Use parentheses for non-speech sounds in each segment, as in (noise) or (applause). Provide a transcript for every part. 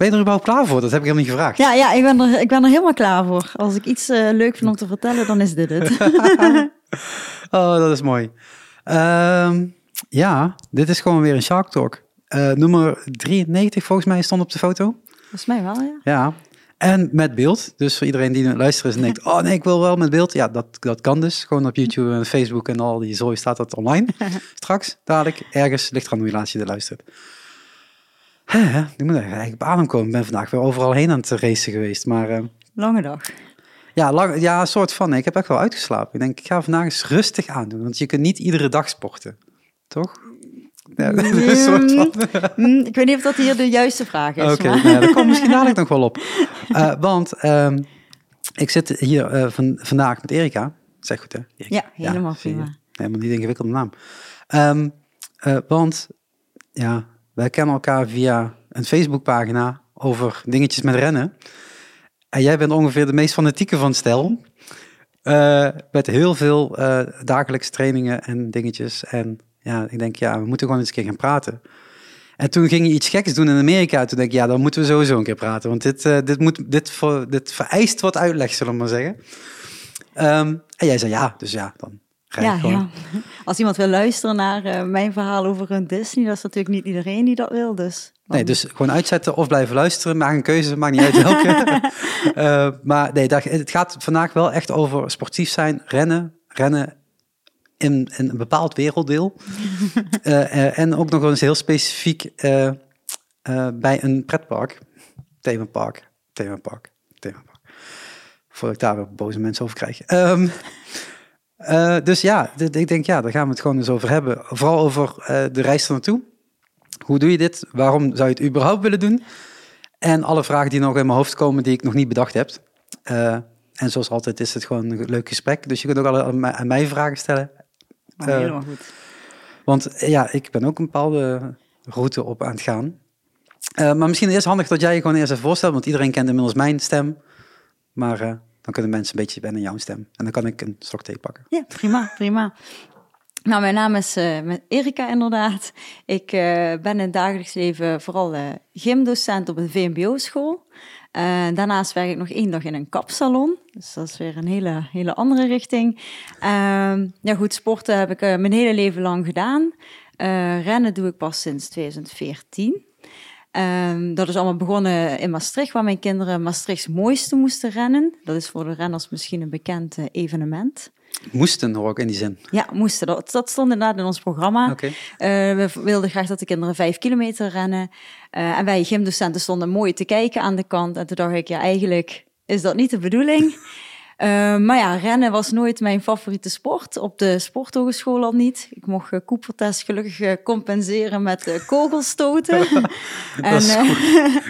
Ben je er überhaupt klaar voor? Dat heb ik helemaal niet gevraagd. Ja, ja ik, ben er, ik ben er helemaal klaar voor. Als ik iets uh, leuk vind om te vertellen, dan is dit het. (laughs) (laughs) oh, dat is mooi. Uh, ja, dit is gewoon weer een Shark Talk. Uh, nummer 93 volgens mij stond op de foto. Volgens mij wel, ja. Ja, en met beeld. Dus voor iedereen die luistert en denkt, (laughs) oh nee, ik wil wel met beeld. Ja, dat, dat kan dus. Gewoon op YouTube en Facebook en al die zooi staat dat online. Straks, dadelijk, ergens, ligt er aan hoe je laatst je luistert. Hè, ik moet eigenlijk op adem komen. Ik ben vandaag weer overal heen aan het racen geweest. Maar, uh, Lange dag. Ja, lang, ja, een soort van. Ik heb echt wel uitgeslapen. Ik denk, ik ga vandaag eens rustig aandoen. Want je kunt niet iedere dag sporten. Toch? Ja, (laughs) een soort van. Mm, ik weet niet of dat hier de juiste vraag is. Oké, okay, nou, dat komt misschien dadelijk (laughs) nog wel op. Uh, want um, ik zit hier uh, van, vandaag met Erika. Zeg goed, hè? Erika. Ja, helemaal ja, prima. Helemaal niet ingewikkelde naam. Uh, want ja, wij kennen elkaar via een Facebookpagina over dingetjes met rennen. En jij bent ongeveer de meest fanatieke van stel. Uh, met heel veel uh, dagelijkse trainingen en dingetjes. En ja, ik denk, ja, we moeten gewoon eens een keer gaan praten. En toen ging je iets geks doen in Amerika. Toen denk ik, ja, dan moeten we sowieso een keer praten. Want dit, uh, dit, moet, dit, voor, dit vereist wat uitleg, zullen we maar zeggen. Um, en jij zei ja, dus ja, dan ja, ja, als iemand wil luisteren naar uh, mijn verhaal over een Disney, dat is natuurlijk niet iedereen die dat wil. Dus. Nee, dus gewoon uitzetten of blijven luisteren. Maak een keuze, maakt niet uit welke. uh, (laughs) maar nee, dat, het gaat vandaag wel echt over sportief zijn, rennen, rennen in, in een bepaald werelddeel. uh, (laughs) en ook nog eens heel specifiek bij een pretpark, themapark, themapark, themapark. Voordat ik daar boze mensen over krijg. Um, uh, dus ja, ik denk ja, daar gaan we het gewoon eens over hebben. Vooral over uh, de reis er naartoe. Hoe doe je dit? Waarom zou je het überhaupt willen doen? En alle vragen die nog in mijn hoofd komen die ik nog niet bedacht heb. Uh, en zoals altijd is het gewoon een leuk gesprek. Dus je kunt ook alle aan mij vragen stellen. Oh, helemaal goed. Want ja, ik ben ook een bepaalde route op aan het gaan. maar misschien is het handig dat jij je gewoon eerst even voorstelt. Want iedereen kent inmiddels mijn stem. Maar dan kunnen mensen een beetje wennen aan jouw stem. En dan kan ik een thee pakken. Ja, prima, prima. Nou, mijn naam is uh, Erika inderdaad. Ik uh, ben in dagelijks leven vooral uh, gymdocent op een VMBO-school. daarnaast werk ik nog één dag in een kapsalon. Dus dat is weer een hele, hele andere richting. Ehm, ja goed, sporten heb ik mijn hele leven lang gedaan. rennen doe ik pas sinds 2014. Um, dat is allemaal begonnen in Maastricht, waar mijn kinderen Maastrichts mooiste moesten rennen. Dat is voor de renners misschien een bekend uh, evenement. Moesten ook in die zin? Ja, moesten. Dat, dat stond inderdaad in ons programma. Okay. Uh, we wilden graag dat de kinderen vijf kilometer rennen. Uh, en wij gymdocenten stonden mooi te kijken aan de kant. En toen dacht ik, ja, eigenlijk is dat niet de bedoeling. (laughs) Uh, maar ja, rennen was nooit mijn favoriete sport. Op de sporthogeschool al niet. Ik mocht uh, Coopertest gelukkig uh, compenseren met kogelstoten. (laughs) en, dat is goed,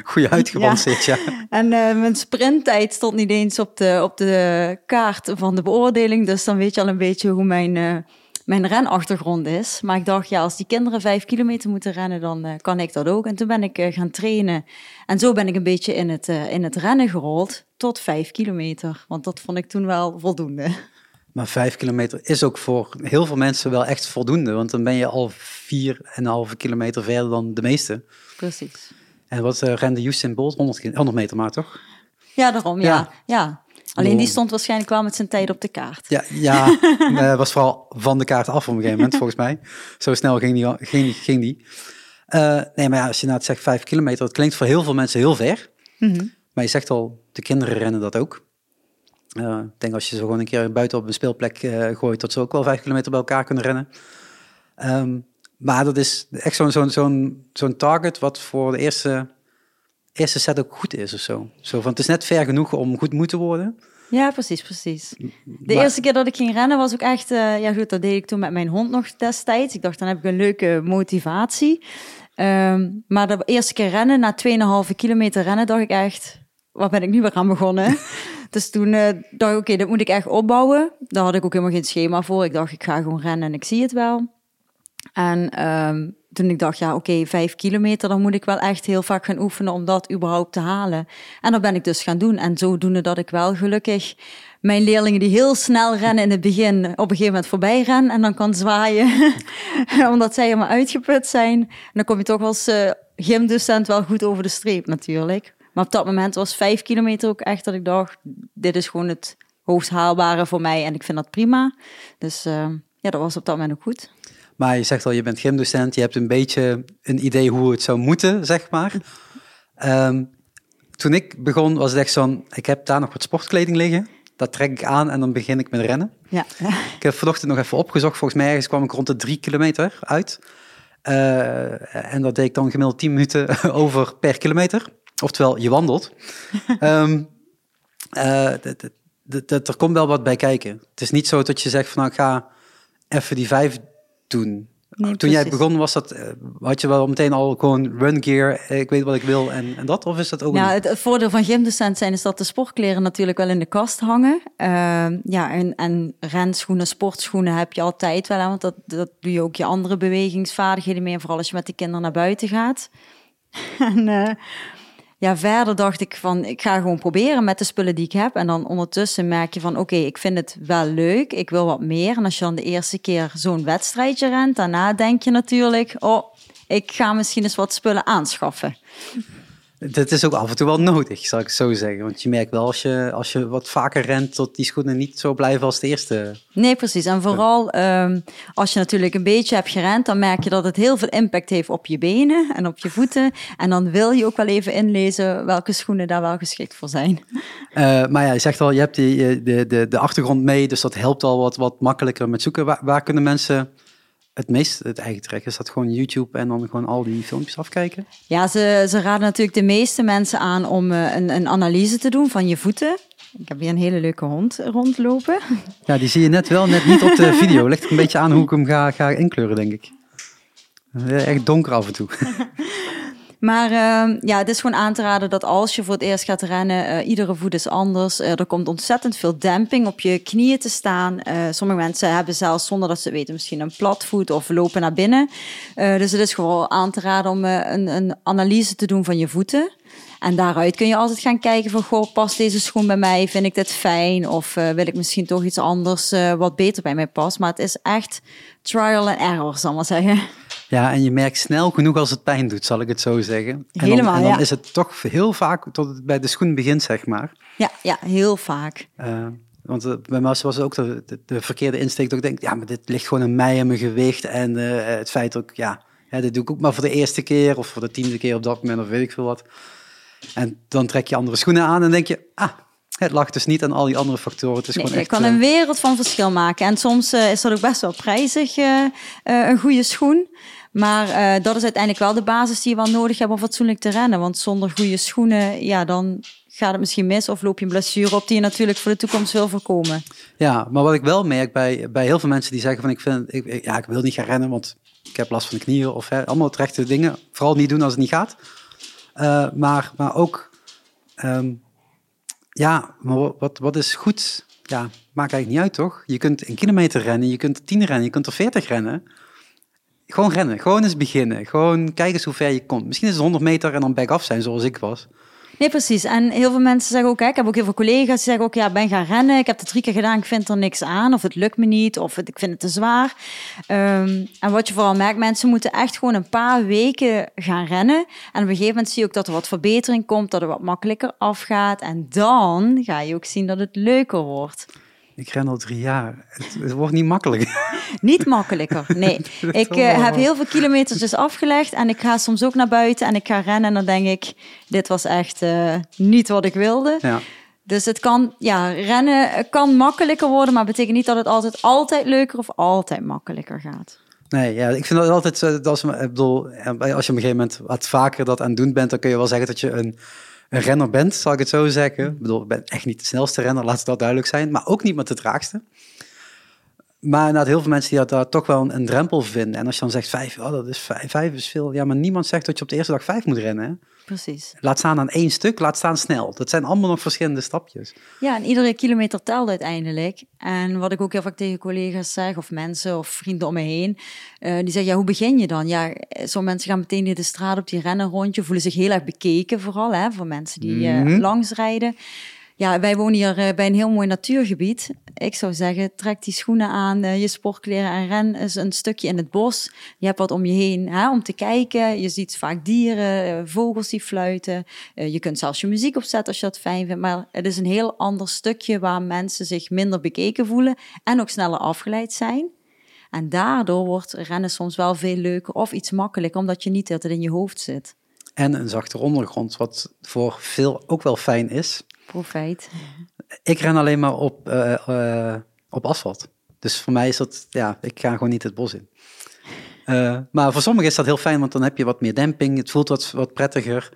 goed (laughs) uitgebalanceerd, ja. ja. En mijn sprinttijd stond niet eens op de, op de kaart van de beoordeling. Dus dan weet je al een beetje hoe mijn mijn renachtergrond is. Maar ik dacht, ja, als die kinderen vijf kilometer moeten rennen, dan uh, kan ik dat ook. En toen ben ik uh, gaan trainen. En zo ben ik een beetje in het, uh, in het rennen gerold tot vijf kilometer. Want dat vond ik toen wel voldoende. (laughs) Maar vijf kilometer is ook voor heel veel mensen wel echt voldoende. Want dan ben je al vier en een halve kilometer verder dan de meeste. Precies. En wat rende Usain Bolt? 100, 100 meter maar, toch? Ja, daarom, ja. ja. ja. Alleen die stond waarschijnlijk wel met zijn tijd op de kaart. Ja, ja (laughs) uh, was vooral van de kaart af op een gegeven moment, volgens mij. Zo snel ging die. Ging, ging die. Uh, nee, maar ja, als je nou zegt vijf kilometer, dat klinkt voor heel veel mensen heel ver. Mm -hmm. Maar je zegt al, de kinderen rennen dat ook. Uh, ik denk als je ze gewoon een keer buiten op een speelplek gooit, dat ze ook wel vijf kilometer bij elkaar kunnen rennen. Um, maar dat is echt zo'n zo'n zo'n zo'n target wat voor de eerste eerste set ook goed is of zo. zo van, het is net ver genoeg om goed moeten worden. Ja, precies, precies. De eerste keer dat ik ging rennen was ook echt... Uh, ja goed, dat deed ik toen met mijn hond nog destijds. Ik dacht, dan heb ik een leuke motivatie. Um, maar de eerste keer rennen, na 2,5 kilometer rennen, dacht ik echt... Wat ben ik nu weer aan begonnen? (laughs) dus toen uh, dacht ik, oké, dat moet ik echt opbouwen. Daar had ik ook helemaal geen schema voor. Ik dacht, ik ga gewoon rennen en ik zie het wel. En um, toen ik dacht, ja, oké, vijf kilometer, dan moet ik wel echt heel vaak gaan oefenen om dat überhaupt te halen. En dat ben ik dus gaan doen. En zodoende dat ik wel gelukkig mijn leerlingen die heel snel rennen in het begin, op een gegeven moment voorbij rennen en dan kan zwaaien, (laughs) omdat zij helemaal uitgeput zijn. En dan kom je toch als uh, gymdocent wel goed over de streep natuurlijk. Maar op dat moment was vijf kilometer ook echt dat ik dacht, dit is gewoon het hoogst haalbare voor mij en ik vind dat prima. Dus uh, ja, dat was op dat moment ook goed. Maar je zegt al, je bent gymdocent, je hebt een beetje een idee hoe het zou moeten, zeg maar. Um, toen ik begon was het echt zo'n, ik heb daar nog wat sportkleding liggen. Dat trek ik aan en dan begin ik met rennen. Ja. Ik heb vanochtend nog even opgezocht. Volgens mij ergens kwam ik rond de drie kilometer uit. Uh, en dat deed ik dan gemiddeld 10 minuten over per kilometer. Oftewel, je wandelt. um, uh, er komt wel wat bij kijken. Het is niet zo dat je zegt van nou, ik ga even die vijf doen. Toen jij begon, was dat, eh, had je wel meteen al gewoon run gear, eh, ik weet wat ik wil en, en dat? Of is dat ook Ja, het, voordeel van gymdocent zijn is dat de sportkleren natuurlijk wel in de kast hangen. Uh, ja, en, en renschoenen, sportschoenen heb je altijd wel, want dat, dat doe je ook je andere bewegingsvaardigheden mee. Vooral als je met die kinderen naar buiten gaat. (laughs) en uh, ja, verder dacht ik van, ik ga gewoon proberen met de spullen die ik heb. En dan ondertussen merk je van, oké, ik vind het wel leuk, ik wil wat meer. En als je dan de eerste keer zo'n wedstrijdje rent, daarna denk je natuurlijk, oh, ik ga misschien eens wat spullen aanschaffen. Dat is ook af en toe wel nodig, zal ik zo zeggen. Want je merkt wel als je, als je wat vaker rent, dat die schoenen niet zo blijven als de eerste. Nee, precies. En vooral um, als je natuurlijk een beetje hebt gerend, dan merk je dat het heel veel impact heeft op je benen en op je voeten. En dan wil je ook wel even inlezen welke schoenen daar wel geschikt voor zijn. Uh, maar ja, je zegt al, je hebt die, eh, de, de, de achtergrond mee, dus dat helpt al wat, wat makkelijker met zoeken. Waar, waar kunnen mensen het meest het eigen trekken? Is dat gewoon YouTube en dan gewoon al die filmpjes afkijken? Ja, ze, ze raden natuurlijk de meeste mensen aan om uh, een, een analyse te doen van je voeten. Ik heb hier een hele leuke hond rondlopen. (laughs) Ja, die zie je net wel, net niet op de (laughs) video. Ligt een beetje aan hoe ik hem ga, ga inkleuren, denk ik. Echt donker af en toe. (laughs) Maar uh, ja, het is gewoon aan te raden dat als je voor het eerst gaat rennen, uh, iedere voet is anders. Uh, er komt ontzettend veel demping op je knieën te staan. Eh, sommige mensen hebben zelfs zonder dat ze weten misschien een platvoet of lopen naar binnen. dus het is gewoon aan te raden om een, een analyse te doen van je voeten. En daaruit kun je altijd gaan kijken van, goh, past deze schoen bij mij? Vind ik dit fijn? Of wil ik misschien toch iets anders wat beter bij mij past? Maar het is echt trial and error, zal ik maar zeggen. Ja, en je merkt snel genoeg als het pijn doet, zal ik het zo zeggen. En Helemaal, dan, en dan ja. is het toch heel vaak tot het bij de schoen begint, zeg maar. Ja, ja heel vaak. Uh, want uh, bij mij was het ook de, de, de, verkeerde insteek dat ik denk, ja, maar dit ligt gewoon aan mij en mijn gewicht. En uh, het feit ik, ja, ja, dit doe ik ook maar voor de eerste keer of voor de tiende keer op dat moment of weet ik veel wat. En dan trek je andere schoenen aan en denk je, ah, het lag dus niet aan al die andere factoren. Het is nee, gewoon echt, kan een wereld van verschil maken. En soms uh, is dat ook best wel prijzig, uh, uh, een goede schoen. Maar uh, dat is uiteindelijk wel de basis die je wel nodig hebt om fatsoenlijk te rennen. Want zonder goede schoenen, ja, dan gaat het misschien mis of loop je een blessure op die je natuurlijk voor de toekomst wil voorkomen. Ja, maar wat ik wel merk bij, bij heel veel mensen die zeggen van ik, vind, ik, ja, ik wil niet gaan rennen, want ik heb last van de knieën of hè, allemaal terechte dingen. Vooral niet doen als het niet gaat. Uh, maar, maar ook, um, ja, maar wat, wat is goed? Ja, maakt eigenlijk niet uit, toch? Je kunt een kilometer rennen, je kunt tien rennen, je kunt er veertig rennen. Gewoon rennen, gewoon eens beginnen. Gewoon kijken hoe ver je komt. Misschien is het 100 meter en dan back af zijn, zoals ik was. Nee, precies. En heel veel mensen zeggen ook, ik heb ook heel veel collega's die zeggen ook, ja, ben gaan rennen. Ik heb het drie keer gedaan, ik vind er niks aan. Of het lukt me niet, of ik vind het te zwaar. Um, en wat je vooral merkt, mensen moeten echt gewoon een paar weken gaan rennen. En op een gegeven moment zie je ook dat er wat verbetering komt, dat het wat makkelijker afgaat. En dan ga je ook zien dat het leuker wordt. Ik ren al drie jaar. Het, het wordt niet makkelijker. (laughs) Niet makkelijker, nee. (laughs) ik uh, heb heel veel kilometers dus afgelegd en ik ga soms ook naar buiten en ik ga rennen en dan denk ik, dit was echt uh, niet wat ik wilde. Ja. Dus het kan, ja, rennen kan makkelijker worden, maar betekent niet dat het altijd, altijd leuker of altijd makkelijker gaat. Nee, ja, ik vind dat altijd, dat als, ik bedoel, als je op een gegeven moment wat vaker dat aan het doen bent, dan kun je wel zeggen dat je een een renner bent, zal ik het zo zeggen. Ik bedoel, ik ben echt niet de snelste renner, laat dat duidelijk zijn. Maar ook niet met de traagste. Maar inderdaad, heel veel mensen die dat daar toch wel een, een drempel vinden. En als je dan zegt vijf, oh, dat is vijf, vijf is veel. Ja, maar niemand zegt dat je op de eerste dag vijf moet rennen. Hè? Precies. Laat staan aan één stuk, laat staan snel. Dat zijn allemaal nog verschillende stapjes. Ja, en iedere kilometer telt uiteindelijk. En wat ik ook heel vaak tegen collega's zeg, of mensen of vrienden om me heen, eh, die zeggen, ja, hoe begin je dan? Ja, sommige mensen gaan meteen in de straat op die rennen rondje, voelen zich heel erg bekeken vooral, hè, voor mensen die uh, Mhm. langs rijden. Ja, wij wonen hier eh, bij een heel mooi natuurgebied. Ik zou zeggen, trek die schoenen aan, eh, je sportkleren en ren eens een stukje in het bos. Je hebt wat om je heen hè, om te kijken. Je ziet vaak dieren, eh, vogels die fluiten. Je kunt zelfs je muziek opzetten als je dat fijn vindt. Maar het is een heel ander stukje waar mensen zich minder bekeken voelen en ook sneller afgeleid zijn. En daardoor wordt rennen soms wel veel leuker of iets makkelijker, omdat je niet de hele tijd in je hoofd zit. En een zachte ondergrond, wat voor veel ook wel fijn is. Profijt. Ik ren alleen maar op, eh, eh, op asfalt. Dus voor mij is dat, ja, ik ga gewoon niet het bos in. Eh, maar voor sommigen is dat heel fijn, want dan heb je wat meer demping. Het voelt wat, wat prettiger.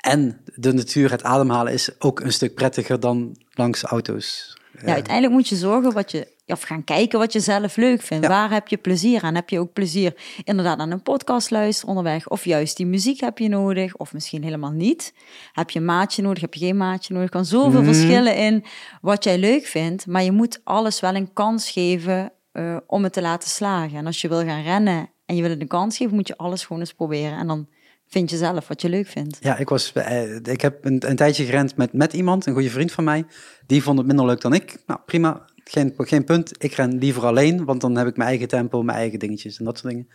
En de natuur, het ademhalen is ook een stuk prettiger dan langs auto's. Ja, uiteindelijk moet je zorgen wat je, of gaan kijken wat je zelf leuk vindt. Ja. Waar heb je plezier aan? Heb je ook plezier inderdaad aan een podcast luisteren onderweg? Of juist die muziek heb je nodig? Of misschien helemaal niet? Heb je een maatje nodig? Heb je geen maatje nodig? Er kan zoveel Mhm. verschillen in wat jij leuk vindt. Maar je moet alles wel een kans geven eh, om het te laten slagen. En als je wil gaan rennen en je wil het een kans geven, moet je alles gewoon eens proberen. En dan vind je zelf wat je leuk vindt. Ja, ik, was, eh, ik heb een, een tijdje gerend met, met iemand, een goede vriend van mij. Die vond het minder leuk dan ik. Nou, prima, geen, geen punt. Ik ren liever alleen, want dan heb ik mijn eigen tempo, mijn eigen dingetjes en dat soort dingen.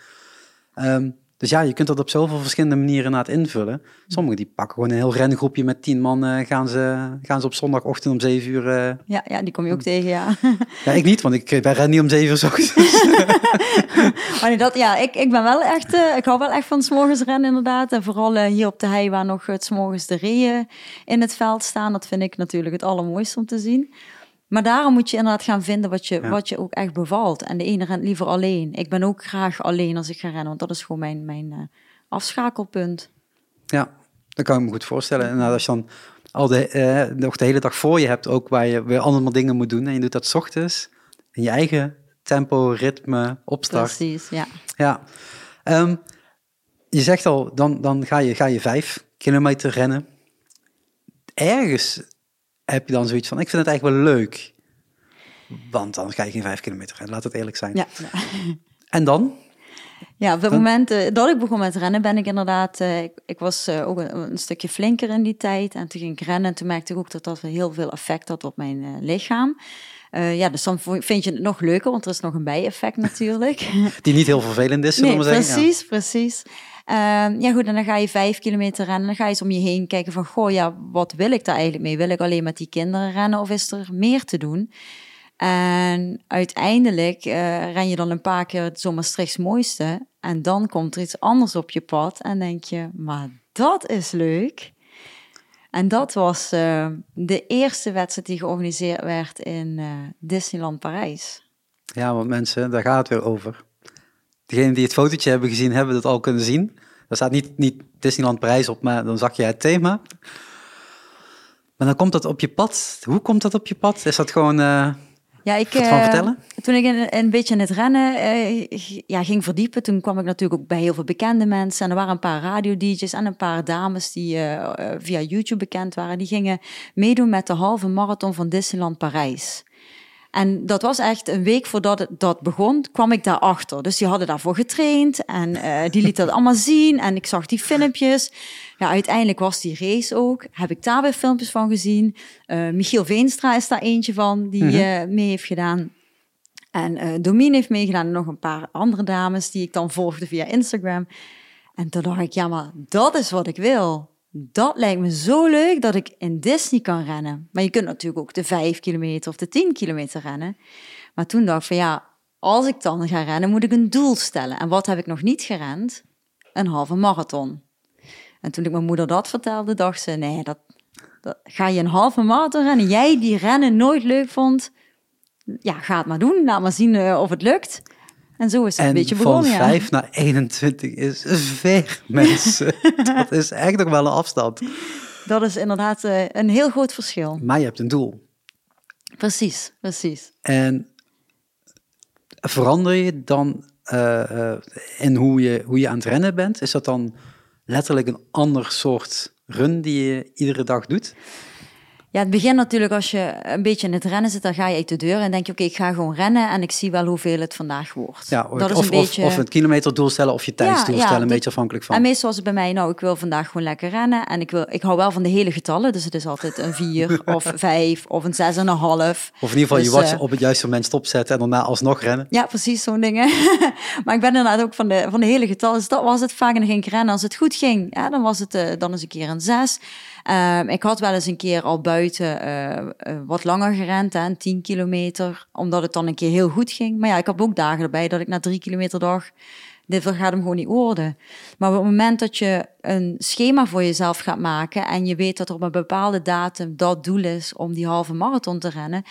Ehm, dus ja, je kunt dat op zoveel verschillende manieren na het invullen. Sommigen die pakken gewoon een heel rengroepje met tien man, eh, gaan, ze, gaan ze op zondagochtend om zeven uur... eh, Ja, ja die kom je ook tegen, ja. ja, ik niet, want ik eh, ren niet om zeven uur 's ochtends. (laughs) Maar nee, dat, ja, ik, ik ben wel echt, ik hou wel echt van 's morgens rennen inderdaad. En vooral hier op de hei waar nog het 's morgens de reeën in het veld staan. Dat vind ik natuurlijk het allermooiste om te zien. Maar daarom moet je inderdaad gaan vinden wat je, Ja. wat je ook echt bevalt. En de ene rent liever alleen. Ik ben ook graag alleen als ik ga rennen, want dat is gewoon mijn, mijn eh, afschakelpunt. Ja, dat kan ik me goed voorstellen. En als je dan al de, eh, nog de hele dag voor je hebt, ook waar je weer allemaal dingen moet doen. En je doet dat 's ochtends in je eigen tempo, ritme, opstart. Precies, ja. Ja. Ehm, je zegt al, dan, dan ga, je, ga je vijf kilometer rennen. Ergens heb je dan zoiets van, ik vind het eigenlijk wel leuk. Want dan ga je geen vijf kilometer rennen, laat het eerlijk zijn. Ja, (laughs) En dan? Ja, op het moment eh, dat ik begon met rennen, ben ik inderdaad, eh, ik, ik was eh, ook een, een stukje flinker in die tijd. En toen ging ik rennen en toen merkte ik ook dat dat heel veel effect had op mijn lichaam. Eh, ja, dus dan vind je het nog leuker, want er is nog een bijeffect (laughs) natuurlijk. Die niet heel vervelend is, zullen nee, we zeggen. Ja. precies, precies. Ehm, ja goed, en dan ga je vijf kilometer rennen. Dan ga je eens om je heen kijken van, goh, ja, wat wil ik daar eigenlijk mee? Wil ik alleen met die kinderen rennen of is er meer te doen? En uiteindelijk eh, ren je dan een paar keer het zomerstriks mooiste. En dan komt er iets anders op je pad. En denk je, maar dat is leuk. En dat was eh, de eerste wedstrijd die georganiseerd werd in eh, Disneyland Parijs. Ja, want mensen, daar gaat het weer over. Degenen die het fotootje hebben gezien, hebben het al kunnen zien. Er staat niet, niet Disneyland Parijs op, maar dan zag je het thema. Maar dan komt dat op je pad. Hoe komt dat op je pad? Is dat gewoon... eh, Ja, ik, Wat van eh, vertellen? Toen ik een, een beetje in het rennen eh, ja, ging verdiepen, toen kwam ik natuurlijk ook bij heel veel bekende mensen. En er waren een paar radio-dj's en een paar dames die eh, via YouTube bekend waren. Die gingen meedoen met de halve marathon van Disneyland Parijs. En dat was echt een week voordat het, dat begon, kwam ik daarachter. Dus die hadden daarvoor getraind en eh, die lieten dat (laughs) allemaal zien. En ik zag die filmpjes. Ja, uiteindelijk was die race ook. Heb ik daar weer filmpjes van gezien. Eh, Michiel Veenstra is daar eentje van, die Mhm. eh, mee heeft gedaan. En Domien heeft meegedaan en nog een paar andere dames die ik dan volgde via Instagram. En toen dacht ik, ja, maar dat is wat ik wil. Dat lijkt me zo leuk dat ik in Disney kan rennen. Maar je kunt natuurlijk ook de 5 kilometer of de 10 kilometer rennen. Maar toen dacht ik van ja, als ik dan ga rennen, moet ik een doel stellen. En wat heb ik nog niet gerend? Een halve marathon. En toen ik mijn moeder dat vertelde, dacht ze: nee, dat, ga je een halve marathon rennen? Jij die rennen nooit leuk vond, ja, ga het maar doen. Laat maar zien eh, of het lukt. En zo is het een en beetje van begonnen. ja. 5 naar 21 is ver, mensen. (laughs) dat is echt nog wel een afstand. Dat is inderdaad eh, een heel groot verschil. Maar je hebt een doel. Precies, precies. En verander je dan uh, in hoe je, hoe je aan het rennen bent? Is dat dan letterlijk een ander soort run die je iedere dag doet? Ja, het begint natuurlijk als je een beetje in het rennen zit, dan ga je uit de deur en denk je, oké, ik ga gewoon rennen en ik zie wel hoeveel het vandaag wordt. Ja, dat is of, een beetje... of, een kilometerdoel stellen of je tijdsdoel ja, stellen, een beetje afhankelijk van. En meestal is het bij mij, nou, ik wil vandaag gewoon lekker rennen en ik, wil, ik hou wel van de hele getallen, dus het is altijd een vier (laughs) of vijf of een zes en een half. Of in ieder geval je dus, watch uh, op het juiste moment stopzetten en daarna alsnog rennen. Ja, precies, zo'n dingen. (laughs) maar ik ben inderdaad ook van de, van de hele getallen, dus dat was het vaak en dan ging ik rennen. Als het goed ging, ja, dan was het uh, dan eens een keer een zes. Um, ik had wel eens een keer al buiten uh, uh, wat langer gerend, hè, 10 kilometer, omdat het dan een keer heel goed ging. Maar ja, ik heb ook dagen erbij dat ik na drie kilometer dacht, dit gaat hem gewoon niet worden. Maar op het moment dat je een schema voor jezelf gaat maken en je weet dat er op een bepaalde datum dat doel is om die halve marathon te rennen,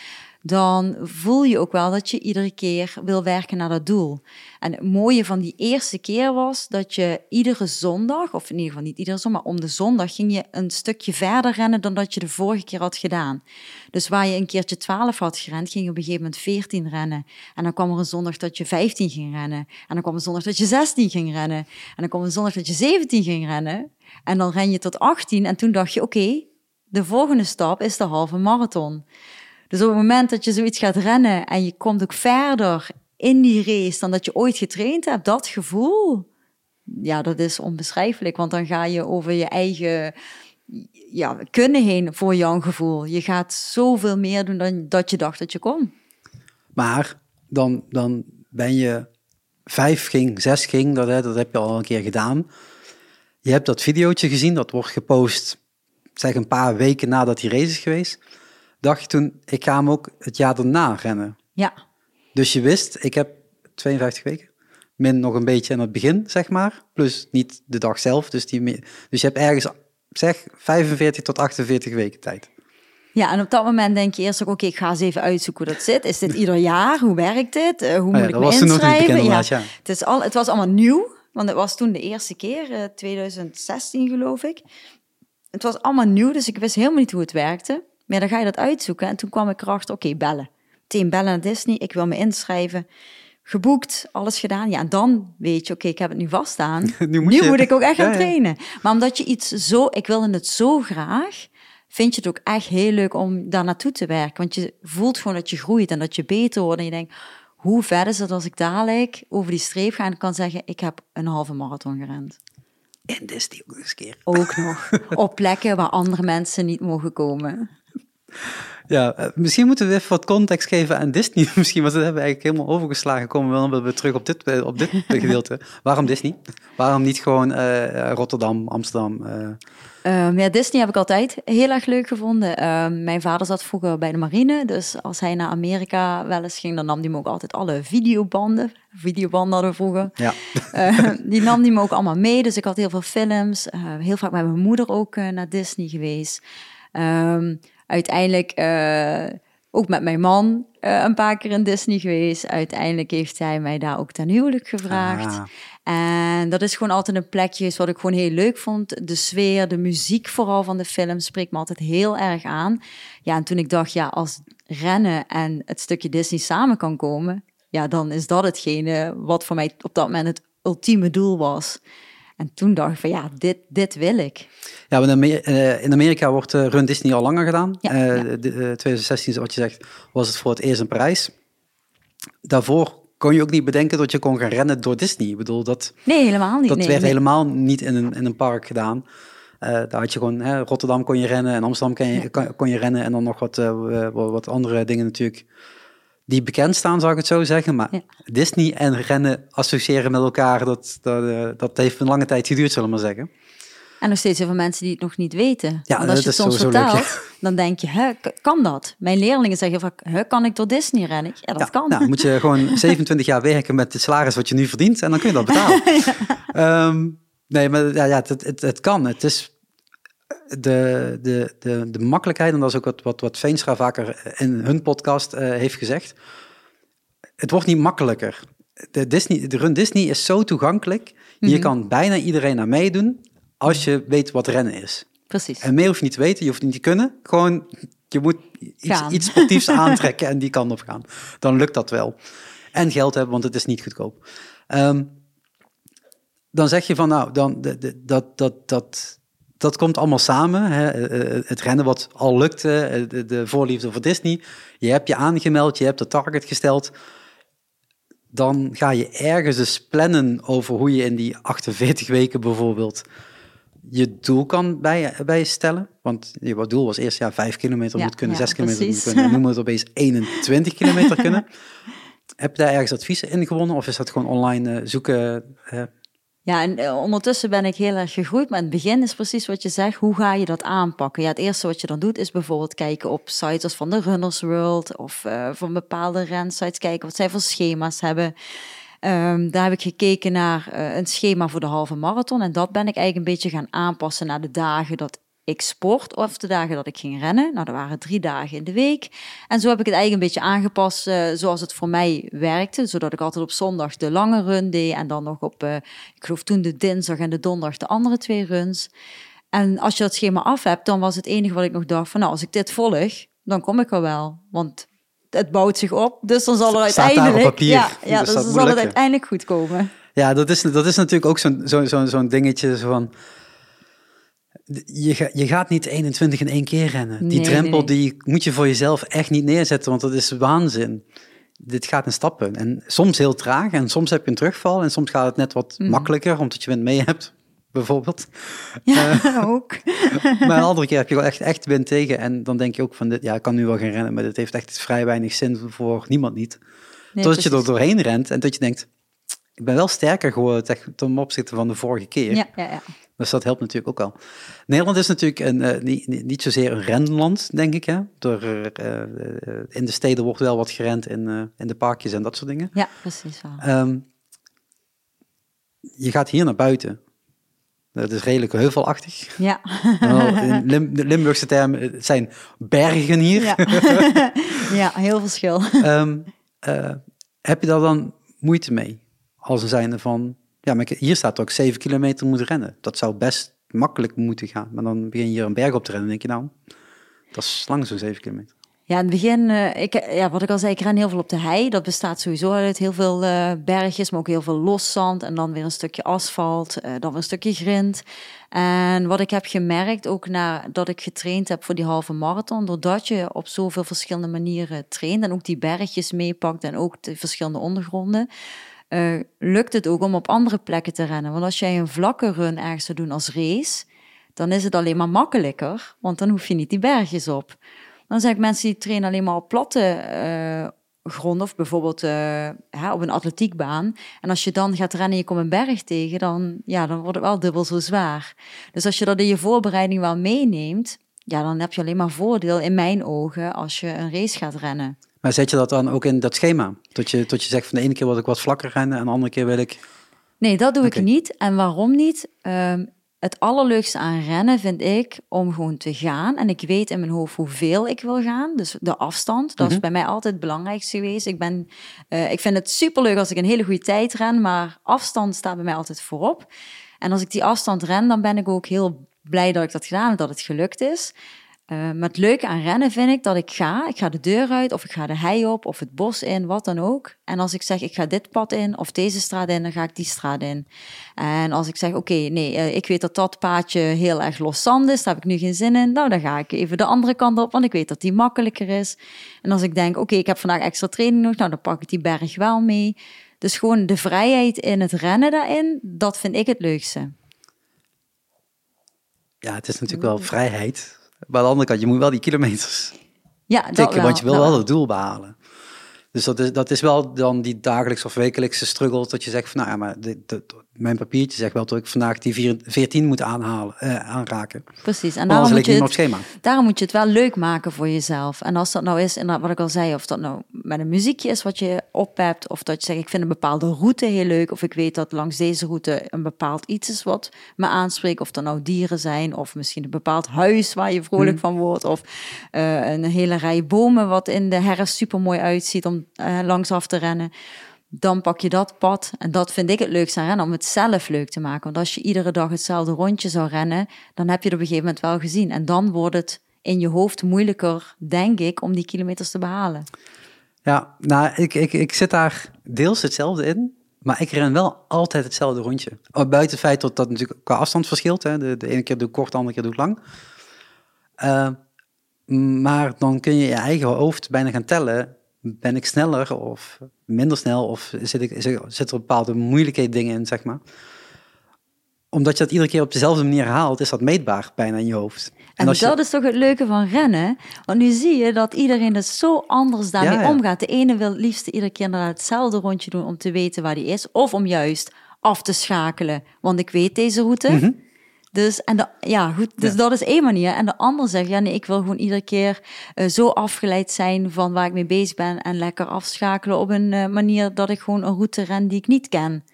dan voel je ook wel dat je iedere keer wil werken naar dat doel. En het mooie van die eerste keer was dat je iedere zondag, of in ieder geval niet iedere zondag, maar om de zondag ging je een stukje verder rennen dan dat je de vorige keer had gedaan. Dus waar je een keertje 12 had gerend, ging je op een gegeven moment 14 rennen. En dan kwam er een zondag dat je 15 ging rennen. En dan kwam een zondag dat je 16 ging rennen. En dan kwam een zondag dat je 17 ging rennen. En dan ren je tot 18 en toen dacht je, oké, de volgende stap is de halve marathon. Dus op het moment dat je zoiets gaat rennen en je komt ook verder in die race dan dat je ooit getraind hebt, dat gevoel, ja, dat is onbeschrijfelijk. Want dan ga je over je eigen ja, kunnen heen voor jouw gevoel. Je gaat zoveel meer doen dan dat je dacht dat je kon. Maar dan, dan ben je vijf ging, zes ging, dat, dat heb je al een keer gedaan. Je hebt dat videootje gezien, dat wordt gepost, zeg een paar weken nadat die race is geweest dacht je toen, ik ga hem ook het jaar daarna rennen. Ja. Dus je wist, ik heb 52 weken, min nog een beetje aan het begin, zeg maar, plus niet de dag zelf. Dus, die, dus je hebt ergens, zeg, 45 tot 48 weken tijd. Ja, en op dat moment denk je eerst ook, oké, ik ga eens even uitzoeken hoe dat zit. Is dit ieder jaar? Hoe werkt dit? Uh, hoe oh moet ik me inschrijven? Ja, ja. Het, is al, het was allemaal nieuw, want het was toen de eerste keer, uh, 2016 geloof ik. Het was allemaal nieuw, dus ik wist helemaal niet hoe het werkte. Maar dan ga je dat uitzoeken. En toen kwam ik erachter, oké, bellen. Meteen bellen naar Disney, ik wil me inschrijven. Geboekt, alles gedaan. Ja, en dan weet je, oké, ik heb het nu vaststaan. (laughs) nu moet, nu moet ik ook echt gaan trainen. Maar omdat je iets zo, ik wilde het zo graag, vind je het ook echt heel leuk om daar naartoe te werken. Want je voelt gewoon dat je groeit en dat je beter wordt. En je denkt, hoe ver is het als ik dadelijk over die streep ga en kan zeggen, ik heb een halve marathon gerend. En Disney ook eens een keer. Ook nog. (laughs) Op plekken waar andere mensen niet mogen komen. Ja, eh, misschien moeten we even wat context geven aan Disney. (laughs) Misschien, want dat hebben we eigenlijk helemaal overgeslagen. Komen we dan weer terug op dit, eh, op dit (laughs) gedeelte. Waarom Disney? Waarom niet gewoon uh, Rotterdam, Amsterdam? Uh... Um, ja, Disney heb ik altijd heel erg leuk gevonden. Um, mijn vader zat vroeger bij de marine. Dus als hij naar Amerika wel eens ging, dan nam hij me ook altijd alle videobanden. Videobanden hadden we vroeger. Ja. Uh, (laughs) die nam hij me ook allemaal mee. Dus ik had heel veel films. heel vaak met mijn moeder ook naar Disney geweest. Um, uiteindelijk uh, ook met mijn man uh, een paar keer in Disney geweest. Uiteindelijk heeft hij mij daar ook ten huwelijk gevraagd. Ah. En dat is gewoon altijd een plekje wat ik gewoon heel leuk vond. De sfeer, de muziek vooral van de film spreekt me altijd heel erg aan. Ja, en toen ik dacht, ja, als rennen en het stukje Disney samen kan komen, ja, dan is dat hetgene wat voor mij op dat moment het ultieme doel was. En toen dacht ik van ja, dit, dit wil ik. Ja, eh, in Amerika wordt uh, Run Disney al langer gedaan. Ja, uh, ja. 2016, wat je zegt, was het voor het eerst in Parijs. Daarvoor kon je ook niet bedenken dat je kon gaan rennen door Disney. Ik bedoel, dat, nee, helemaal niet. Dat werd helemaal niet in een, in een park gedaan. daar had je gewoon, hè, Rotterdam kon je rennen en Amsterdam kon je, kon, kon je rennen en dan nog wat, wat andere dingen natuurlijk die bekend staan, zou ik het zo zeggen. Maar Disney en rennen associëren met elkaar, dat, dat, uh, dat heeft een lange tijd geduurd, zullen we maar zeggen. En nog steeds heel veel mensen die het nog niet weten. Ja, Want als je het soms vertelt, dan denk je, hè, kan dat? Mijn leerlingen zeggen vaak, hè, kan ik door Disney rennen? Ja, dat kan. Nou, moet je (laughs) gewoon 27 jaar werken met het salaris wat je nu verdient en dan kun je dat (laughs) betalen. Ehm, nee, maar ja, ja het, het, het kan. Het is de, de, de, de makkelijkheid, en dat is ook wat, wat, wat Veenstra vaker in hun podcast uh, heeft gezegd. Het wordt niet makkelijker. De, Disney, de run Disney is zo toegankelijk. Je mhm. kan bijna iedereen naar meedoen als je weet wat rennen is. Precies. En meer hoef je niet te weten, je hoeft niet te kunnen. Gewoon, je moet iets, iets sportiefs (laughs) aantrekken en die kan op gaan. Dan lukt dat wel. en geld hebben, want het is niet goedkoop. Ehm, dan zeg je van nou, dan, de, de, dat, dat, dat, dat komt allemaal samen. Hè? Eh, eh, het rennen wat al lukte, eh, de, de voorliefde voor Disney. Je hebt je aangemeld, je hebt de target gesteld. Dan ga je ergens eens plannen over hoe je in die 48 weken bijvoorbeeld je doel kan bij, bijstellen. Want je doel was eerst ja, 5 kilometer moet kunnen, ja, 6 kilometer moet kunnen. Nu moet het opeens (laughs) 21 kilometer kunnen. Heb je daar ergens adviezen in gewonnen of is dat gewoon online zoeken? Ja, en eh, ondertussen ben ik heel erg gegroeid. Maar in het begin is precies wat je zegt. Hoe ga je dat aanpakken? Ja, het eerste wat je dan doet is bijvoorbeeld kijken op sites als van de Runners World of uh, van bepaalde rensites. Kijken wat zij voor schema's hebben. Um, daar heb ik gekeken naar uh, een schema voor de halve marathon. En dat ben ik eigenlijk een beetje gaan aanpassen naar de dagen dat ik sport of de dagen dat ik ging rennen. Nou, dat waren drie dagen in de week. En zo heb ik het eigenlijk een beetje aangepast uh, zoals het voor mij werkte. Zodat ik altijd op zondag de lange run deed en dan nog op, uh, ik geloof toen de dinsdag en de donderdag de andere twee runs. En als je dat schema af hebt, dan was het enige wat ik nog dacht van nou, als ik dit volg, dan kom ik er wel. Want het bouwt zich op, dus dan zal er uiteindelijk... Ja, ja dus, dan zal het uiteindelijk goed komen. Ja, dat is, dat is natuurlijk ook zo'n zo, zo, zo'n dingetje van je, je gaat niet 21 in één keer rennen. Die drempel die moet je voor jezelf echt niet neerzetten, want dat is waanzin. Dit gaat in stappen. En soms heel traag en soms heb je een terugval en soms gaat het net wat mhm. makkelijker, omdat je wind mee hebt, bijvoorbeeld. Ja, uh, (laughs) ook. (laughs) maar een andere keer heb je wel echt, echt wind tegen en dan denk je ook van, dit, ja, ik kan nu wel gaan rennen, maar dit heeft echt vrij weinig zin voor niemand niet. Totdat je er doorheen rent en dat je denkt, ik ben wel sterker geworden ten opzichte van de vorige keer. Ja, ja, ja. Dus dat helpt natuurlijk ook al. Nederland is natuurlijk een, uh, niet, niet zozeer een renland, denk ik. Hè? Door, uh, in de steden wordt wel wat gerend in, in de parkjes en dat soort dingen. Ja, precies. Um, je gaat hier naar buiten. Dat is redelijk heuvelachtig. Ja. in Lim de Limburgse termen het zijn bergen hier. Ja, (laughs) ja heel verschil. Um, heb je daar dan moeite mee? Als een zijnde van, ja, maar hier staat ook 7 kilometer moet rennen. Dat zou best makkelijk moeten gaan. Maar dan begin je hier een berg op te rennen en denk je nou, dat is lang zo'n 7 kilometer. Ja, in het begin, uh, ik, ja, wat ik al zei, ik ren heel veel op de hei. Dat bestaat sowieso uit heel veel uh, bergjes, maar ook heel veel los zand. En dan weer een stukje asfalt, uh, dan weer een stukje grind. En wat ik heb gemerkt, ook nadat ik getraind heb voor die halve marathon, doordat je op zoveel verschillende manieren traint en ook die bergjes meepakt en ook de verschillende ondergronden, uh, lukt het ook om op andere plekken te rennen. Want als jij een vlakke run ergens te doen als race, dan is het alleen maar makkelijker, want dan hoef je niet die bergjes op. Dan zijn ik mensen die trainen alleen maar op platte uh, grond of bijvoorbeeld uh, op een atletiekbaan. En als je dan gaat rennen en je komt een berg tegen, dan, ja, dan wordt het wel dubbel zo zwaar. Dus als je dat in je voorbereiding wel meeneemt, ja, dan heb je alleen maar voordeel in mijn ogen als je een race gaat rennen. Maar zet je dat dan ook in dat schema? Tot je, tot je zegt van de ene keer wil ik wat vlakker rennen en de andere keer wil ik... Nee, dat doe ik niet. En waarom niet? Um, het allerleukste aan rennen vind ik om gewoon te gaan. En ik weet in mijn hoofd hoeveel ik wil gaan. Dus de afstand, dat is mhm. bij mij altijd het belangrijkste geweest. Ik, ben, uh, ik vind het superleuk als ik een hele goede tijd ren, maar afstand staat bij mij altijd voorop. En als ik die afstand ren, dan ben ik ook heel blij dat ik dat gedaan heb, dat het gelukt is. Uh, maar het leuke aan rennen vind ik dat ik ga, ik ga de deur uit of ik ga de hei op of het bos in, wat dan ook. En als ik zeg ik ga dit pad in of deze straat in, dan ga ik die straat in. En als ik zeg oké, nee, uh, ik weet dat dat paadje heel erg los zand is, daar heb ik nu geen zin in. Nou, dan ga ik even de andere kant op, want ik weet dat die makkelijker is. En als ik denk oké, ik heb vandaag extra training nog, nou dan pak ik die berg wel mee. Dus gewoon de vrijheid in het rennen daarin, dat vind ik het leukste. Ja, het is natuurlijk wel vrijheid maar aan de andere kant, je moet wel die kilometers ja, tikken, want je wil wel het doel behalen. Dus dat is, dat is wel dan die dagelijks of wekelijkse struggle dat je zegt van nou ja, maar dit, mijn papiertje zegt wel dat ik vandaag die 14 moet aanhalen, eh, aanraken. Precies. En daarom moet, je het, schema. daarom moet je het wel leuk maken voor jezelf. En als dat nou is, en wat ik al zei, of dat nou met een muziekje is wat je op hebt, of dat je zegt ik vind een bepaalde route heel leuk, of ik weet dat langs deze route een bepaald iets is wat me aanspreekt, of er nou dieren zijn, of misschien een bepaald huis waar je vrolijk hmm. van wordt, of uh, een hele rij bomen wat in de herfst super mooi uitziet om uh, langs af te rennen dan pak je dat pad. En dat vind ik het leukste aan rennen, om het zelf leuk te maken. Want als je iedere dag hetzelfde rondje zou rennen, dan heb je het op een gegeven moment wel gezien. En dan wordt het in je hoofd moeilijker, denk ik, om die kilometers te behalen. Ja, nou, ik, ik, ik zit daar deels hetzelfde in. Maar ik ren wel altijd hetzelfde rondje. Oh, buiten het feit dat dat natuurlijk qua afstand verschilt. Hè. De, de ene keer doe ik kort, de andere keer doe ik lang. Uh, maar dan kun je je eigen hoofd bijna gaan tellen. Ben ik sneller of minder snel? Of zit, ik, zit er bepaalde moeilijke dingen in, zeg maar? Omdat je dat iedere keer op dezelfde manier haalt, is dat meetbaar bijna in je hoofd. En, dat is toch het leuke van rennen. Want nu zie je dat iedereen dus zo anders daarmee omgaat. De ene wil het liefst iedere keer naar hetzelfde rondje doen om te weten waar die is. Of om juist af te schakelen. Want ik weet deze route. Mhm. Dus, en de, ja, goed, dus dat is één manier. En de ander zegt, ja nee, ik wil gewoon iedere keer uh, zo afgeleid zijn van waar ik mee bezig ben en lekker afschakelen op een uh, manier dat ik gewoon een route ren die ik niet ken.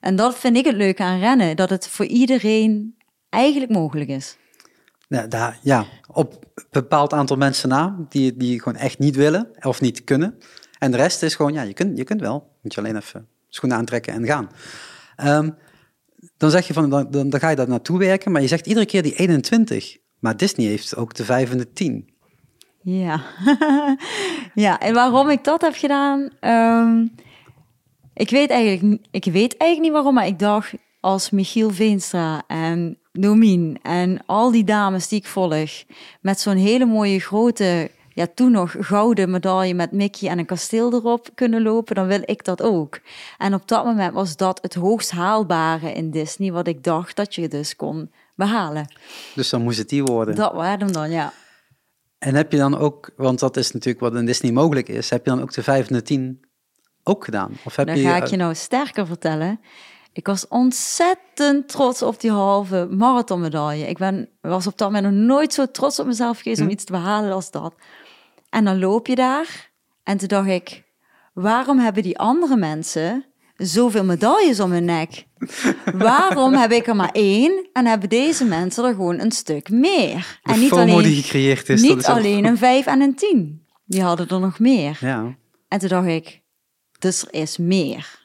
En dat vind ik het leuke aan rennen, dat het voor iedereen eigenlijk mogelijk is. Ja, daar, ja op een bepaald aantal mensen na, die, die gewoon echt niet willen of niet kunnen. En de rest is gewoon, ja, je kunt, je kunt wel. Moet je alleen even schoenen aantrekken en gaan. Um, dan zeg je van, dan, dan, ga je daar naartoe werken, maar je zegt iedere keer die 21. Maar Disney heeft ook de 5 en de 10. Ja, (laughs) ja en waarom ik dat heb gedaan, um, ik, weet eigenlijk, ik weet eigenlijk niet waarom, maar ik dacht als Michiel Veenstra en Domien en al die dames die ik volg, met zo'n hele mooie grote ja, toen nog gouden medaille met Mickey en een kasteel erop kunnen lopen, dan wil ik dat ook. En op dat moment was dat het hoogst haalbare in Disney, wat ik dacht dat je dus kon behalen. Dus dan moest het die worden. Dat waren hem dan, ja. En heb je dan ook, want dat is natuurlijk wat in Disney mogelijk is, heb je dan ook de 5 en de 10 ook gedaan? Of heb dan je, ga ik je nou sterker vertellen. Ik was ontzettend trots op die halve marathonmedaille. Ik ben, was op dat moment nog nooit zo trots op mezelf geweest om hm. iets te behalen als dat. En dan loop je daar. En toen dacht ik, waarom hebben die andere mensen zoveel medailles om hun nek? Waarom heb ik er maar één en hebben deze mensen er gewoon een stuk meer? De en niet alleen, die gecreëerd is. Niet alleen een vijf en een tien. Die hadden er nog meer. Ja. En toen dacht ik, dus er is meer.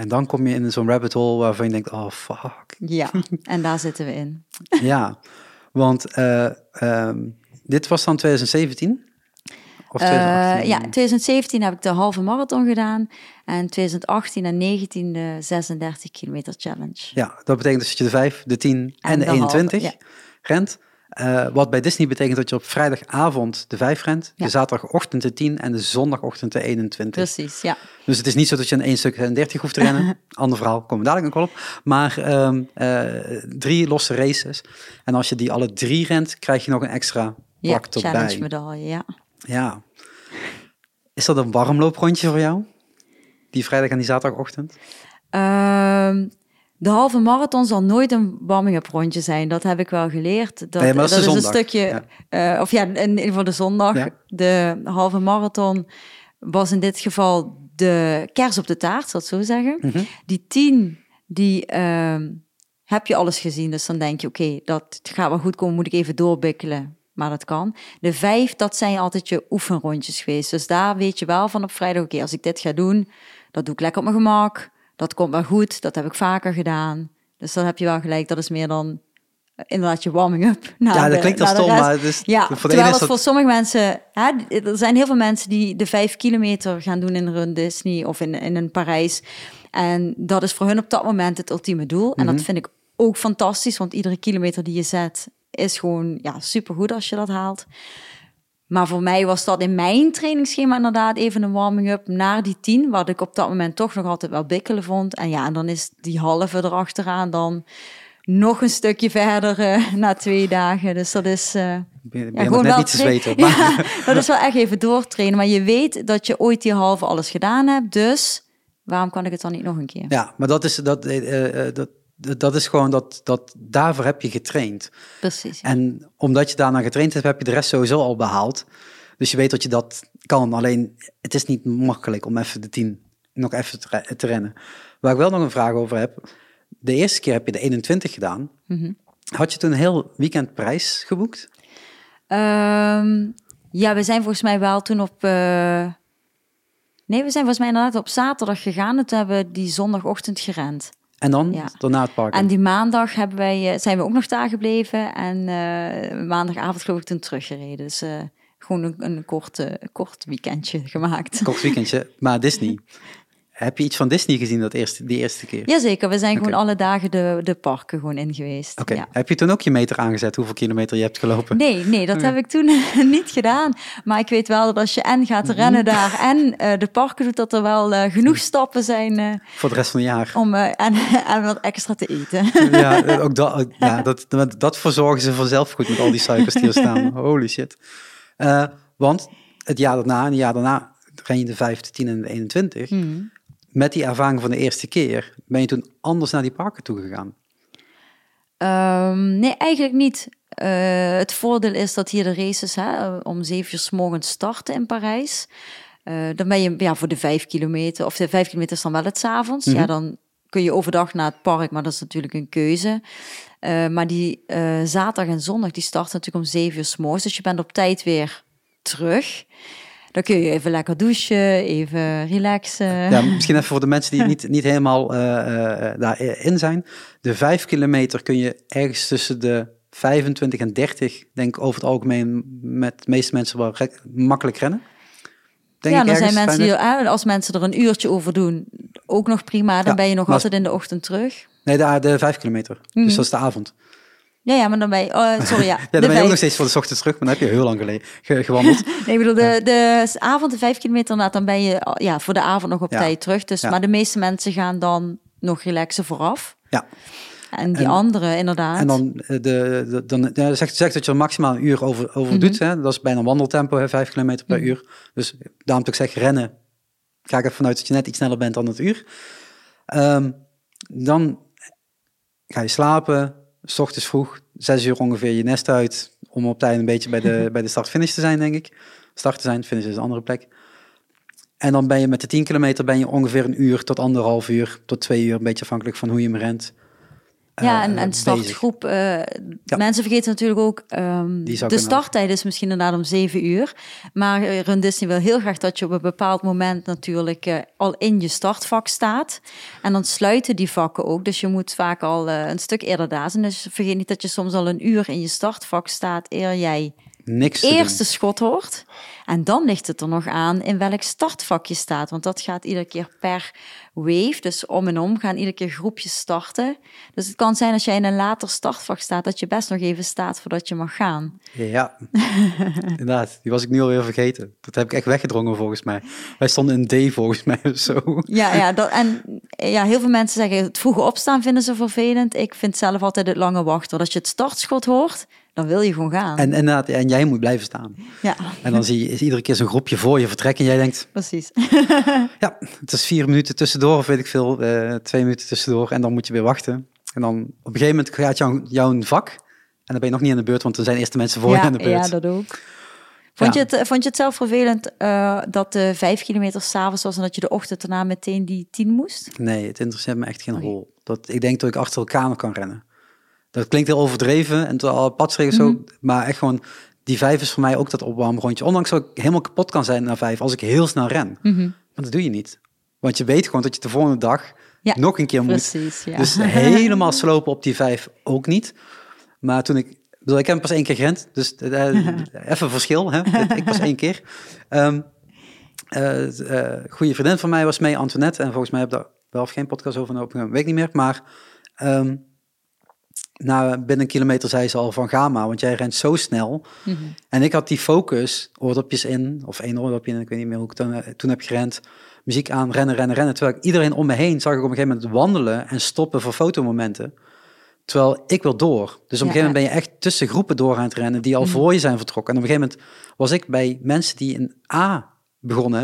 En dan kom je in zo'n rabbit hole waarvan je denkt, oh fuck. Ja, (laughs) en daar zitten we in. ja, want uh, um, dit was dan 2017? Of 2018? Uh, ja, 2017 heb ik de halve marathon gedaan. En 2018 en 19 de 36 kilometer challenge. Ja, dat betekent dus dat je de 5, de 10 en, de, 21 halve, ja. rent. Uh, wat bij Disney betekent dat je op vrijdagavond de 5 rent, ja. de zaterdagochtend de 10 en de zondagochtend de 21. Precies, ja. Dus het is niet zo dat je een 1 stuk 30 hoeft te rennen. (laughs) Ander verhaal, komen we dadelijk nog wel op. Maar um, uh, drie losse races. En als je die alle drie rent, krijg je nog een extra plak ja, erbij. challenge medaille, ja. Ja. Is dat een warmlooprondje voor jou? Die vrijdag en die zaterdagochtend? Uh, de halve marathon zal nooit een warming-up rondje zijn. Dat heb ik wel geleerd. Dat, nee, dat, is, een stukje, ja. Uh, of ja, in ieder geval de zondag. Ja. De halve marathon was in dit geval de kers op de taart, zal ik zo zeggen. Mm -hmm. Die tien, die uh, heb je alles gezien. Dus dan denk je, oké, okay, dat gaat wel goed komen. Moet ik even doorbikkelen maar dat kan. De vijf, dat zijn altijd je oefenrondjes geweest. Dus daar weet je wel van op vrijdag, oké, als ik dit ga doen, dat doe ik lekker op mijn gemak. Dat komt wel goed, dat heb ik vaker gedaan. Dus dan heb je wel gelijk, dat is meer dan eh, inderdaad je warming-up. Ja, dat klinkt als stom, maar dus ja, voor terwijl het voor sommige mensen... Hè, er zijn heel veel mensen die de vijf kilometer gaan doen in een Disney of in, in een Parijs. En dat is voor hun op dat moment het ultieme doel. En dat mhm. vind ik ook fantastisch, want iedere kilometer die je zet is gewoon ja, supergoed als je dat haalt. Maar voor mij was dat in mijn trainingsschema inderdaad even een warming-up naar die 10, wat ik op dat moment toch nog altijd wel bikkelen vond. En ja, en dan is die halve erachteraan dan nog een stukje verder uh, (laughs) na twee dagen. Dus dat is uh, ben, ja, gewoon wel niet te zweten. (laughs) Ja, dat is wel echt even doortrainen. Maar je weet dat je ooit die halve alles gedaan hebt, dus waarom kan ik het dan niet nog een keer? Ja, maar dat is dat, uh, dat dat is gewoon dat, dat daarvoor heb je getraind. Precies. En omdat je daarna getraind hebt, heb je de rest sowieso al behaald. Dus je weet dat je dat kan. Alleen het is niet makkelijk om even de tien nog even te, rennen. Waar ik wel nog een vraag over heb. De eerste keer heb je de 21 gedaan. Mm Had je toen een heel weekend prijs geboekt? Um, ja, we zijn volgens mij wel toen op. Uh... Nee, we zijn volgens mij inderdaad op zaterdag gegaan. En toen hebben we die zondagochtend gerend. En dan ja. daarna het park. En die maandag hebben wij, eh, zijn we ook nog daar gebleven. En uh, maandagavond geloof ik toen teruggereden. Dus uh, gewoon een, een kort, eh, kort weekendje gemaakt. Kort weekendje, maar Disney. (laughs) Heb je iets van Disney gezien dat eerste, die eerste keer? Jazeker, we zijn gewoon alle dagen de, de parken gewoon in geweest. Ja. heb je toen ook je meter aangezet, hoeveel kilometer je hebt gelopen? Nee, nee, dat heb ik toen (laughs) niet gedaan. Maar ik weet wel dat als je en gaat Mhm. rennen daar en eh, de parken doet, dat er wel eh, genoeg stappen zijn eh, Voor de rest van het jaar. om (laughs) en, en wat extra te eten. Ja, ook dat, (laughs) ja dat, dat, verzorgen ze vanzelf goed met al die suikers die er staan. Holy shit. Want het jaar daarna, en het jaar daarna, ren je de 5, de 10 en de 21. Hmm. Met die ervaring van de eerste keer, ben je toen anders naar die parken toe gegaan? Ehm, nee, eigenlijk niet. Eh, het voordeel is dat hier de races hè, om zeven uur s morgens starten in Parijs. Eh, dan ben je ja, voor de vijf kilometer, of de vijf kilometer is dan wel het 's avonds. Mhm. Ja, dan kun je overdag naar het park, maar dat is natuurlijk een keuze. Eh, maar die zaterdag en zondag, die starten natuurlijk om zeven uur s morgens. Dus je bent op tijd weer terug. Dan kun je even lekker douchen, even relaxen. Ja, misschien even voor de mensen die (laughs) niet, niet helemaal eh, eh, daarin zijn. De 5 kilometer kun je ergens tussen de 25 en 30, denk ik over het algemeen, met de meeste mensen wel re- makkelijk rennen. Denk ja, dan zijn mensen die, 25. hè, als mensen er een uurtje over doen, ook nog prima. Dan Ja, ben je nog altijd in de ochtend terug. Nee, de, de 5 kilometer. Mhm. Dus dat is de avond. Ja, ja, maar dan ben je... oh, sorry, ja. (laughs) Ja, dan ben je ook vijf. nog steeds voor de ochtend terug, maar dan heb je heel lang geleden ge- gewandeld. (laughs) Nee, ik bedoel, de, de avond, de vijf kilometer, inderdaad, dan ben je oh, ja, voor de avond nog op Ja. tijd terug. Dus. Maar de meeste mensen gaan dan nog relaxen vooraf. Ja. En die En- anderen, inderdaad. En dan, eh, de, de, dan ja, zegt, zegt dat je er maximaal een uur over, over Mhm. doet. Hè? Dat is bijna een wandeltempo, hè, 5 kilometer per Mhm. uur. Dus daarom dat ik zeg rennen, ga ik ervan uit dat je net iets sneller bent dan het uur. Ehm, dan ga je slapen, s ochtends vroeg, zes uur ongeveer je nest uit, om op tijd een beetje bij de, (laughs) bij de start-finish te zijn, denk ik. Start te zijn, finish is een andere plek. En dan ben je met de 10 kilometer ben je ongeveer een uur tot anderhalf uur, tot twee uur, een beetje afhankelijk van hoe je hem rent. Ja, eh, en, en bezig. startgroep. eh, Mensen vergeten natuurlijk ook, ehm, de starttijd is misschien inderdaad om zeven uur. Maar eh, Run Disney wil heel graag dat je op een bepaald moment natuurlijk eh, al in je startvak staat. En dan sluiten die vakken ook. Dus je moet vaak al eh, een stuk eerder daar zijn. Dus vergeet niet dat je soms al een uur in je startvak staat eer jij Niks eerste schot hoort. En dan ligt het er nog aan in welk startvak je staat. Want dat gaat iedere keer per wave, dus om en om, gaan iedere keer groepjes starten. Dus het kan zijn als jij in een later startvak staat, dat je best nog even staat voordat je mag gaan. Ja, (laughs) inderdaad. Die was ik nu alweer vergeten. Dat heb ik echt weggedrongen volgens mij. Wij stonden in D volgens mij of zo. Ja, ja, dat, en ja, heel veel mensen zeggen het vroege opstaan vinden ze vervelend. Ik vind zelf altijd het lange wachten. Als je het startschot hoort, dan wil je gewoon gaan. En, inderdaad, en jij moet blijven staan. ja, En dan zie je is iedere keer zo'n groepje voor je vertrekken. En jij denkt, precies. (laughs) ja, het is vier minuten tussendoor of weet ik veel. eh, twee minuten tussendoor. En dan moet je weer wachten. En dan op een gegeven moment gaat jouw, jouw vak. En dan ben je nog niet aan de beurt, want dan zijn eerst de mensen voor je aan de beurt. ja, dat ook. Vond, Ja. je het, vond je het zelf vervelend eh, dat de vijf kilometer s'avonds was en dat je de ochtend daarna meteen die tien moest? Nee, het interesseert me echt geen Oké. hol. Dat, ik denk dat ik achter elkaar nog kan rennen. Dat klinkt heel overdreven en al padsregels Mhm. zo. Maar echt gewoon, die vijf is voor mij ook dat opwarmrondje. Ondanks dat ik helemaal kapot kan zijn na vijf als ik heel snel ren. Mhm. Maar dat doe je niet. Want je weet gewoon dat je de volgende dag Ja, nog een keer moet. Precies, ja. Dus helemaal slopen op die vijf ook niet. Maar toen ik, ik bedoel, ik heb hem pas één keer gerend, dus eh, (laughs) even verschil. Hè? ik pas één keer. Eh, eh, goede vriendin van mij was mee, Antoinette. En volgens mij heb ik daar wel of geen podcast over opgenomen, weet ik niet meer. Maar ehm na binnen een kilometer zei ze al van ga maar, want jij rent zo snel. Mhm. En ik had die focus, oordopjes in, of één oordopje in, ik weet niet meer hoe ik toen, eh, toen heb gerend. Muziek aan, rennen, rennen, rennen. Terwijl ik iedereen om me heen zag ik op een gegeven moment wandelen en stoppen voor fotomomenten. Terwijl ik wil door. Dus op een Ja, gegeven moment ben je echt tussen groepen door aan het rennen die al Mhm. voor je zijn vertrokken. En op een gegeven moment was ik bij mensen die een A begonnen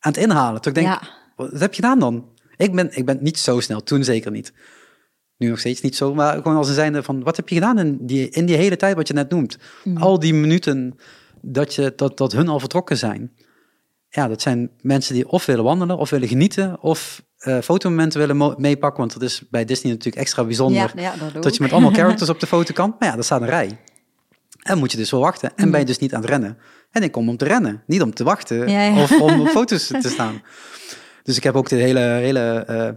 aan het inhalen. Toen ik denk, Ja. wat heb je gedaan dan? Ik ben, ik ben niet zo snel, toen zeker niet. Nu nog steeds niet zo, maar gewoon als een zijnde van, wat heb je gedaan in die, in die hele tijd wat je net noemt? Mhm. Al die minuten dat, je, dat, dat hun al vertrokken zijn. Ja, dat zijn mensen die of willen wandelen, of willen genieten, of eh fotomomenten willen meepakken. Want dat is bij Disney natuurlijk extra bijzonder. ja, ja, dat je met allemaal characters op de foto kan. Maar ja, dat staat een rij. En moet je dus wel wachten. En Mhm. ben je dus niet aan het rennen. En ik kom om te rennen, niet om te wachten Ja, of om op foto's te staan. Dus ik heb ook de hele, hele eh,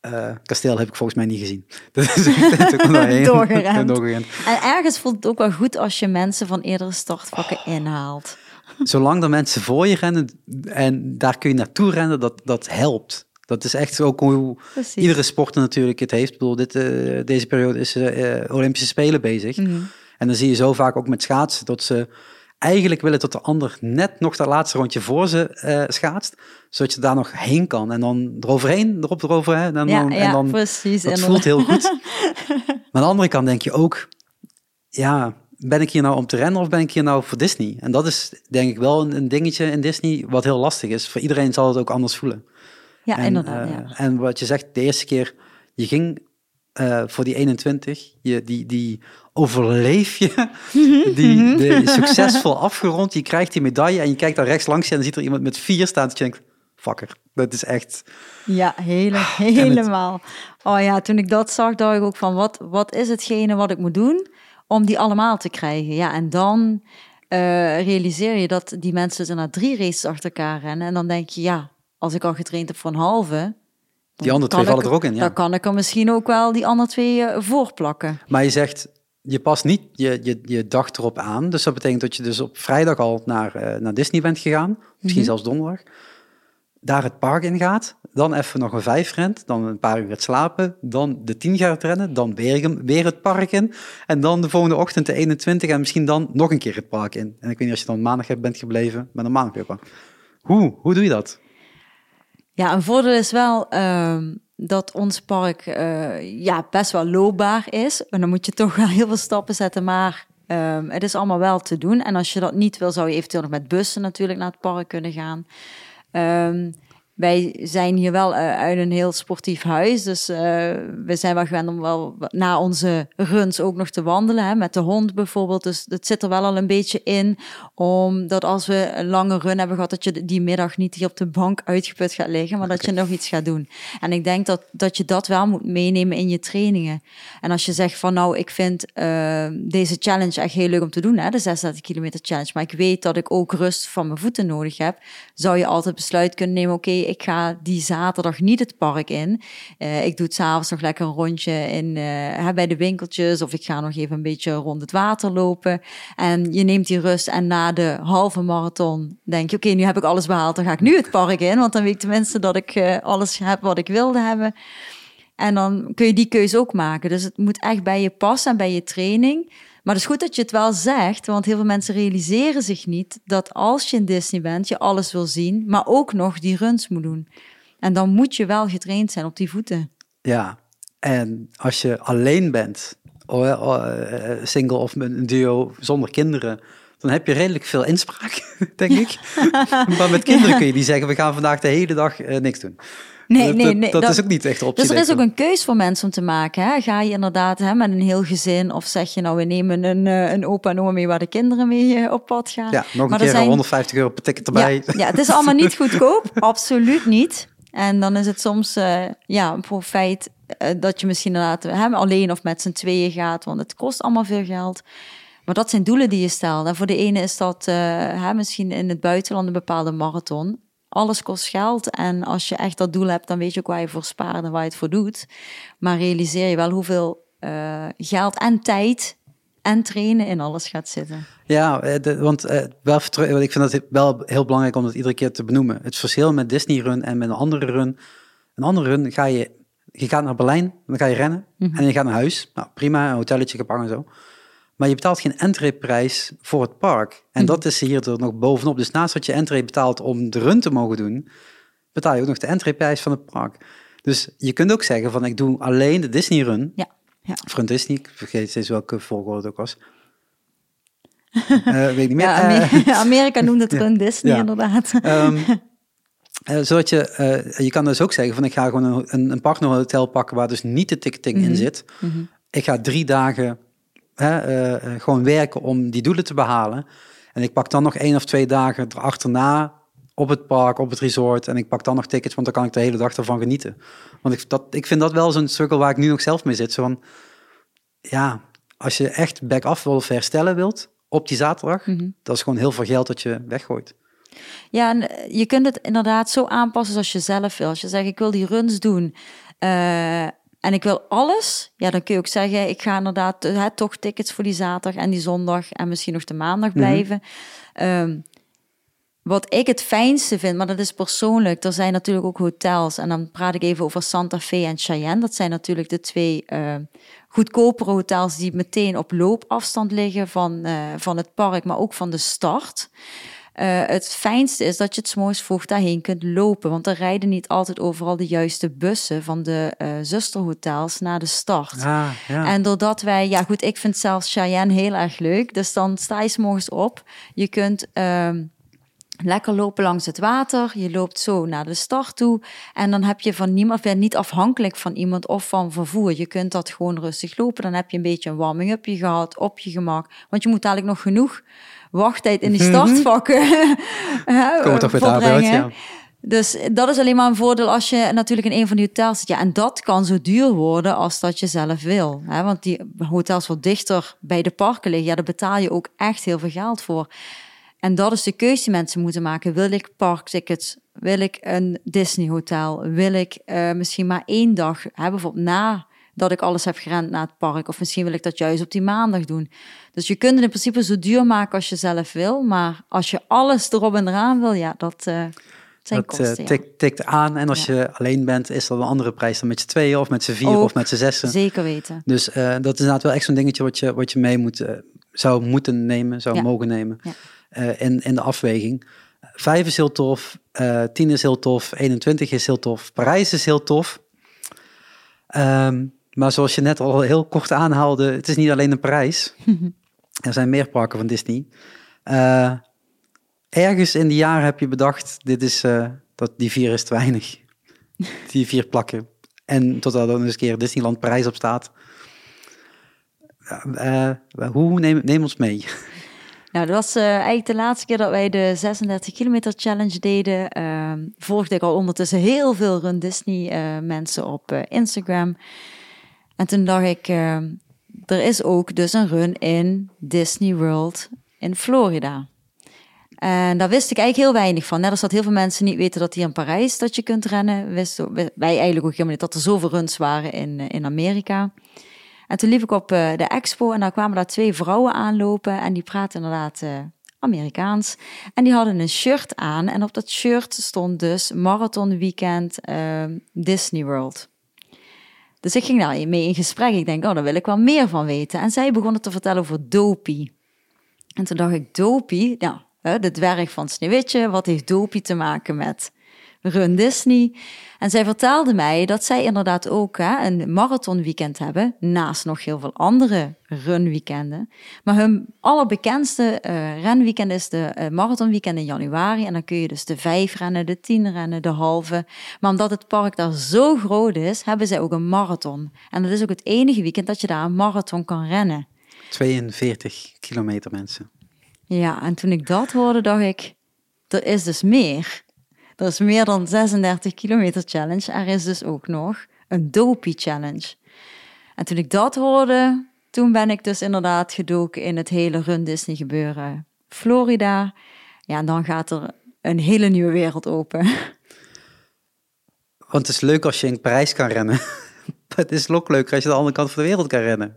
eh, kasteel heb ik volgens mij niet gezien. (laughs) Doorgerend. doorgerend. En ergens voelt het ook wel goed als je mensen van eerdere startvakken inhaalt. zolang er mensen voor je rennen en daar kun je naartoe rennen, dat, dat helpt. Dat is echt ook hoe Precies. iedere sporter natuurlijk het heeft. Ik bedoel, dit, eh, deze periode is eh, Olympische Spelen bezig. Mhm. En dan zie je zo vaak ook met schaatsen dat ze eigenlijk willen dat de ander net nog dat laatste rondje voor ze eh, schaatst, zodat je daar nog heen kan. En dan eroverheen, erop eroverheen. En dan, ja, en dan precies. dat voelt heel goed. (laughs) maar aan de andere kant denk je ook, ja, ben ik hier nou om te rennen of ben ik hier nou voor Disney? En dat is denk ik wel een, een dingetje in Disney wat heel lastig is. Voor iedereen zal het ook anders voelen. Ja, en, inderdaad. eh, ja. en wat je zegt, de eerste keer, je ging eh, voor die 21, je, die, die overleef je, die de, succesvol afgerond, je krijgt die medaille en je kijkt daar rechts langs en dan ziet er iemand met vier staan dat je denkt, fucker, dat is echt... Ja, hele, Ah, helemaal. Oh ja, toen ik dat zag, dacht ik ook van wat, wat is hetgene wat ik moet doen om die allemaal te krijgen? Ja, en dan eh, realiseer je dat die mensen er na drie races achter elkaar rennen. En dan denk je, ja, als ik al getraind heb voor een halve... Die dan andere kan twee ik- vallen er ook in, ja. Dan kan ik er misschien ook wel die andere twee eh, voorplakken. Maar je zegt, je past niet je, je, je dag erop aan. Dus dat betekent dat je dus op vrijdag al naar, eh, naar Disney bent gegaan. Misschien zelfs donderdag. Daar het park in gaat. Dan even nog een vijf rent. Dan een paar uur gaat slapen. Dan de tien gaat rennen. Dan weer, weer het park in. En dan de volgende ochtend de 21. En misschien dan nog een keer het park in. En ik weet niet als je dan maandag bent gebleven. Maar dan maandag weer park. Hoe? Hoe doe je dat? Ja, een voordeel is wel ehm, dat ons park eh, ja, best wel loopbaar is. En dan moet je toch wel heel veel stappen zetten, maar ehm, het is allemaal wel te doen. En als je dat niet wil, zou je eventueel nog met bussen natuurlijk naar het park kunnen gaan. Ehm, wij zijn hier wel eh, uit een heel sportief huis, dus eh, we zijn wel gewend om wel na onze runs ook nog te wandelen, hè, met de hond bijvoorbeeld. Dus het zit er wel al een beetje in, omdat als we een lange run hebben gehad, dat je die middag niet hier op de bank uitgeput gaat liggen, maar dat je nog iets gaat doen. En ik denk dat, dat je dat wel moet meenemen in je trainingen. En als je zegt van nou, ik vind eh, deze challenge echt heel leuk om te doen, hè, de 36 kilometer challenge, maar ik weet dat ik ook rust van mijn voeten nodig heb, zou je altijd besluit kunnen nemen, oké, ik ga die zaterdag niet het park in. Eh, ik doe het s'avonds nog lekker een rondje in, eh, bij de winkeltjes of ik ga nog even een beetje rond het water lopen. En je neemt die rust en na de halve marathon denk je, oké, nu heb ik alles behaald, dan ga ik nu het park in, want dan weet ik tenminste dat ik eh, alles heb wat ik wilde hebben. En dan kun je die keuze ook maken. Dus het moet echt bij je passen en bij je training. Maar het is goed dat je het wel zegt, want heel veel mensen realiseren zich niet dat als je in Disney bent, je alles wil zien, maar ook nog die runs moet doen. En dan moet je wel getraind zijn op die voeten. Ja, en als je alleen bent, oh, eh, eh, single of een duo zonder kinderen, dan heb je redelijk veel inspraak, (laughs) denk ik. maar met kinderen kun je die zeggen, we gaan vandaag de hele dag eh, niks doen. Nee, dat, nee, nee. Dat, dat- is ook niet echt optie. Dus er is ook een keus voor mensen om te maken. Hè? Ga je inderdaad hè, met een heel gezin of zeg je nou, we nemen een, eh, een opa en oma mee waar de kinderen mee eh, op pad gaan. Ja, nog een Maar er keer zijn- 150 euro per ticket erbij. Ja, ja, het is allemaal niet (laughs) goedkoop, absoluut niet. En dan is het soms eh, ja, een profijt dat je misschien inderdaad hè, alleen of met z'n tweeën gaat, want het kost allemaal veel geld. Maar dat zijn doelen die je stelt. En voor de ene is dat eh, hè, misschien in het buitenland een bepaalde marathon. Alles kost geld. En als je echt dat doel hebt, dan weet je ook waar je voor spaart en waar je het voor doet. Maar realiseer je wel hoeveel eh, geld en tijd en trainen in alles gaat zitten. Ja, eh, de- want eh, wel, ik vind dat wel heel belangrijk om dat iedere keer te benoemen. Het verschil met Disney Run en met een andere run. Een andere run ga je, je gaat naar Berlijn, dan ga je rennen en je gaat naar huis. Nou, prima, een hotelletje gepakken en zo. Maar je betaalt geen entreeprijs voor het park. En dat is hier er nog bovenop. Dus naast dat je entree betaalt om de run te mogen doen, betaal je ook nog de entreeprijs van het park. Dus je kunt ook zeggen van ik doe alleen de Disney Run. Ja, ja. Of Run Disney, ik vergeet steeds welke volgorde het ook was. (laughs) Eh, weet ik niet meer. Ja, Eh, Amer- (laughs) (laughs) Amerika noemt het Run Disney Ja. inderdaad. Ehm, eh, zodat je, je kan dus ook zeggen van ik ga gewoon een, een, een partnerhotel pakken waar dus niet de ticketing in zit. Ik ga drie dagen hè, eh, eh, gewoon werken om die doelen te behalen. En ik pak dan nog één of twee dagen erachterna op het park, op het resort. En ik pak dan nog tickets, want dan kan ik de hele dag ervan genieten. Want ik, dat, ik vind dat wel zo'n struggle waar ik nu nog zelf mee zit. Zo van, ja, als je echt back-af wil of herstellen wilt op die zaterdag, dat is gewoon heel veel geld dat je weggooit. Ja, en eh, je kunt het inderdaad zo aanpassen zoals je zelf wil. Als je zegt, ik wil die runs doen en ik wil alles, ja, dan kun je ook zeggen, ik ga inderdaad eh, hè, toch tickets voor die zaterdag en die zondag en misschien nog de maandag blijven. Ehm, wat ik het fijnste vind, maar dat is persoonlijk. Er zijn natuurlijk ook hotels. En dan praat ik even over Santa Fe en Cheyenne. Dat zijn natuurlijk de twee uh, goedkopere hotels die meteen op loopafstand liggen van, uh, van het park, maar ook van de start. Uh, het fijnste is dat je het s'morgens vroeg daarheen kunt lopen. Want er rijden niet altijd overal de juiste bussen van de uh, zusterhotels naar de start. Ah, ja. En doordat wij, ja goed, ik vind zelfs Cheyenne heel erg leuk. Dus dan sta je s'morgens op. Je kunt uh, lekker lopen langs het water. Je loopt zo naar de start toe. En dan heb je van niemand, ben niet afhankelijk van iemand of van vervoer. Je kunt dat gewoon rustig lopen. Dan heb je een beetje een warming-upje gehad op je gemak. Want je moet eigenlijk nog genoeg wachttijd in die startvakken (laughs) Kom toch weer uit, ja. Dus dat is alleen maar een voordeel als je natuurlijk in een van die hotels zit. Ja, en dat kan zo duur worden als dat je zelf wil. Hè? Want die hotels wat dichter bij de parken liggen, ja, daar betaal je ook echt heel veel geld voor. En dat is de keuze die mensen moeten maken. Wil ik parktickets? Wil ik een Disney hotel? Wil ik uh, misschien maar één dag, hè, bijvoorbeeld na dat ik alles heb gerend naar het park. Of misschien wil ik dat juist op die maandag doen. Dus je kunt het in principe zo duur maken als je zelf wil. Maar als je alles erop en eraan wil, ja, dat uh, zijn dat, kosten. Uh, tik, tikt aan. En als ja. je alleen bent, is dat een andere prijs dan met z'n tweeën of met z'n vier of met z'n zessen. Zeker weten. Dus uh, dat is inderdaad wel echt zo'n dingetje wat je, wat je mee moet, zou moeten nemen, zou Ja. mogen nemen in, in de afweging. Vijf is heel tof, 10 is heel tof, 21 is heel tof, Parijs is heel tof. Um, maar zoals je net al heel kort aanhaalde, het is niet alleen een prijs. (laughs) er zijn meer parken van Disney. Uh, ergens in die jaren heb je bedacht, dit is, uh, dat die vier is te weinig. (laughs) die vier plakken. En totdat er eens een keer Disneyland Parijs op staat. Uh, hoe neem, neem ons mee? (laughs) Nou, dat was uh, eigenlijk de laatste keer dat wij de 36 kilometer challenge deden. Uh, volgde ik al ondertussen heel veel Run Disney uh, mensen op Instagram. En toen dacht ik, uh, er is ook dus een run in Disney World in Florida. En daar wist ik eigenlijk heel weinig van. Net als dat heel veel mensen niet weten dat hier in Parijs dat je kunt rennen. Wisten wij eigenlijk ook helemaal niet dat er zoveel runs waren in, in Amerika. En toen liep ik op uh, de expo en daar kwamen daar twee vrouwen aanlopen. En die praten inderdaad uh, Amerikaans. En die hadden een shirt aan. En op dat shirt stond dus Marathon Weekend uh, Disney World. Dus ik ging daar mee in gesprek. Ik denk, oh, daar wil ik wel meer van weten. En zij begonnen te vertellen over Dopey. En toen dacht ik, Dopey, ja, de dwerg van Sneeuwwitje. Wat heeft Dopey te maken met Run Disney? En zij vertelde mij dat zij inderdaad ook hè, een marathonweekend hebben. Naast nog heel veel andere runweekenden. Maar hun allerbekendste uh, renweekend is de uh, marathonweekend in januari. En dan kun je dus de vijf rennen, de tien rennen, de halve. Maar omdat het park daar zo groot is, hebben zij ook een marathon. En dat is ook het enige weekend dat je daar een marathon kan rennen. 42 kilometer mensen. Ja, en toen ik dat hoorde, dacht ik, er is dus meer. Er is meer dan 36 kilometer challenge. Er is dus ook nog een dopey challenge. En toen ik dat hoorde, toen ben ik dus inderdaad gedoken in het hele Run Disney gebeuren. Florida. Ja, en dan gaat er een hele nieuwe wereld open. Want het is leuk als je in Parijs kan rennen. (laughs) het is ook leuk als je de andere kant van de wereld kan rennen.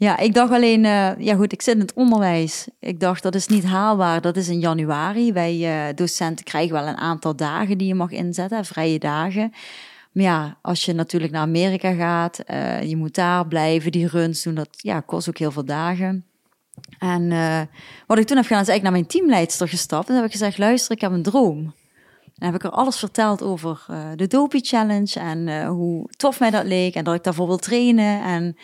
Ja, ik dacht alleen, uh, ja goed, ik zit in het onderwijs. Ik dacht, dat is niet haalbaar, dat is in januari. Wij uh, docenten krijgen wel een aantal dagen die je mag inzetten, vrije dagen. Maar ja, als je natuurlijk naar Amerika gaat, uh, je moet daar blijven, die runs doen, dat ja, kost ook heel veel dagen. En wat ik toen heb gedaan, is eigenlijk naar mijn teamleidster gestapt. En heb ik gezegd, luister, ik heb een droom. En heb ik er alles verteld over de Dopey Challenge en hoe tof mij dat leek en dat ik daarvoor wil trainen. En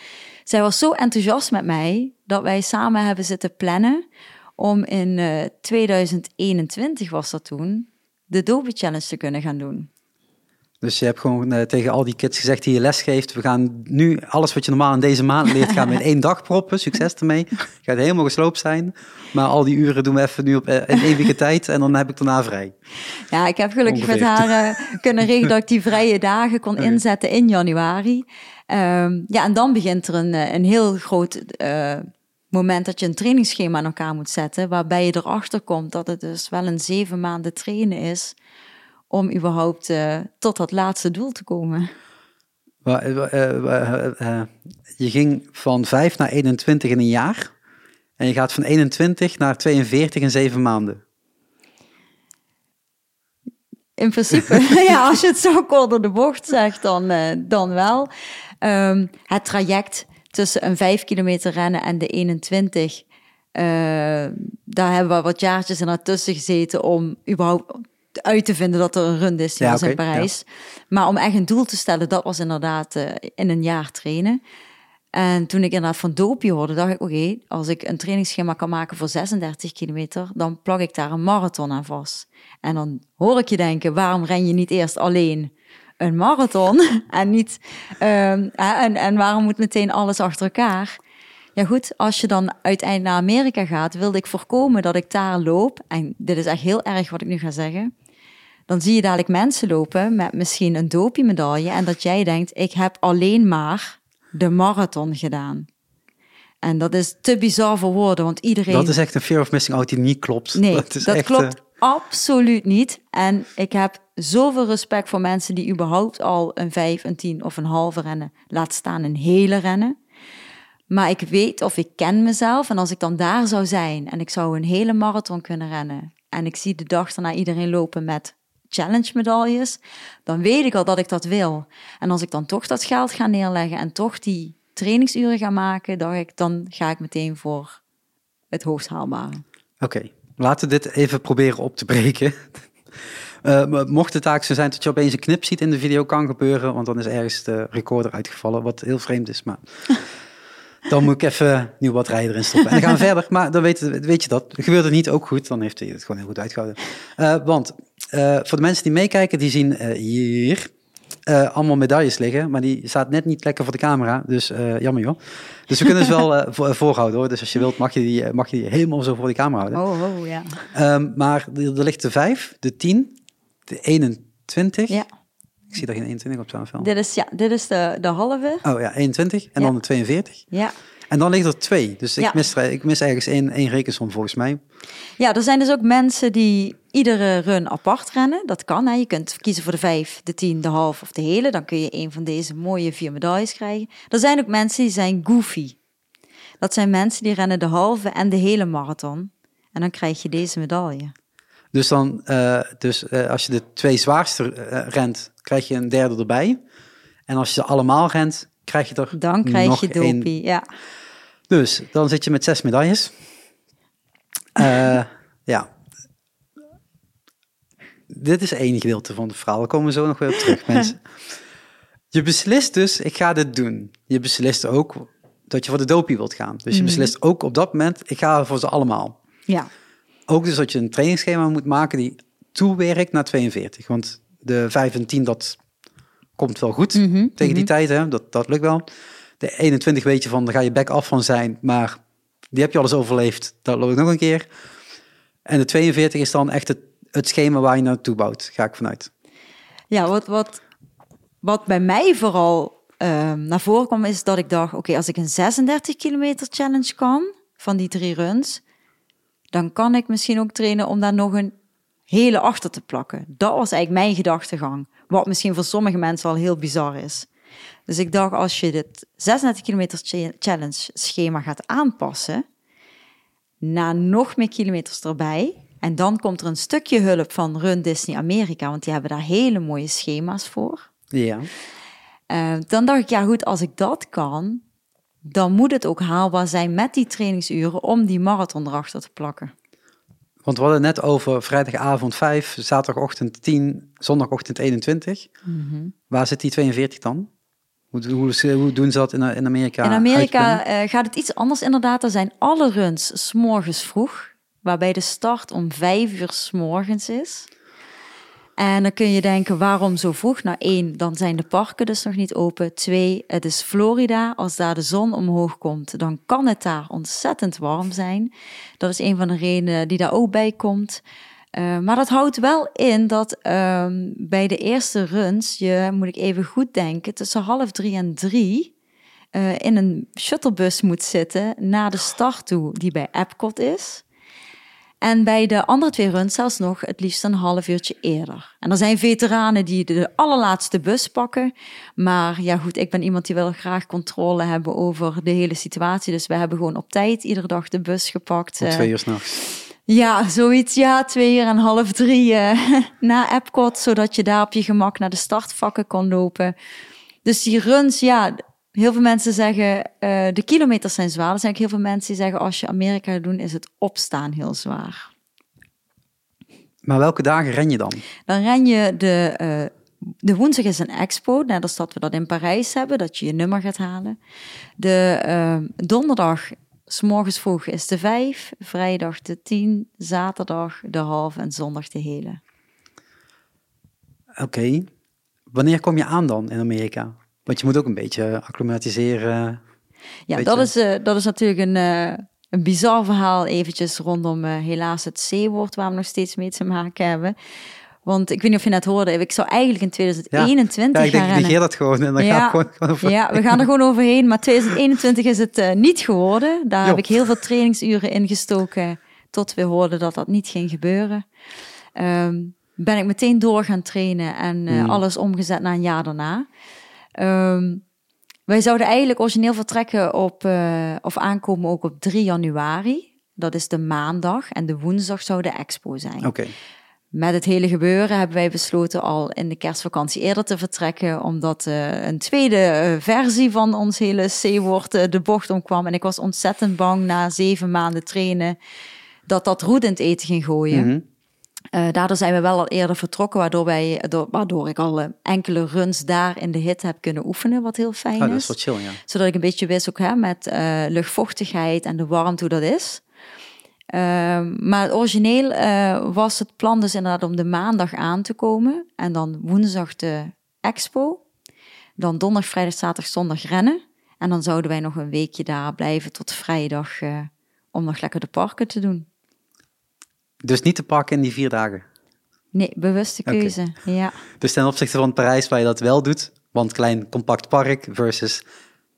zij was zo enthousiast met mij dat wij samen hebben zitten plannen om in uh, 2021 was dat toen, de Dopey Challenge te kunnen gaan doen. Dus je hebt gewoon uh, tegen al die kids gezegd die je les geeft, we gaan nu alles wat je normaal in deze maand leert, gaan we in (laughs) één dag proppen. Succes ermee. Gaat helemaal gesloopt zijn. Maar al die uren doen we even nu op uh, in één week (laughs) tijd en dan heb ik daarna vrij. Ja, ik heb gelukkig Ongeveer. met haar uh, kunnen (laughs) regelen dat ik die vrije dagen kon inzetten in januari. Um, ja, en dan begint er een, een heel groot moment dat je een trainingsschema aan elkaar moet zetten, waarbij je erachter komt dat het dus wel een zeven maanden trainen is om überhaupt uh, tot dat laatste doel te komen? Je ging van 5 naar 21 in een jaar. En je gaat van 21 naar 42 in zeven maanden. In principe, (laughs) ja, als je het zo kort door de bocht zegt, dan, dan wel. Um, het traject tussen een 5 kilometer rennen en de 21, uh, daar hebben we wat jaartjes in ertussen gezeten om überhaupt uit te vinden dat er een run is ja, was okay, in Parijs. Ja. Maar om echt een doel te stellen, dat was inderdaad uh, in een jaar trainen. En toen ik inderdaad van dopie hoorde, dacht ik, oké, als ik een trainingsschema kan maken voor 36 kilometer, dan plak ik daar een marathon aan vast. En dan hoor ik je denken, waarom ren je niet eerst alleen een marathon (laughs) en niet, um, en, en waarom moet meteen alles achter elkaar? Ja goed, als je dan uiteindelijk naar Amerika gaat, wilde ik voorkomen dat ik daar loop. En dit is echt heel erg wat ik nu ga zeggen. Dan zie je dadelijk mensen lopen met misschien een dopie-medaille en dat jij denkt, ik heb alleen maar de marathon gedaan. En dat is te bizar voor woorden, want iedereen... Dat is echt een fear of missing out die niet klopt. Nee, (laughs) dat, is dat echt, klopt uh... absoluut niet. En ik heb zoveel respect voor mensen die überhaupt al een vijf, een tien of een halve rennen, laat staan een hele rennen. Maar ik weet of ik ken mezelf en als ik dan daar zou zijn en ik zou een hele marathon kunnen rennen en ik zie de dag daarna iedereen lopen met challenge medailles, dan weet ik al dat ik dat wil. En als ik dan toch dat geld ga neerleggen en toch die trainingsuren ga maken, dan, ik, dan ga ik meteen voor het hoogst haalbare. Oké, laten we dit even proberen op te breken. (laughs) Uh, mocht het taak zo zijn dat je opeens een knip ziet in de video, kan gebeuren, want dan is ergens de recorder uitgevallen, wat heel vreemd is. Maar (laughs) dan moet ik even nieuw wat rijder in stoppen. En dan gaan we (laughs) verder. Maar dan weet, weet je dat. Gebeurt het niet ook goed, dan heeft hij het gewoon heel goed uitgehouden. Uh, want uh, voor de mensen die meekijken, die zien uh, hier allemaal medailles liggen. Maar die staat net niet lekker voor de camera. Dus jammer joh. Dus we kunnen ze wel (laughs) voorhouden hoor. Dus als je wilt, mag je, die, mag je die helemaal zo voor de camera houden. Oh, oh ja. Um, maar er, er ligt de 5, de 10, de 21. Ja. Ik zie er geen 21 op zo'n film. Dit is, ja, dit is de, de halve. Oh ja, 21 en Ja. dan de 42. Ja. En dan ligt er twee. Dus ik, Ja. mis, ik mis ergens één, één rekensom volgens mij. ja, er zijn dus ook mensen die iedere run apart rennen. Dat kan. Hè. Je kunt kiezen voor de vijf, de tien, de half of de hele. Dan kun je een van deze mooie vier medailles krijgen. Er zijn ook mensen die zijn goofy. Dat zijn mensen die rennen de halve en de hele marathon. En dan krijg je deze medaille. Dus, dan, eh, dus eh, als je de twee zwaarste eh, rent, krijg je een derde erbij. En als je ze allemaal rent, krijg je er Dan krijg nog je dopie. Ja. Dus dan zit je met zes medailles. (laughs) Eh, ja. Dit is één gedeelte van het verhaal. Daar komen we zo nog weer op terug, (laughs) mensen. Je beslist dus, ik ga dit doen. Je beslist ook dat je voor de dopie wilt gaan. Dus je Mhm. beslist ook op dat moment, ik ga voor ze allemaal. ja. Ook dus dat je een trainingsschema moet maken die toewerkt naar 42. Want de 5 en 10, dat komt wel goed Mhm, tegen die mhm. tijd. Hè? Dat, dat lukt wel. De 21 weet je van, daar ga je back af van zijn. Maar die heb je al eens overleefd. Dat loopt nog een keer. En de 42 is dan echt het, het schema waar je naartoe bouwt. Ga ik vanuit. Ja, wat, wat, wat bij mij vooral ehm, naar voren kwam, is dat ik dacht: oké, als ik een 36 kilometer challenge kan van die drie runs, dan kan ik misschien ook trainen om daar nog een hele achter te plakken. Dat was eigenlijk mijn gedachtegang. Wat misschien voor sommige mensen al heel bizar is. Dus ik dacht, als je dit 36 kilometer cha- challenge schema gaat aanpassen, naar nog meer kilometers erbij. En dan komt er een stukje hulp van Run Disney Amerika, want die hebben daar hele mooie schema's voor. Ja. Eh, dan dacht ik, ja goed, als ik dat kan, dan moet het ook haalbaar zijn met die trainingsuren om die marathon erachter te plakken. Want we hadden net over vrijdagavond 5, zaterdagochtend 10, zondagochtend 21. Mhm. Waar zit die 42 dan? Hoe, hoe, hoe doen ze dat in, in Amerika? In Amerika eh, gaat het iets anders inderdaad. Er zijn alle runs 's morgens vroeg, waarbij de start om vijf uur 's morgens is. En dan kun je denken, waarom zo vroeg? Nou, één, dan zijn de parken dus nog niet open. Twee, het is Florida. Als daar de zon omhoog komt, dan kan het daar ontzettend warm zijn. Dat is een van de redenen die daar ook bij komt. Eh, maar dat houdt wel in dat ehm, bij de eerste runs je, moet ik even goed denken, tussen half drie en drie eh, in een shuttlebus moet zitten naar de start toe, die bij Epcot is. En bij de andere twee runs zelfs nog het liefst een half uurtje eerder. En er zijn veteranen die de allerlaatste bus pakken. Maar ja goed, ik ben iemand die wil graag controle hebben over de hele situatie. Dus we hebben gewoon op tijd iedere dag de bus gepakt. Om eh, twee uur s'nachts. Ja, zoiets. Ja, twee uur en half drie uh, (laughs) na Epcot, zodat je daar op je gemak naar de startvakken kon lopen. Dus die runs, ja, heel veel mensen zeggen uh, de kilometers zijn zwaar. Er zijn ook heel veel mensen die zeggen als je Amerika gaat doen, is het opstaan heel zwaar. Maar welke dagen ren je dan? Dan ren je de, uh, de woensdag is een expo, net als dat we dat in Parijs hebben, dat je je nummer gaat halen. De uh, donderdag, s morgens vroeg, is de vijf, vrijdag de tien, zaterdag de half en zondag de hele. Oké. Wanneer kom je aan dan in Amerika? Want je moet ook een beetje acclimatiseren. Ja, dat is, uh, dat is natuurlijk een, uh, een bizar verhaal eventjes rondom uh, helaas het C-woord waar we nog steeds mee te maken hebben. Want ik weet niet of je net hoorde, ik zou eigenlijk in 2021 ja, ja, ik denk, gaan rennen. dat gewoon en dan ja, gaan we gewoon overheen. Ja, we gaan er gewoon overheen. Maar 2021 is het uh, niet geworden. Daar jo. heb ik heel veel trainingsuren in gestoken tot we hoorden dat dat niet ging gebeuren. Um, ben ik meteen door gaan trainen en uh, mm. alles omgezet na een jaar daarna. Um, wij zouden eigenlijk origineel vertrekken op, uh, of aankomen ook op 3 januari. Dat is de maandag. En de woensdag zou de expo zijn. Oké. Okay. Met het hele gebeuren hebben wij besloten al in de kerstvakantie eerder te vertrekken, omdat uh, een tweede uh, versie van ons hele C-woord de bocht omkwam. En ik was ontzettend bang na zeven maanden trainen dat dat roet in het eten ging gooien. Mm -hmm. Uh, daardoor zijn we wel al eerder vertrokken, waardoor, wij, door, waardoor ik al uh, enkele runs daar in de hitte heb kunnen oefenen, wat heel fijn oh, is. Dat is wat chill, ja. Zodat ik een beetje wist ook hè, met uh, luchtvochtigheid en de warmte hoe dat is. maar origineel was het plan dus inderdaad om de maandag aan te komen en dan woensdag de expo. Dan donderdag, vrijdag, zaterdag, zondag rennen. En dan zouden wij nog een weekje daar blijven tot vrijdag om nog lekker de parken te doen. Dus niet te pakken in die vier dagen? Nee, bewuste keuze, okay. ja. Dus ten opzichte van Parijs waar je dat wel doet, want klein compact park versus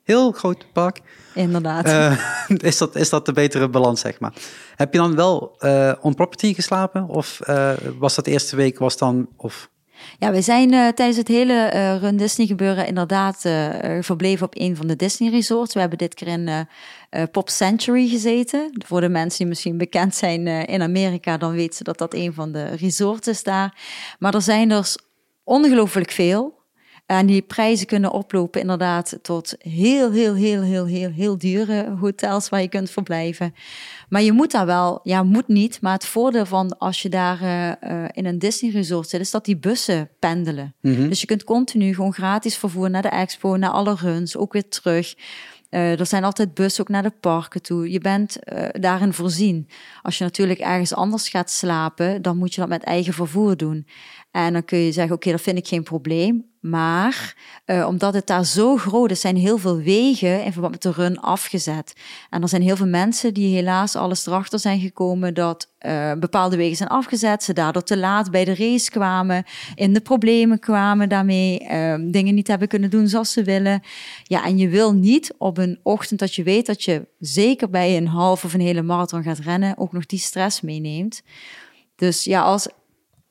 heel groot park. Inderdaad. Uh, (laughs) is, dat, is dat de betere balans, zeg maar. Heb je dan wel uh, on property geslapen? Of uh, was dat de eerste week, was dan... Of... Ja, we zijn uh, tijdens het hele uh, Run Disney gebeuren inderdaad uh, verbleven op een van de Disney resorts. We hebben dit keer in Pop Century gezeten. Voor de mensen die misschien bekend zijn in Amerika, dan weten ze dat dat een van de resorts is daar. Maar er zijn er ongelooflijk veel. En die prijzen kunnen oplopen inderdaad tot heel, heel, heel, heel, heel, heel dure hotels waar je kunt verblijven. Maar je moet daar wel, ja, moet niet. Maar het voordeel van als je daar uh, in een Disney resort zit, is dat die bussen pendelen. Mm -hmm. Dus je kunt continu gewoon gratis vervoer naar de expo, naar alle runs, ook weer terug. Uh, er zijn altijd bussen ook naar de parken toe. Je bent uh, daarin voorzien. Als je natuurlijk ergens anders gaat slapen, dan moet je dat met eigen vervoer doen. En dan kun je zeggen, oké, okay, dat vind ik geen probleem. Maar uh, omdat het daar zo groot is, zijn heel veel wegen in verband met de run afgezet. En er zijn heel veel mensen die helaas alles erachter zijn gekomen dat uh, bepaalde wegen zijn afgezet. Ze daardoor te laat bij de race kwamen, in de problemen kwamen daarmee, uh, dingen niet hebben kunnen doen zoals ze willen. Ja, en je wil niet op een ochtend dat je weet dat je zeker bij een half of een hele marathon gaat rennen, ook nog die stress meeneemt. Dus ja, als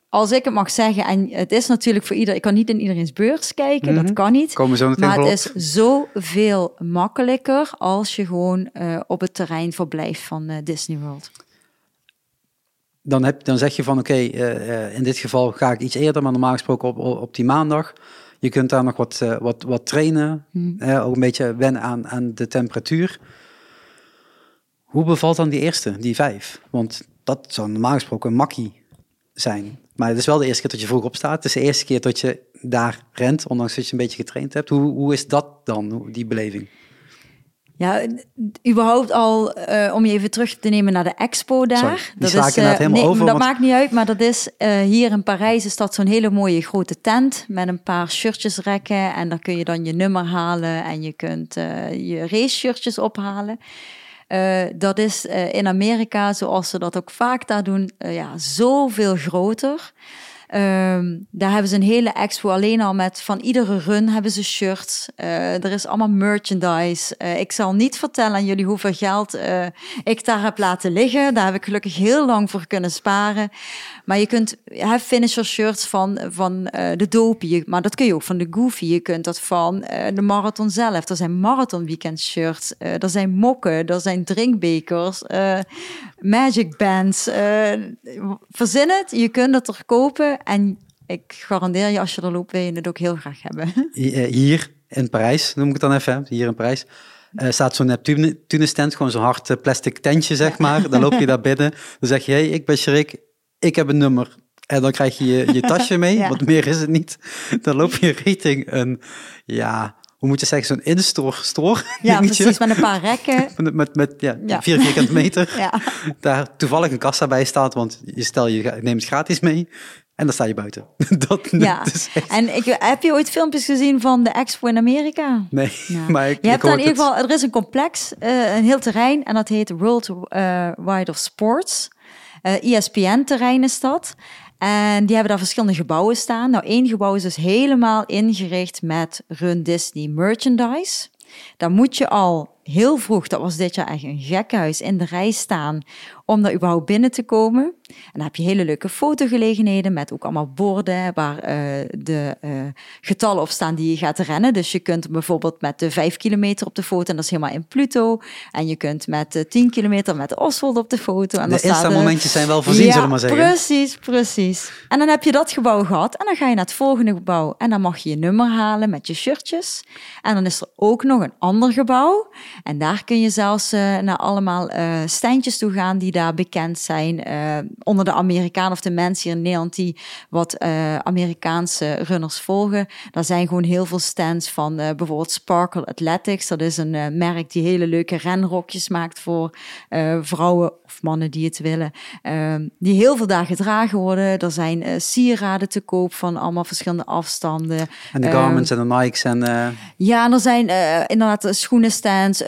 als ik het mag zeggen, en het is natuurlijk voor ieder, ik kan niet in iedereen's beurs kijken, mm -hmm. dat kan niet. Komen zo maar het is zoveel makkelijker als je gewoon uh, op het terrein verblijft van uh, Disney World. Dan, heb, dan zeg je van oké, okay, uh, in dit geval ga ik iets eerder, maar normaal gesproken op, op die maandag. Je kunt daar nog wat, wat, wat trainen, mm. ook een beetje wennen aan, aan de temperatuur. Hoe bevalt dan die eerste, die vijf? Want dat zou normaal gesproken een makkie zijn. Maar het is wel de eerste keer dat je vroeg opstaat. Het is de eerste keer dat je daar rent, ondanks dat je een beetje getraind hebt. Hoe, hoe is dat dan, die beleving? Ja, überhaupt al uh, om je even terug te nemen naar de expo daar. Sorry, dat is uh, helemaal nee, over. Dat want... maakt niet uit, maar dat is uh, hier in Parijs is dat zo'n hele mooie grote tent met een paar shirtjesrekken en daar kun je dan je nummer halen en je kunt je race shirtjes ophalen. Uh, dat is uh, in Amerika, zoals ze dat ook vaak daar doen, uh, ja, zoveel groter. Ehm, daar hebben ze een hele expo alleen al met van iedere run hebben ze shirts. Uh, er is allemaal merchandise. Uh, ik zal niet vertellen aan jullie hoeveel geld uh, ik daar heb laten liggen. Daar heb ik gelukkig heel lang voor kunnen sparen. Maar je kunt have finisher shirts van, van de Dopie, maar dat kun je ook van de Goofy. Je kunt dat van de marathon zelf. Er zijn marathon weekend shirts. er zijn mokken, er zijn drinkbekers, magic bands. verzin het, je kunt het er kopen en ik garandeer je, als je er loopt, wil je het ook heel graag hebben. (laughs) Eh, hier in Parijs, noem ik het dan even, hier in Parijs, uh, staat zo'n Neptune stand, gewoon zo'n hard eh, plastic tentje, zeg maar. Dan loop je (laughs) daar binnen, dan zeg je, hey, ik ben Sherik, ik heb een nummer. En dan krijg je je, je (laughs) tasje mee, want meer is het niet. Dan loop je richting een, ja, hoe moet je zeggen, zo'n in-store store. Ja, precies, met een paar rekken. met, met, met ja, ja. vier vierkante meter. ja. Daar toevallig een kassa bij staat, want je stel je neemt het gratis mee. En dan sta je buiten. (laughs) dat, ja. En ik, heb je ooit filmpjes gezien van de Expo in Amerika? Nee, (laughs) maar ik, Je hebt dan in ieder geval, er is een complex, uh, een heel terrein, en dat heet World uh, Wide of Sports. Uh, ESPN-terrein is dat. En die hebben daar verschillende gebouwen staan. Nou, één gebouw is dus helemaal ingericht met Run Disney merchandise. Daar moet je al heel vroeg, dat was dit jaar echt een gekhuis, in de rij staan om daar überhaupt binnen te komen. En dan heb je hele leuke fotogelegenheden met ook allemaal borden waar uh, de uh, getallen op staan die je gaat rennen. Dus je kunt bijvoorbeeld met de 5 kilometer op de foto en dat is helemaal in Pluto. En je kunt met de 10 kilometer met Oswald op de foto. En de Insta-momentjes zijn wel voorzien, ja, zullen we maar zeggen. precies, precies. En dan heb je dat gebouw gehad en dan ga je naar het volgende gebouw. En dan mag je je nummer halen met je shirtjes. En dan is er ook nog een ander gebouw. En daar kun je zelfs uh, naar allemaal standjes toe gaan die daar bekend zijn uh, onder de Amerikanen of de mensen hier in Nederland die wat uh, Amerikaanse runners volgen. Daar zijn gewoon heel veel stands van uh, bijvoorbeeld Sparkle Athletics. Dat is een merk die hele leuke renrokjes maakt voor vrouwen of mannen die het willen. Ehm, die heel veel daar gedragen worden. Er zijn sieraden te koop van allemaal verschillende afstanden. En de Garments en de Nikes en... Ja, en er zijn inderdaad schoenenstands,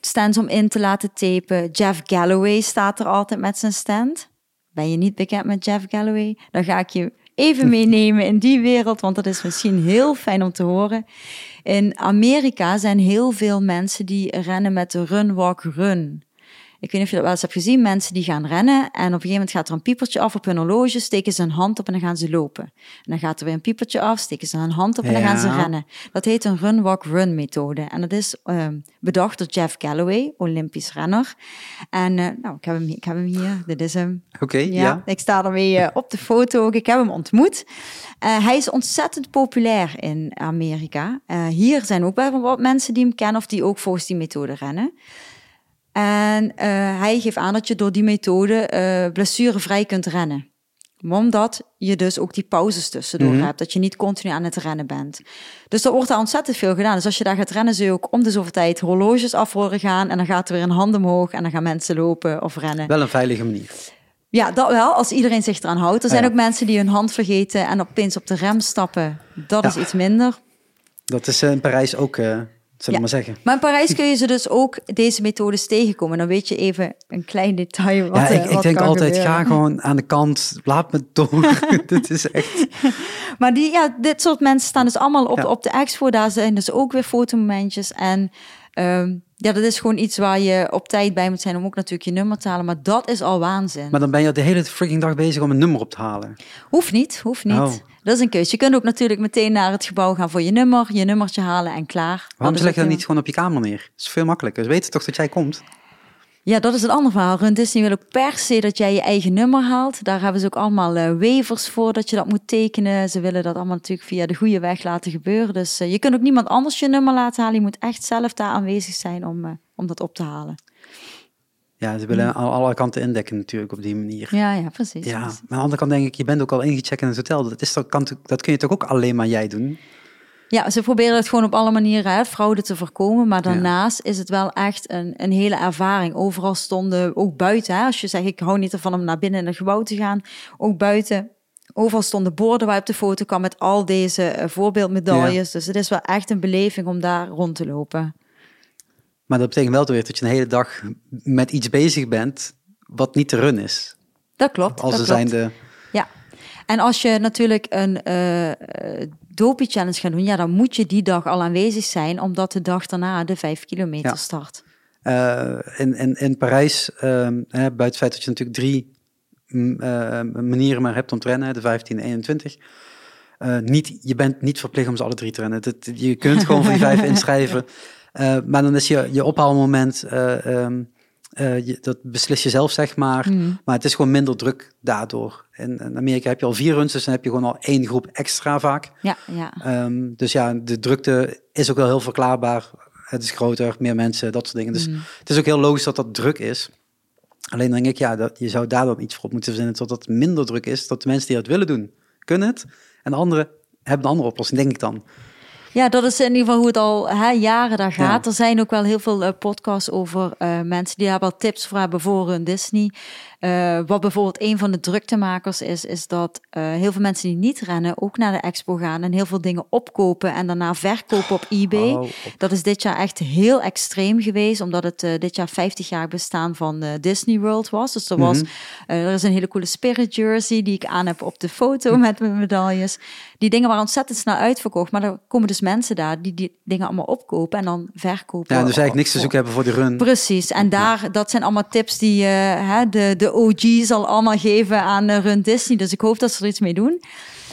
stands om in te laten tapen. Jeff Galloway staat er altijd met zijn stand. Ben je niet bekend met Jeff Galloway? Dan ga ik je even meenemen in die wereld, want dat is misschien heel fijn om te horen. In Amerika zijn heel veel mensen die rennen met de run, walk, run. Ik weet niet of je dat wel eens hebt gezien. Mensen die gaan rennen en op een gegeven moment gaat er een piepertje af op hun horloge, steken ze een hand op en dan gaan ze lopen. En dan gaat er weer een piepertje af, steken ze een hand op en dan gaan ze rennen. Dat heet een run-walk-run methode. En dat is uh, bedacht door Jeff Galloway, Olympisch renner. En uh, nou, ik heb, hem, ik heb hem hier. Dit is hem. Oké, ja, Ik sta ermee uh, op de foto ook. Ik heb hem ontmoet. Uh, hij is ontzettend populair in Amerika. hier zijn ook wel wat mensen die hem kennen of die ook volgens die methode rennen. En uh, hij geeft aan dat je door die methode uh, blessurevrij kunt rennen. Omdat je dus ook die pauzes tussendoor mm -hmm. hebt. Dat je niet continu aan het rennen bent. Dus er wordt daar ontzettend veel gedaan. Dus als je daar gaat rennen, zul je ook om de zoveel tijd horloges af horen gaan. En dan gaat er weer een hand omhoog en dan gaan mensen lopen of rennen. Wel een veilige manier. Ja, dat wel, als iedereen zich eraan houdt. Er zijn ook mensen die hun hand vergeten en opeens op de rem stappen. Dat ja. is iets minder. Dat is in Parijs ook... Uh zullen ja. maar zeggen. Maar in Parijs kun je ze dus ook deze methodes tegenkomen. Dan weet je even een klein detail wat Ja, ik, uh, ik denk altijd, gebeuren. ga gewoon aan de kant, laat me door. (laughs) (laughs) dit is echt... (laughs) Maar die, ja, dit soort mensen staan dus allemaal op, ja. op de expo. Daar zijn dus ook weer fotomomentjes. En um, ja, dat is gewoon iets waar je op tijd bij moet zijn om ook natuurlijk je nummer te halen. Maar dat is al waanzin. Maar dan ben je de hele freaking dag bezig om een nummer op te halen. Hoeft niet, hoeft niet. Oh. Dat is een keuze. Je kunt ook natuurlijk meteen naar het gebouw gaan voor je nummer, je nummertje halen en klaar. Waarom leg je dat niet gewoon op je kamer neer? Dat is veel makkelijker. Ze weten toch dat jij komt? Ja, dat is een ander verhaal. Run Disney wil ook per se dat jij je eigen nummer haalt. Daar hebben ze ook allemaal uh, waivers voor dat je dat moet tekenen. Ze willen dat allemaal natuurlijk via de goede weg laten gebeuren. Dus uh, je kunt ook niemand anders je nummer laten halen. Je moet echt zelf daar aanwezig zijn om, uh, om dat op te halen. Ja, ze willen aan alle kanten indekken natuurlijk op die manier. Ja, ja, precies. Ja, maar aan de andere kant denk ik, je bent ook al ingecheckt in het hotel. Dat, is toch, kan, dat kun je toch ook alleen maar jij doen? Ja, ze proberen het gewoon op alle manieren, hè, fraude te voorkomen. Maar daarnaast ja. is het wel echt een, een hele ervaring. Overal stonden, ook buiten, hè, als je zegt ik hou niet ervan om naar binnen in een gebouw te gaan. Ook buiten, overal stonden borden waar op de foto kwam met al deze uh, voorbeeldmedailles. Ja. Dus het is wel echt een beleving om daar rond te lopen. Maar dat betekent wel weer dat je een hele dag met iets bezig bent wat niet te run is. Dat klopt. Als dat er klopt. zijn de... Ja. En als je natuurlijk een uh, dopie challenge gaat doen, ja, dan moet je die dag al aanwezig zijn, omdat de dag daarna de vijf kilometer start. Uh, in, in, in Parijs, uh, buiten het feit dat je natuurlijk drie mm, manieren maar hebt om te rennen, de 15 en 21. niet, je bent niet verplicht om ze alle drie te rennen. Dat, je kunt gewoon voor die vijf (laughs) inschrijven. maar dan is je, je ophaalmoment um, uh, je, dat beslis je zelf, zeg maar. Hmm. Maar het is gewoon minder druk daardoor. In, in, Amerika heb je al vier runs, dus dan heb je gewoon al één groep extra vaak. Ja, ja. Um, dus ja, de drukte is ook wel heel verklaarbaar. Het is groter, meer mensen, dat soort dingen. Dus hmm. het is ook heel logisch dat dat druk is. Alleen denk ik, ja, dat, je zou daar dan iets voor op moeten verzinnen, tot het minder druk is. Dat de mensen die het willen doen, kunnen het. En de anderen hebben een andere oplossing, denk ik dan. Ja, dat is in ieder geval hoe het al hè, jaren daar gaat. Er zijn ook wel heel veel uh, podcasts over uh, mensen die daar wel tips voor hebben voor een Disney. Uh, wat bijvoorbeeld een van de druktemakers is, is dat heel veel mensen die niet rennen ook naar de expo gaan en heel veel dingen opkopen en daarna verkopen op eBay. Oh, Dat is dit jaar echt heel extreem geweest, omdat het dit jaar 50 jaar bestaan van Disney World was. Dus er, was, mhm. er is een hele coole Spirit jersey die ik aan heb op de foto (laughs) met mijn medailles. Die dingen waren ontzettend snel uitverkocht, maar er komen dus mensen daar die die dingen allemaal opkopen en dan verkopen. Ja, dus eigenlijk niks te zoeken hebben voor de run. Precies, en daar, dat zijn allemaal tips die hè, de, de OG zal allemaal geven aan uh, Run Disney. Dus ik hoop dat ze er iets mee doen.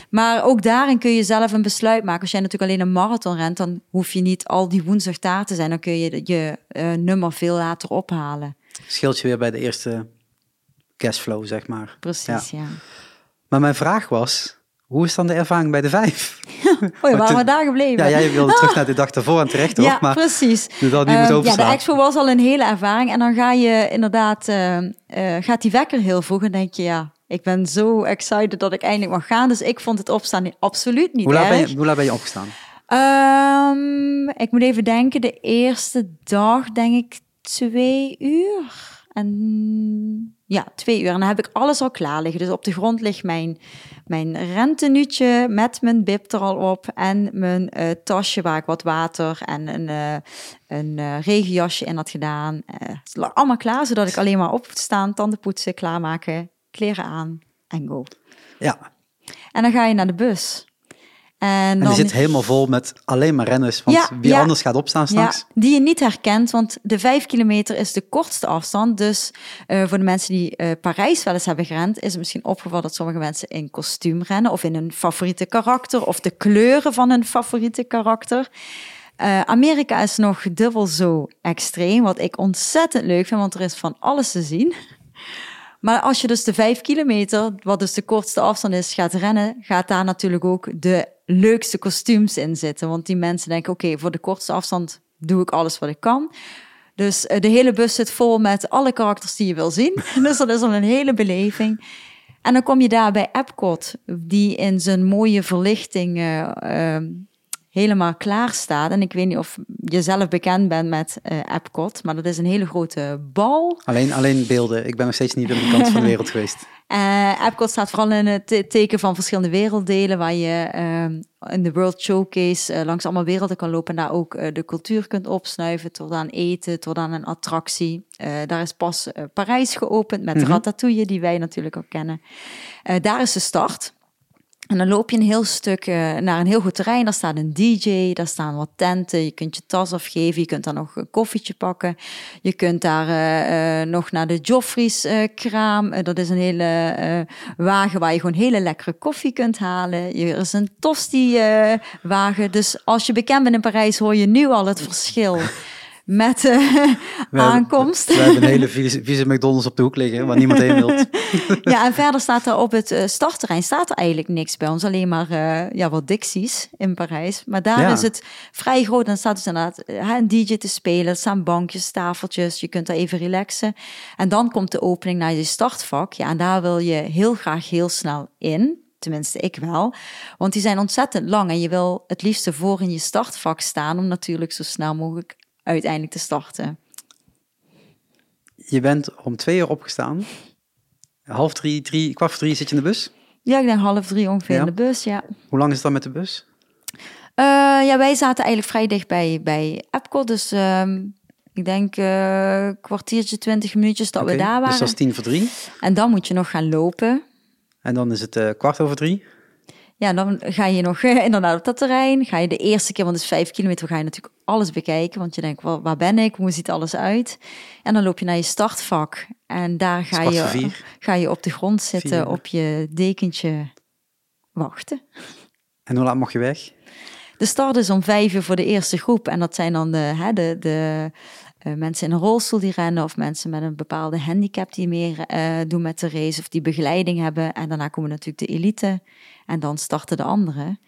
Maar ook daarin kun je zelf een besluit maken. Als jij natuurlijk alleen een marathon rent, dan hoef je niet al die woensdag daar te zijn. Dan kun je je uh, nummer veel later ophalen. Scheelt je weer bij de eerste cashflow, zeg maar. Precies, ja. ja. Maar mijn vraag was, hoe is dan de ervaring bij de vijf? (laughs) Oh waren we daar gebleven? Ja, jij wilde terug naar de dag ervoor en terecht, toch? Ja, maar precies. Dat niet um, moet ja, de expo was al een hele ervaring. En dan ga je inderdaad, uh, uh, gaat die wekker heel vroeg en denk je, ja, ik ben zo excited dat ik eindelijk mag gaan. Dus ik vond het opstaan absoluut niet hoe laat erg. Ben je, hoe laat ben je opgestaan? Um, ik moet even denken, de eerste dag denk ik twee uur. En ja, twee uur. En dan heb ik alles al klaar liggen. Dus op de grond ligt mijn, mijn rentenuutje met mijn bib er al op. En mijn uh, tasje waar ik wat water en een, uh, een uh, regenjasje in had gedaan. allemaal klaar, zodat ik alleen maar op staan, tanden poetsen, klaarmaken, kleren aan en go. Ja. En dan ga je naar de bus. En, dan... die zit helemaal vol met alleen maar renners. Want wie anders gaat opstaan straks? Ja, die je niet herkent, want de vijf kilometer is de kortste afstand. Dus uh, voor de mensen die uh, Parijs wel eens hebben gerend, is het misschien opgevallen dat sommige mensen in kostuum rennen of in hun favoriete karakter of de kleuren van hun favoriete karakter. Uh, Amerika is nog dubbel zo extreem, wat ik ontzettend leuk vind, want er is van alles te zien. Maar als je dus de vijf kilometer, wat dus de kortste afstand is, gaat rennen, gaat daar natuurlijk ook de leukste kostuums in zitten. Want die mensen denken, oké, voor de kortste afstand doe ik alles wat ik kan. Dus uh, de hele bus zit vol met alle karakters die je wil zien. (laughs) dus dat is al een hele beleving. En dan kom je daar bij Epcot, die in zijn mooie verlichting uh, helemaal klaar staat. En ik weet niet of je zelf bekend bent met uh, Epcot, maar dat is een hele grote bal. Alleen, alleen beelden. Ik ben nog steeds niet aan de kant van de (laughs) wereld geweest. Uh, Epcot staat vooral in het teken van verschillende werelddelen, waar je uh, in de World Showcase uh, langs allemaal werelden kan lopen en daar ook de cultuur kunt opsnuiven, tot aan eten, tot aan een attractie. daar is pas Parijs geopend met mm -hmm. Ratatouille, die wij natuurlijk ook kennen. daar is de start. En dan loop je een heel stuk uh, naar een heel goed terrein. Daar staat een DJ, daar staan wat tenten. Je kunt je tas afgeven, je kunt daar nog een koffietje pakken. Je kunt daar uh, uh, nog naar de Joffrey's kraam. dat is een hele wagen waar je gewoon hele lekkere koffie kunt halen. Er is een tosti wagen. Dus als je bekend bent in Parijs hoor je nu al het verschil met uh, aankomst. we hebben een hele vieze, McDonald's op de hoek liggen, waar niemand heen wil. (laughs) ja, en verder staat er op het uh, startterrein staat er eigenlijk niks bij ons. Alleen maar uh, ja, wat Dixies in Parijs. Maar daar is het vrij groot. En staat dus inderdaad een DJ te spelen. Er staan bankjes, tafeltjes. Je kunt daar even relaxen. En dan komt de opening naar je startvak. Ja, en daar wil je heel graag heel snel in. Tenminste, ik wel. Want die zijn ontzettend lang. En je wil het liefste voor in je startvak staan. Om natuurlijk zo snel mogelijk uiteindelijk te starten. Je bent om twee uur opgestaan. Half drie, drie, kwart voor drie zit je in de bus? Ja, ik denk half drie ongeveer in de bus, ja. Hoe lang is het dan met de bus? Uh, ja, wij zaten eigenlijk vrij dicht bij, bij Epcot, dus uh, ik denk uh, kwartiertje, twintig minuutjes dat okay, we daar waren. Dus dat is tien voor drie? En dan moet je nog gaan lopen. En dan is het uh, kwart over drie. Ja, dan ga je nog inderdaad op dat terrein. Ga je de eerste keer, want het is vijf kilometer, ga je natuurlijk alles bekijken. Want je denkt, waar ben ik? Hoe ziet alles uit? En dan loop je naar je startvak. En daar ga, je, ga je op de grond zitten, op je dekentje wachten. En hoe laat mag je weg? De start is om vijf uur voor de eerste groep. En dat zijn dan de, hè, de, de uh, mensen in een rolstoel die rennen of mensen met een bepaalde handicap die meer uh, doen met de race of die begeleiding hebben. En daarna komen natuurlijk de elite en dan starten de anderen.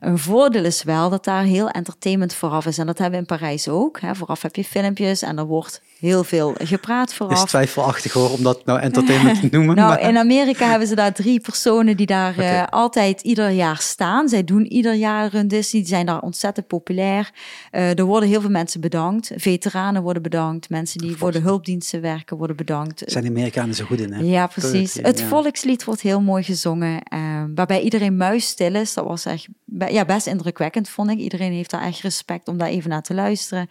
Een voordeel is wel dat daar heel entertainment vooraf is. En dat hebben we in Parijs ook. Hè. Vooraf heb je filmpjes en er wordt heel veel gepraat vooraf. Het is twijfelachtig hoor, om dat nou entertainment te noemen. nou, in Amerika hebben ze daar drie personen die daar uh, altijd ieder jaar staan. Zij doen ieder jaar een Disney, die zijn daar ontzettend populair. Uh, er worden heel veel mensen bedankt. Veteranen worden bedankt. Mensen die voor de hulpdiensten werken worden bedankt. Zijn de Amerikanen zo goed in, hè? Ja, precies. Het volkslied wordt heel mooi gezongen, uh, waarbij iedereen muisstil is. Dat was echt ja, best indrukwekkend, vond ik. Iedereen heeft daar echt respect om daar even naar te luisteren.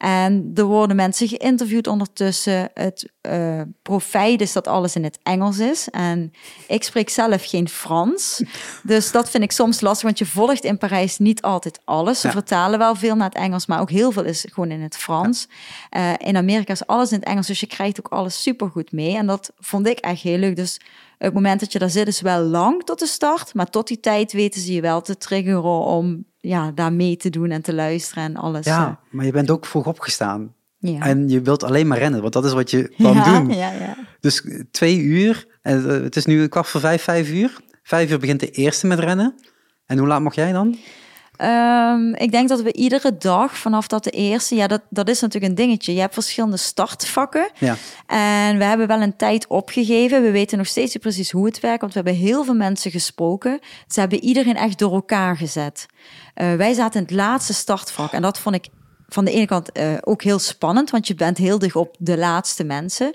En er worden mensen geïnterviewd ondertussen. Het uh, profijt is dat alles in het Engels is. En ik spreek zelf geen Frans. Dus dat vind ik soms lastig, want je volgt in Parijs niet altijd alles. Ze vertalen wel veel naar het Engels, maar ook heel veel is gewoon in het Frans. Uh, in Amerika is alles in het Engels, dus je krijgt ook alles supergoed mee. En dat vond ik echt heel leuk. Dus het moment dat je daar zit is wel lang tot de start, maar tot die tijd weten ze je wel te triggeren om ja, daar mee te doen en te luisteren en alles. Ja, eh. maar je bent ook vroeg opgestaan. Ja. En je wilt alleen maar rennen, want dat is wat je (laughs) kan ja, doen. Ja, ja. Dus twee uur, en eh, het is nu kwart voor vijf, vijf uur. Vijf uur begint de eerste met rennen. En hoe laat mag jij dan? Um, ik denk dat we iedere dag vanaf dat de eerste, ja, dat, dat is natuurlijk een dingetje. Je hebt verschillende startvakken. Ja. En we hebben wel een tijd opgegeven. We weten nog steeds niet precies hoe het werkt, want we hebben heel veel mensen gesproken. Ze hebben iedereen echt door elkaar gezet. Uh, wij zaten in het laatste startvak en dat vond ik van de ene kant uh, ook heel spannend, want je bent heel dicht op de laatste mensen.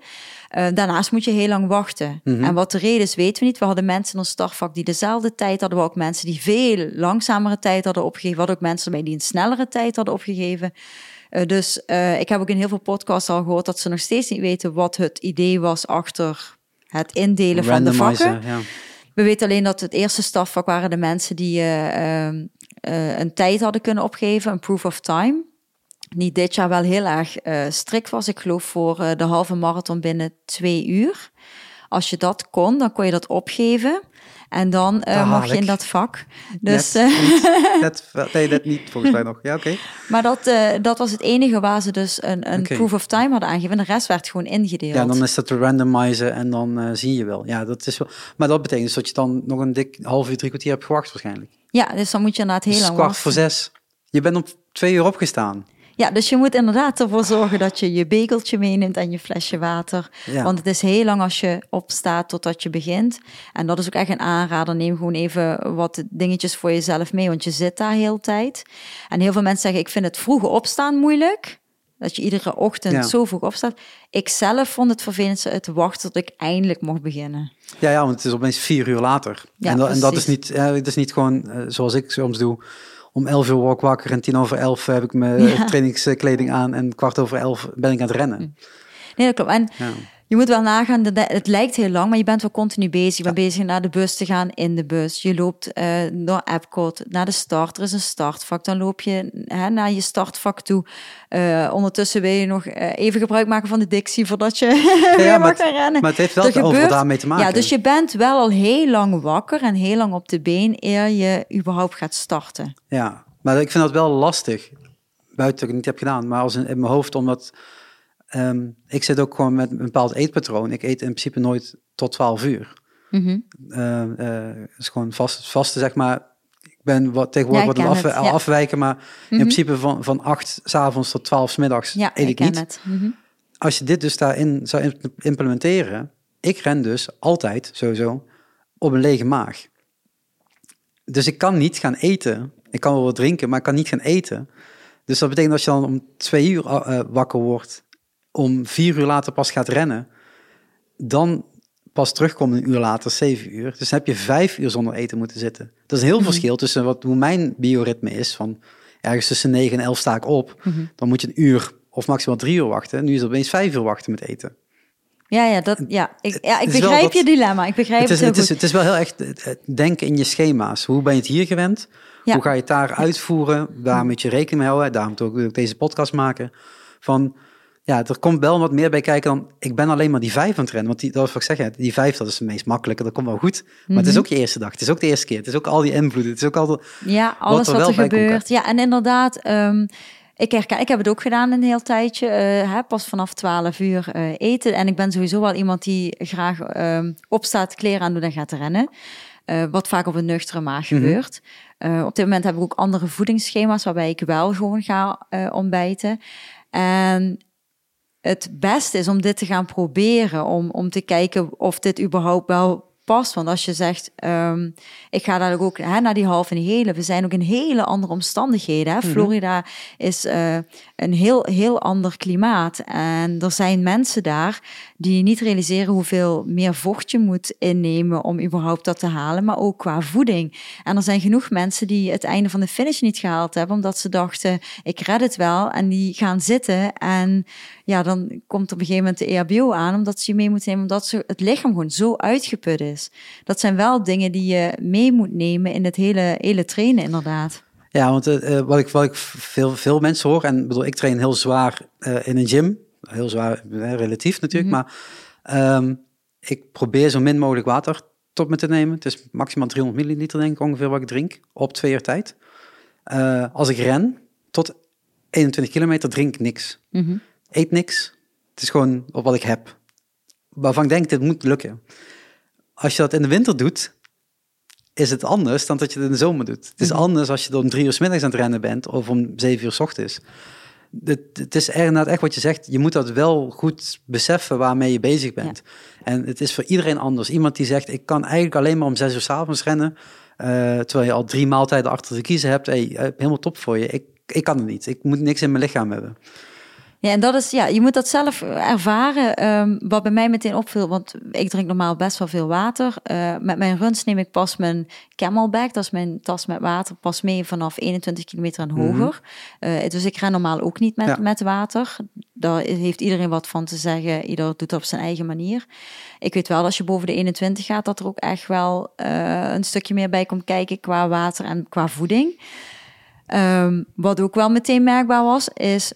Uh, daarnaast moet je heel lang wachten. Mm -hmm. En wat de reden is, weten we niet. We hadden mensen in ons startvak die dezelfde tijd hadden. We ook mensen die veel langzamere tijd hadden opgegeven. We hadden ook mensen bij die een snellere tijd hadden opgegeven. Uh, dus uh, ik heb ook in heel veel podcasts al gehoord dat ze nog steeds niet weten wat het idee was achter het indelen van de vakken. Ja. We weten alleen dat het eerste stafvak waren de mensen die ehm, een tijd hadden kunnen opgeven, een proof of time niet dit jaar wel heel erg uh, strikt was. Ik geloof voor uh, de halve marathon binnen twee uur. Als je dat kon, dan kon je dat opgeven. En dan uh, mocht je in dat vak. Dus, (laughs) net, net, nee, net niet volgens mij nog. Ja, oké. Maar dat, dat was het enige waar ze dus een, een okay. proof of time hadden aangegeven. De rest werd gewoon ingedeeld. Ja, dan is dat te randomizen en dan zie je wel. Ja, dat is wel. Maar dat betekent dus dat je dan nog een dik half uur, drie kwartier hebt gewacht waarschijnlijk. Ja, dus dan moet je na het heel dus lang kwart voor zes. Je bent op twee uur opgestaan. Ja, dus je moet inderdaad ervoor zorgen dat je je begeltje meeneemt en je flesje water. Want het is heel lang als je opstaat totdat je begint. En dat is ook echt een aanrader. Neem gewoon even wat dingetjes voor jezelf mee, want je zit daar heel tijd. En heel veel mensen zeggen, ik vind het vroege opstaan moeilijk. Dat je iedere ochtend zo vroeg opstaat. Ik zelf vond het vervelendste het wachten tot ik eindelijk mocht beginnen. Ja, ja, want het is opeens vier uur later. Ja, en, dat, en, dat, is niet, het is niet gewoon uh, zoals ik soms doe om 11 uur word ik wakker en tien over elf heb ik mijn trainingskleding aan en kwart over elf ben ik aan het rennen. Nee, dat klopt. En ja. Je moet wel nagaan, het lijkt heel lang, maar je bent wel continu bezig. Je bent bezig naar de bus te gaan, in de bus. Je loopt uh, door Epcot naar de start. Er is een startvak. Dan loop je hè, naar je startvak toe. Uh, ondertussen wil je nog uh, even gebruik maken van de dictie voordat je (laughs) ja, weer mag gaan rennen. Maar het heeft wel gebeurt, daarmee te maken. Ja, dus je bent wel al heel lang wakker en heel lang op de been eer je überhaupt gaat starten. Ja, maar ik vind dat wel lastig. Buiten dat ik het niet heb gedaan, maar als in, in mijn hoofd, omdat um, ik zit ook gewoon met een bepaald eetpatroon. Ik eet in principe nooit tot 12 uur. Mm -hmm. uh, uh, is gewoon vast, vaste, zeg maar. Ik ben wat tegenwoordig ja, wat af, het, ja. afwijken, maar mm -hmm. in mhm. principe van, van 8 s avonds tot 12 s middags ja, eet ik, ik niet. Mm -hmm. Als je dit dus daarin zou implementeren, ik ren dus altijd sowieso op een lege maag. Dus ik kan niet gaan eten ik kan wel wat drinken, maar ik kan niet gaan eten. Dus dat betekent dat je dan om twee uur uh, wakker wordt, om vier uur later pas gaat rennen, dan pas terugkomt een uur later, zeven uur. Dus dan heb je vijf uur zonder eten moeten zitten. Dat is een heel mm verschil tussen wat, hoe mijn bioritme is, van ergens tussen negen en elf sta ik op. Mm -hmm. Dan moet je een uur of maximaal drie uur wachten. Nu is het opeens vijf uur wachten met eten. Ja, ja, dat, ja. Ik, ja, ik Het begrijp dat- je dilemma. Ik begrijp Het het, is, heel het, is, goed. het is wel heel echt denken in je schema's. Hoe ben je het hier gewend? Ja. Hoe ga je het daar uitvoeren? Waar moet je rekening mee houden? Daarom moet ik ook deze podcast maken. Van, ja, er komt wel wat meer bij kijken dan... Ik ben alleen maar die vijf aan het rennen. Want die, dat was wat ik zeg, die vijf, dat is het meest makkelijke. Dat komt wel goed. Maar het is Mhm. ook je eerste dag. Het is ook de eerste keer. Het is ook al die invloeden. Het is ook al... de- Ja, alles er wat er, gebeurt. Ja, en inderdaad, ehm, ik, herken, ik heb het ook gedaan een heel tijdje. eh, hè, pas vanaf 12 uur eh, eten. En ik ben sowieso wel iemand die graag ehm, opstaat, kleren aan doet en gaat rennen. Eh, wat vaak op een nuchtere maag Mhm. gebeurt. Op dit moment heb ik ook andere voedingsschema's waarbij ik wel gewoon ga ontbijten. En het beste is om dit te gaan proberen, om, om te kijken of dit überhaupt wel past. Want als je zegt, ehm, ik ga daar ook hè, naar die halve en hele, we zijn ook in hele andere omstandigheden. Hè? Florida is eh, een heel, heel ander klimaat. En er zijn mensen daar die niet realiseren hoeveel meer vocht je moet innemen om überhaupt dat te halen, maar ook qua voeding. En er zijn genoeg mensen die het einde van de finish niet gehaald hebben, omdat ze dachten, ik red het wel. En die gaan zitten en ja, dan komt op een gegeven moment de EHBO aan, omdat ze je mee moeten nemen, omdat ze, het lichaam gewoon zo uitgeput is. Dat zijn wel dingen die je mee moet nemen in het hele, hele trainen, inderdaad. Ja, want eh, eh, wat ik, wat ik veel, veel mensen hoor... En bedoel, ik train heel zwaar eh, in een gym. Heel zwaar, relatief natuurlijk. Mhm. Maar ehm, ik probeer zo min mogelijk water tot me te nemen. Het is maximaal 300 milliliter, denk ik, ongeveer wat ik drink. Op twee uur tijd. Eh, als ik ren, tot 21 kilometer, drink ik niks. Mhm. Eet niks. Het is gewoon op wat ik heb. Waarvan ik denk, dit moet lukken. Als je dat in de winter doet, is het anders dan dat je het in de zomer doet. Het is Mhm. anders als je om drie uur 's middags aan het rennen bent of om zeven uur 's ochtends. Het, het is inderdaad echt wat je zegt. Je moet dat wel goed beseffen waarmee je bezig bent. En het is voor iedereen anders. Iemand die zegt, ik kan eigenlijk alleen maar om zes uur 's avonds rennen. eh, terwijl je al drie maaltijden achter de kiezen hebt. Hey, eh, helemaal top voor je. Ik, ik kan het niet. Ik moet niks in mijn lichaam hebben. Ja, en dat is, ja, je moet dat zelf ervaren. Ehm, wat bij mij meteen opviel, want ik drink normaal best wel veel water. Eh, met mijn runs neem ik pas mijn camelback, dat is mijn tas met water, pas mee vanaf 21 kilometer en hoger. Eh, dus ik ren normaal ook niet met, Ja. met water. Daar heeft iedereen wat van te zeggen. Ieder doet het op zijn eigen manier. Ik weet wel, als je boven de 21 gaat, dat er ook echt wel eh, een stukje meer bij komt kijken qua water en qua voeding. Ehm, wat ook wel meteen merkbaar was, is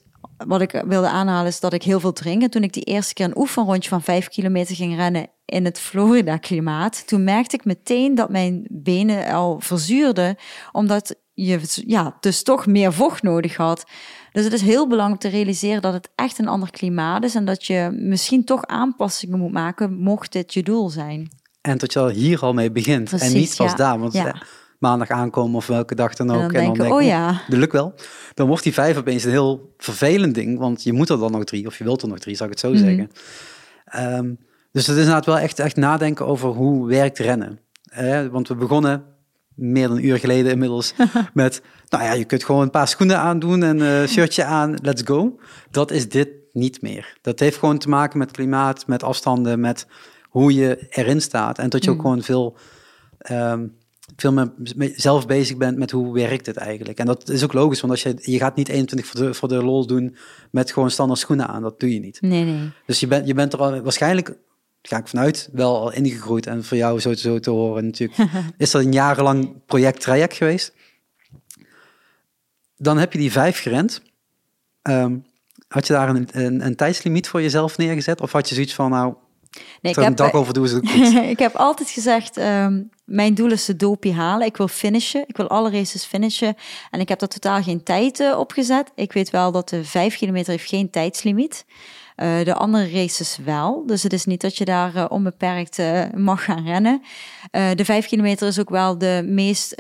wat ik wilde aanhalen, is dat ik heel veel drink. En toen ik die eerste keer een oefenrondje van vijf kilometer ging rennen in het Florida-klimaat, toen merkte ik meteen dat mijn benen al verzuurden, omdat je ja, dus toch meer vocht nodig had. Dus het is heel belangrijk te realiseren dat het echt een ander klimaat is en dat je misschien toch aanpassingen moet maken, mocht dit je doel zijn. En dat je al hier al mee begint. en niet pas ja. daar. Want Ja. Eh, maandag aankomen of welke dag dan ook. En dan denken, denk oh ja. dat lukt wel. Dan wordt die vijf opeens een heel vervelend ding. Want je moet er dan nog drie. Of je wilt er nog drie, zou ik het zo Mhm. zeggen. Ehm, dus het is inderdaad wel echt, echt nadenken over hoe werkt rennen. Eh, want we begonnen meer dan een uur geleden inmiddels (laughs) met... Nou ja, je kunt gewoon een paar schoenen aandoen en een shirtje aan. Let's go. Dat is dit niet meer. Dat heeft gewoon te maken met klimaat, met afstanden, met hoe je erin staat. En dat je ook Mm. gewoon veel, ehm, veel meer zelf bezig bent met hoe werkt het eigenlijk. En dat is ook logisch, want als je, je gaat niet 21 voor de, voor de lol doen met gewoon standaard schoenen aan. Dat doe je niet. Nee, nee. Dus je bent, je bent er al waarschijnlijk, ga ik vanuit, wel al ingegroeid. En voor jou zo, zo te horen natuurlijk, (laughs) is dat een jarenlang project traject geweest. Dan heb je die vijf gerend. Ehm, had je daar een, een, een tijdslimiet voor jezelf neergezet? Of had je zoiets van, nou, nee er een dag over doen, is het ook (laughs) goed. ik heb altijd gezegd, ehm, mijn doel is de dopie halen. Ik wil finishen. Ik wil alle races finishen. En ik heb daar totaal geen tijd uh, op gezet. Ik weet wel dat de vijf kilometer heeft geen tijdslimiet. Uh, de andere races wel. Dus het is niet dat je daar uh, onbeperkt mag gaan rennen. de vijf kilometer is ook wel de meest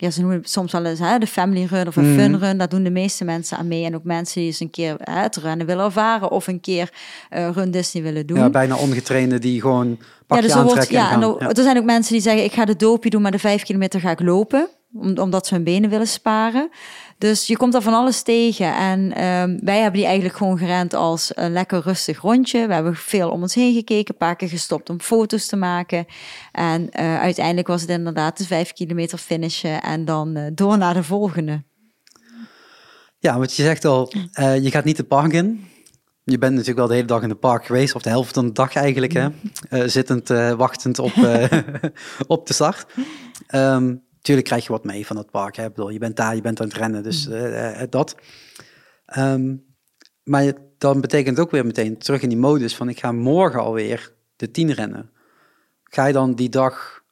ja, ze noemen het soms wel eens hè, de family run of een Mhm. fun run. Daar doen de meeste mensen aan mee. En ook mensen die eens een keer hè, het rennen willen ervaren of een keer uh, run Disney willen doen. Ja, bijna ongetrainde die gewoon pakje ja, dus er, wordt, ja, en gaan. er, er, zijn ook mensen die zeggen, ik ga de dopie doen, maar de vijf kilometer ga ik lopen. Om, omdat ze hun benen willen sparen. Dus je komt er van alles tegen. En um, wij hebben die eigenlijk gewoon gerend als een lekker rustig rondje. We hebben veel om ons heen gekeken, een paar keer gestopt om foto's te maken. En uh, uiteindelijk was het inderdaad de vijf kilometer finishen en dan uh, door naar de volgende. Ja, want je zegt al, uh, je gaat niet de park in. Je bent natuurlijk wel de hele dag in het park geweest, of de helft van de dag eigenlijk, hè? Zittend, wachtend op, (laughs) op de start. Um, tuurlijk krijg je wat mee van het park. Hè? Ik bedoel, je bent daar, je bent aan het rennen, dus dat. Um, maar dan betekent ook weer meteen terug in die modus van ik ga morgen alweer de tien rennen. Ga je dan die dag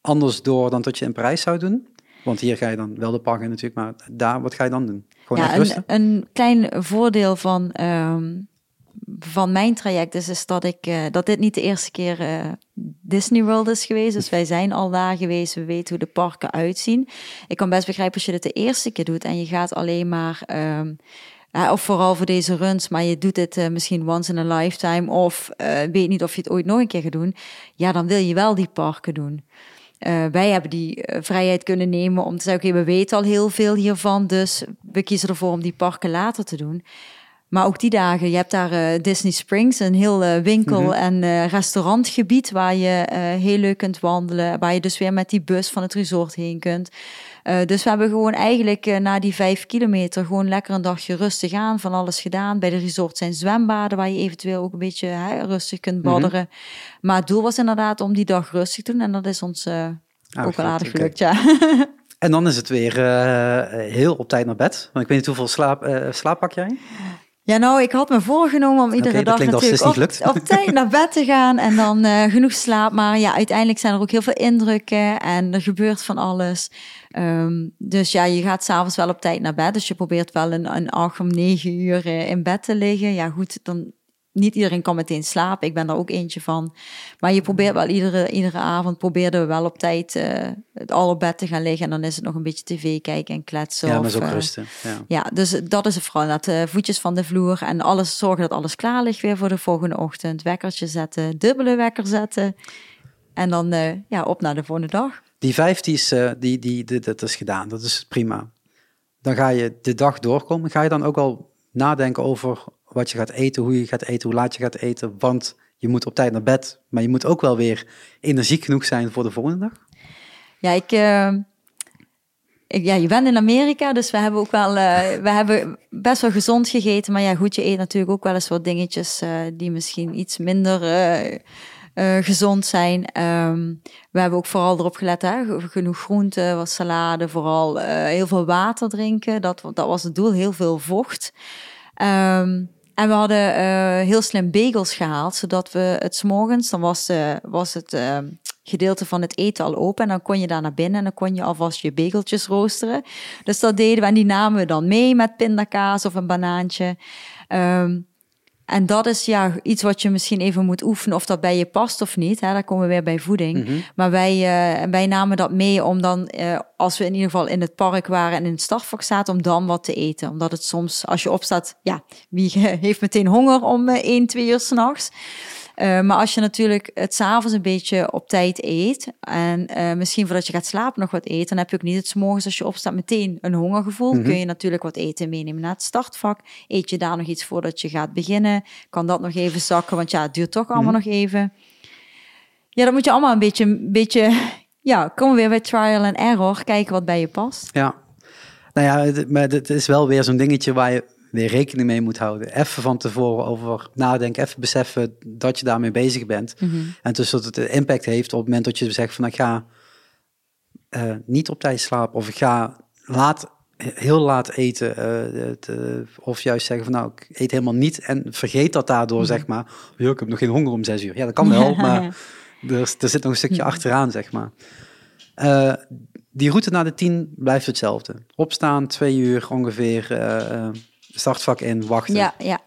anders door dan dat je in Parijs zou doen? Want hier ga je dan wel de pakken natuurlijk, maar daar, wat ga je dan doen? Gewoon ja, een, een, klein voordeel van, ehm, van mijn traject is, is dat, ik, uh, dat dit niet de eerste keer uh, Disney World is geweest. Dus wij zijn al daar geweest, we weten hoe de parken uitzien. Ik kan best begrijpen als je dit de eerste keer doet en je gaat alleen maar... Um, of vooral voor deze runs, maar je doet het uh, misschien once in a lifetime of weet niet of je het ooit nog een keer gaat doen. Ja, dan wil je wel die parken doen. Wij hebben die vrijheid kunnen nemen om te zeggen, oké, we weten al heel veel hiervan, dus we kiezen ervoor om die parken later te doen. Maar ook die dagen, je hebt daar uh, Disney Springs, een heel winkel- mm -hmm. en restaurantgebied waar je heel leuk kunt wandelen, waar je dus weer met die bus van het resort heen kunt. dus we hebben gewoon eigenlijk na die vijf kilometer gewoon lekker een dagje rustig aan, van alles gedaan. Bij de resort zijn zwembaden waar je eventueel ook een beetje hè, rustig kunt mhm. badderen. Maar het doel was inderdaad om die dag rustig te doen en dat is ons uh, ook wel aardig gelukt, ja. En dan is het weer uh, heel op tijd naar bed. Want ik weet niet hoeveel slaap, uh, slaap pak jij? Ja, nou, ik had me voorgenomen om iedere dag natuurlijk op, op, tijd naar bed te gaan en dan uh, genoeg slaap. Maar ja, uiteindelijk zijn er ook heel veel indrukken en er gebeurt van alles. Um, dus ja, je gaat s'avonds wel op tijd naar bed. Dus je probeert wel een, een acht om negen uur in bed te liggen. Ja, goed, dan niet iedereen kan meteen slapen. Ik ben daar ook eentje van. Maar je probeert wel iedere, iedere avond probeerden we wel op tijd uh, al op bed te gaan liggen. En dan is het nog een beetje tv kijken en kletsen. Ja, maar zo uh, rusten. Ja. ja, dus dat is het vooral. Dat uh, voetjes van de vloer en alles zorgen dat alles klaar ligt weer voor de volgende ochtend. Wekkertje zetten, dubbele wekker zetten. En dan ja, op naar de volgende dag. Die vijf, die is, die, die, die, dat is gedaan. Dat is prima. Dan ga je de dag doorkomen. Ga je dan ook al nadenken over wat je gaat eten, hoe je gaat eten, hoe laat je gaat eten. Want je moet op tijd naar bed, maar je moet ook wel weer energiek genoeg zijn voor de volgende dag. Ja, ik, uh, ja, je bent in Amerika, dus we hebben ook wel, uh, we hebben best wel gezond gegeten. Maar ja, goed, je eet natuurlijk ook wel eens wat dingetjes uh, die misschien iets minder gezond zijn. Um, we hebben ook vooral erop gelet, hè, genoeg groenten, wat salade, vooral heel veel water drinken. Dat, dat was het doel, heel veel vocht. Um, en we hadden uh, heel slim bagels gehaald, zodat we het morgens, dan was, uh, was het uh, gedeelte van het eten al open. En dan kon je daar naar binnen en dan kon je alvast je bageltjes roosteren. Dus dat deden we en die namen we dan mee met pindakaas of een banaantje. Um, en dat is ja iets wat je misschien even moet oefenen of dat bij je past of niet. Hè? Daar komen we weer bij voeding. Mm -hmm. Maar wij, uh, wij namen dat mee om dan, uh, als we in ieder geval in het park waren en in het startvak zaten, om dan wat te eten. Omdat het soms, als je opstaat, ja, wie (laughs) heeft meteen honger om uh, 1, 2 uur s'nachts? Uh, maar als je natuurlijk het s'avonds een beetje op tijd eet en uh, misschien voordat je gaat slapen nog wat eet, dan heb je ook niet het morgens als je opstaat meteen een hongergevoel. Mm -hmm. Kun je natuurlijk wat eten meenemen naar het startvak. Eet je daar nog iets voordat je gaat beginnen? Kan dat nog even zakken, want ja, het duurt toch allemaal mm -hmm. nog even. Ja, dat moet je allemaal een beetje, een beetje (laughs) ja, kom weer bij trial and error, kijken wat bij je past. Ja, nou ja, maar het is wel weer zo'n dingetje waar je weer rekening mee moet houden. Even van tevoren over nadenken, even beseffen dat je daarmee bezig bent. Mhm. Mm -hmm. En dus dat het impact heeft op het moment dat je zegt van ik ga uh, niet op tijd slapen of ik ga laat, heel laat eten. Uh, het, uh, of juist zeggen van nou ik eet helemaal niet en vergeet dat daardoor mm -hmm. zeg maar. Ja, ik heb nog geen honger om zes uur. Ja, dat kan wel, (laughs) maar er, er, zit nog een stukje achteraan zeg maar. Uh, die route naar de tien blijft hetzelfde. Opstaan, twee uur ongeveer startvak in, wachten. Ja, ja.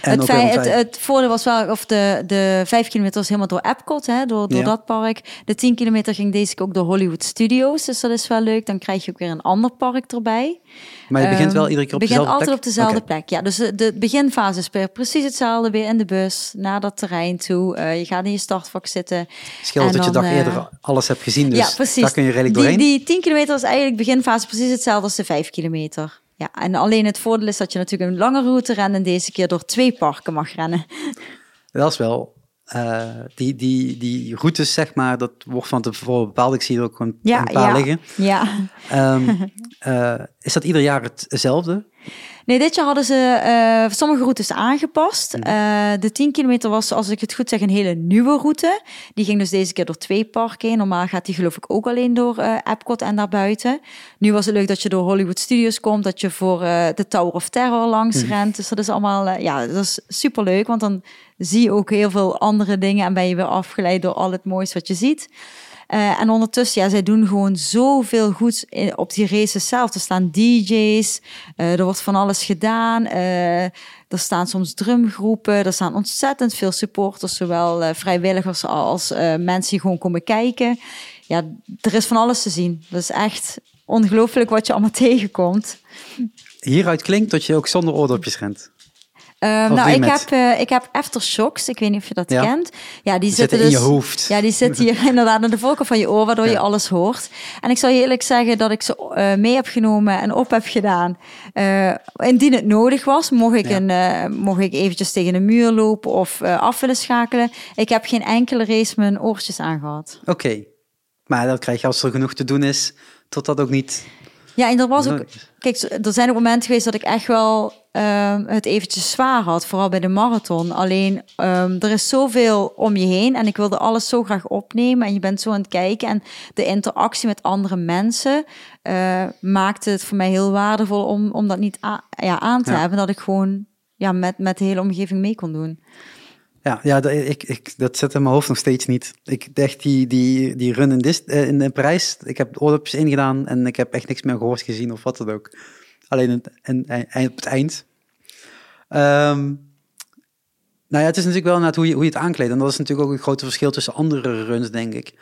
En het, feit, het, het, voordeel was wel, of de, de vijf kilometer was helemaal door Epcot, hè, door, door ja. dat park. De tien kilometer ging deze keer ook door Hollywood Studios, dus dat is wel leuk. Dan krijg je ook weer een ander park erbij. Maar je begint wel iedere keer op begint dezelfde altijd op dezelfde okay. plek. Ja, dus de, de beginfase is precies hetzelfde, weer in de bus, naar dat terrein toe. Uh, je gaat in je startvak zitten. Scheelt dat je dag uh, eerder alles hebt gezien, dus ja, precies. daar kun je redelijk doorheen. Die, die 10 kilometer is eigenlijk beginfase precies hetzelfde als de 5 kilometer. Ja, en alleen het voordeel is dat je natuurlijk een lange route rent en deze keer door twee parken mag rennen. Dat is wel. Uh, die, die, die routes, zeg maar, dat wordt van tevoren bepaald. Ik zie er ook een, ja, een paar ja. liggen. Ja. Um, (laughs) Eh, is dat ieder jaar hetzelfde? Nee, dit jaar hadden ze uh, sommige routes aangepast. Uh, de 10 kilometer was, als ik het goed zeg, een hele nieuwe route. Die ging dus deze keer door twee parken heen. Normaal gaat die geloof ik ook alleen door uh, Epcot en daarbuiten. Nu was het leuk dat je door Hollywood Studios komt, dat je voor de Tower of Terror langs mm. rent. Dus dat is allemaal, ja, dat is super leuk, want dan zie je ook heel veel andere dingen en ben je weer afgeleid door al het moois wat je ziet. Uh, en ondertussen, ja, zij doen gewoon zoveel goed op die races zelf. Er staan DJ's, uh, er wordt van alles gedaan. Er staan soms drumgroepen, er staan ontzettend veel supporters, zowel vrijwilligers als mensen die gewoon komen kijken. Ja, er is van alles te zien. Dat is echt ongelooflijk wat je allemaal (laughs) tegenkomt. Hieruit klinkt dat je ook zonder oordopjes rent. Um, nou, ik heb, uh, ik heb aftershocks. Ik weet niet of je dat kent. Ja, die, zitten, dus, in je hoofd. Ja, die zitten hier (laughs) inderdaad aan de voorkant van je oor, waardoor je alles hoort. En ik zal je eerlijk zeggen dat ik ze uh, mee heb genomen en op heb gedaan. Uh, indien het nodig was, mocht ik, een, mocht ik eventjes tegen een muur lopen of af willen schakelen. Ik heb geen enkele race mijn oortjes aangehad. Oké, maar dat krijg je als er genoeg te doen is, tot dat ook niet... Ja, en er was ook... Kijk, er zijn ook momenten geweest dat ik echt wel um, het eventjes zwaar had, vooral bij de marathon. Alleen um, er is zoveel om je heen en ik wilde alles zo graag opnemen en je bent zo aan het kijken en de interactie met andere mensen uh, maakte het voor mij heel waardevol om, om dat niet ja, aan te hebben, dat ik gewoon ja, met, met de hele omgeving mee kon doen. Ja, ja dat, ik, ik, dat zit in mijn hoofd nog steeds niet. Ik dacht, die, die, die run in, dis, uh, in, ik heb oordopjes ingedaan en ik heb echt niks meer gehoord, gezien of wat dan ook. Alleen het, en, en, op het eind. Um, nou ja, het is natuurlijk wel net hoe je, hoe je het aankleedt. En dat is natuurlijk ook een groot verschil tussen andere runs, denk ik.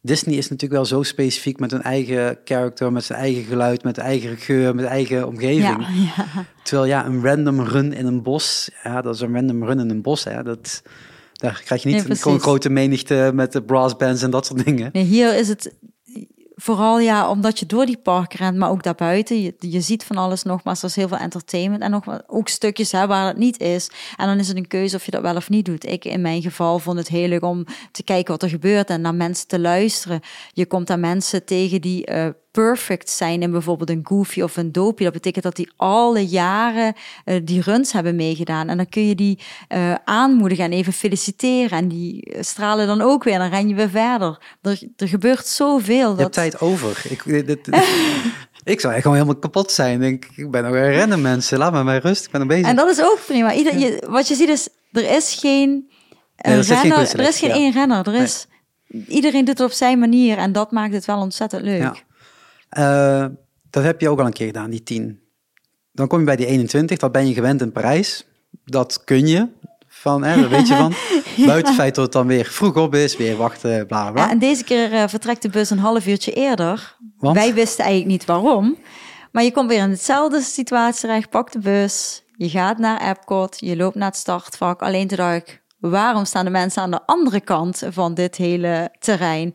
Disney is natuurlijk wel zo specifiek met hun eigen character, met zijn eigen geluid, met eigen geur, met eigen omgeving. Ja, ja. Terwijl ja, een random run in een bos, ja, dat is een random run in een bos. Hè, dat, daar krijg je niet nee, een grote menigte met de brass bands en dat soort dingen. Nee, hier is het vooral ja, omdat je door die park rent, maar ook daarbuiten. Je, je ziet van alles nogmaals, er is heel veel entertainment en nog ook stukjes hè, waar het niet is. En dan is het een keuze of je dat wel of niet doet. Ik in mijn geval vond het heel leuk om te kijken wat er gebeurt en naar mensen te luisteren. Je komt aan mensen tegen die uh, perfect zijn in bijvoorbeeld een Goofy of een Dopey. Dat betekent dat die alle jaren uh, die runs hebben meegedaan. En dan kun je die uh, aanmoedigen en even feliciteren. En die stralen dan ook weer. En dan ren je weer verder. Er, er gebeurt zoveel. Je hebt tijd over. Ik, dit, (laughs) ik zou echt gewoon helemaal kapot zijn. Denk, ik ben nog een rennen mensen. Laat me maar rust. Ik ben bezig. En dat is ook prima. Ieder, je, wat je ziet is, er is geen... Nee, er, renner, is geen er is geen één renner. Er is, Iedereen doet het op zijn manier en dat maakt het wel ontzettend leuk. Ja. Uh, dat heb je ook al een keer gedaan, die 10. Dan kom je bij die 21, dat ben je gewend in Parijs. Dat kun je, van, hè, daar weet je van. (laughs) Buiten het feit dat het dan weer vroeg op is, weer wachten, bla bla. Ja, en deze keer uh, vertrekt de bus een half uurtje eerder. Want? Wij wisten eigenlijk niet waarom. Maar je komt weer in hetzelfde situatie terecht, pak de bus, je gaat naar Epcot, je loopt naar het startvak. Alleen dacht ik, waarom staan de mensen aan de andere kant van dit hele terrein?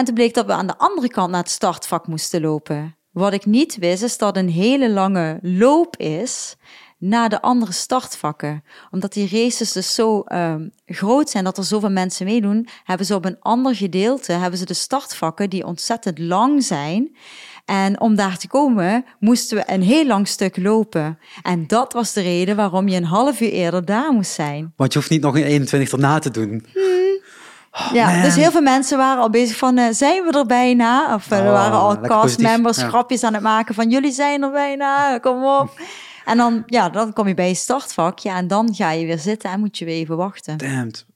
En toen bleek dat we aan de andere kant naar het startvak moesten lopen. Wat ik niet wist, is dat een hele lange loop is naar de andere startvakken. Omdat die races dus zo uh, groot zijn, dat er zoveel mensen meedoen, hebben ze op een ander gedeelte, hebben ze de startvakken die ontzettend lang zijn. En om daar te komen, moesten we een heel lang stuk lopen. En dat was de reden waarom je een half uur eerder daar moest zijn. Want je hoeft niet nog een 21 erna te doen. Hmm. Oh, ja, dus heel veel mensen waren al bezig van, uh, zijn we er bijna? Of uh, er waren oh, al castmembers ja. grapjes aan het maken van, jullie zijn er bijna, kom op. (laughs) En dan, ja, dan kom je bij je startvak, ja, en dan ga je weer zitten en moet je weer even wachten. Damned.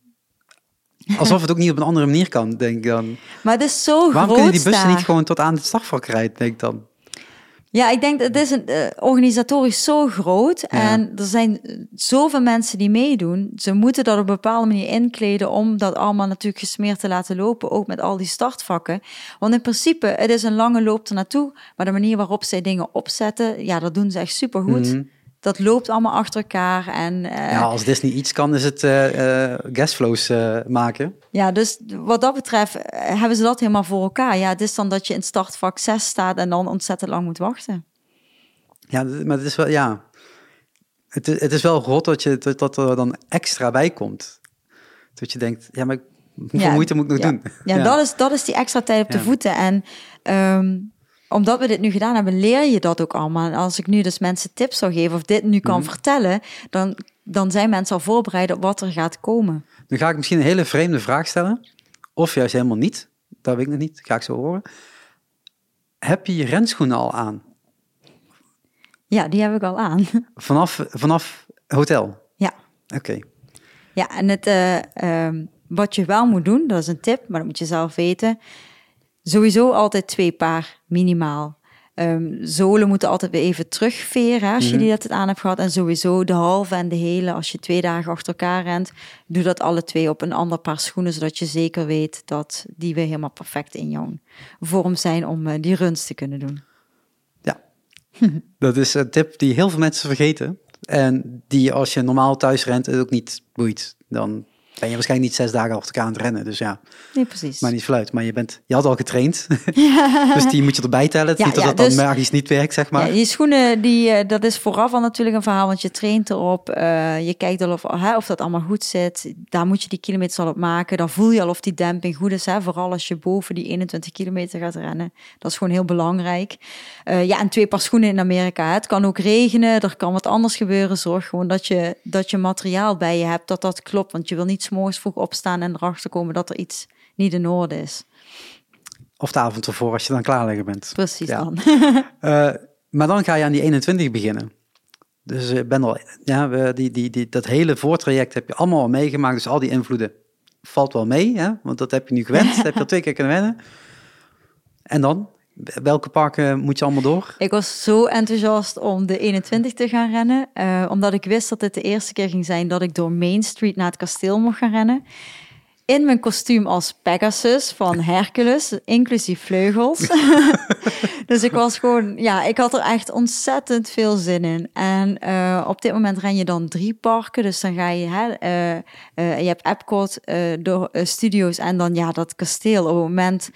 Alsof het ook niet op een andere manier kan, denk ik dan. Maar het is zo Waarom kunnen die bussen niet gewoon tot aan het startvak rijden, denk ik dan? Ja, ik denk dat het is een, uh, organisatorisch zo groot en er zijn zoveel mensen die meedoen. Ze moeten dat op een bepaalde manier inkleden om dat allemaal natuurlijk gesmeerd te laten lopen, ook met al die startvakken. Want in principe, het is een lange loop er naartoe, maar de manier waarop zij dingen opzetten, ja, dat doen ze echt supergoed. Mm dat loopt allemaal achter elkaar. En, uh, ja, als Disney iets kan, is het uh, uh, gasflows maken. Ja, dus wat dat betreft hebben ze dat helemaal voor elkaar. Ja, het is dan dat je in startvak 6 staat en dan ontzettend lang moet wachten. Ja, maar het is wel, ja. Het, het is wel rot dat, je, dat, dat er dan extra bij komt. Dat je denkt, ja, maar hoeveel moeite moet ik nog ja. doen? (laughs) Ja, Dat, is, dat is die extra tijd op de voeten. En um, omdat we dit nu gedaan hebben, leer je dat ook allemaal. En als ik nu dus mensen tips zou geven of dit nu kan Mhm. vertellen, dan, dan zijn mensen al voorbereid op wat er gaat komen. Nu ga ik misschien een hele vreemde vraag stellen. Of juist helemaal niet. Dat weet ik nog niet. Ga ik zo horen. Heb je je renschoenen al aan? Ja, die heb ik al aan. (laughs) Vanaf, vanaf hotel? Ja. Oké. Ja, en het, eh, ehm, wat je wel moet doen, dat is een tip, maar dat moet je zelf weten. Sowieso altijd twee paar minimaal. Ehm, zolen moeten altijd weer even terugveren hè, als je die dat aan hebt gehad. En sowieso de halve en de hele, als je twee dagen achter elkaar rent, doe dat alle twee op een ander paar schoenen, zodat je zeker weet dat die weer helemaal perfect in jouw vorm zijn om eh, die runs te kunnen doen. Ja. (laughs) dat is een tip die heel veel mensen vergeten. En die als je normaal thuis rent het ook niet boeit. Dan ben je waarschijnlijk niet zes dagen achter elkaar aan het rennen. Dus ja, Nee, precies. maar niet fluit. Maar je, bent, je had al getraind. (laughs) (laughs) dus die moet je erbij tellen. Het Ja, niet dat ja, het dan dus- magisch niet werkt, zeg maar. Ja, die schoenen, die, eh, dat is vooraf al natuurlijk een verhaal, want je traint erop. eh, je kijkt al of, hè, of dat allemaal goed zit. Daar moet je die kilometers al op maken. Dan voel je al of die demping goed is. Hè? Vooral als je boven die 21 kilometer gaat rennen. Dat is gewoon heel belangrijk. Eh, ja, en twee paar schoenen in Amerika. Hè. Het kan ook regenen, er kan wat anders gebeuren. Zorg gewoon dat je, dat je materiaal bij je hebt, dat dat klopt. Want je wil niet 's morgens vroeg opstaan en erachter komen dat er iets niet in orde is. Of de avond ervoor, als je dan klaar liggen bent. Precies Ja. dan. (laughs) Eh, maar dan ga je aan die 21 beginnen. Dus ik ben al, ja, we- die, die, die, dat hele voortraject heb je allemaal al meegemaakt. Dus al die invloeden valt wel mee, hè? want dat heb je nu gewend. (laughs) dat heb je al twee keer kunnen wennen. En dan? Welke parken moet je allemaal door? Ik was zo enthousiast om de 21 te gaan rennen, eh, omdat ik wist dat dit de eerste keer ging zijn dat ik door Main Street naar het kasteel mocht gaan rennen. In mijn kostuum als Pegasus van Hercules, inclusief vleugels. (laughs) (laughs) dus ik was gewoon, ja, ik had er echt ontzettend veel zin in. En eh, op dit moment ren je dan drie parken. Dus dan ga je, hè, eh, je hebt Epcot, eh, studio's en dan ja, dat kasteel. Op het moment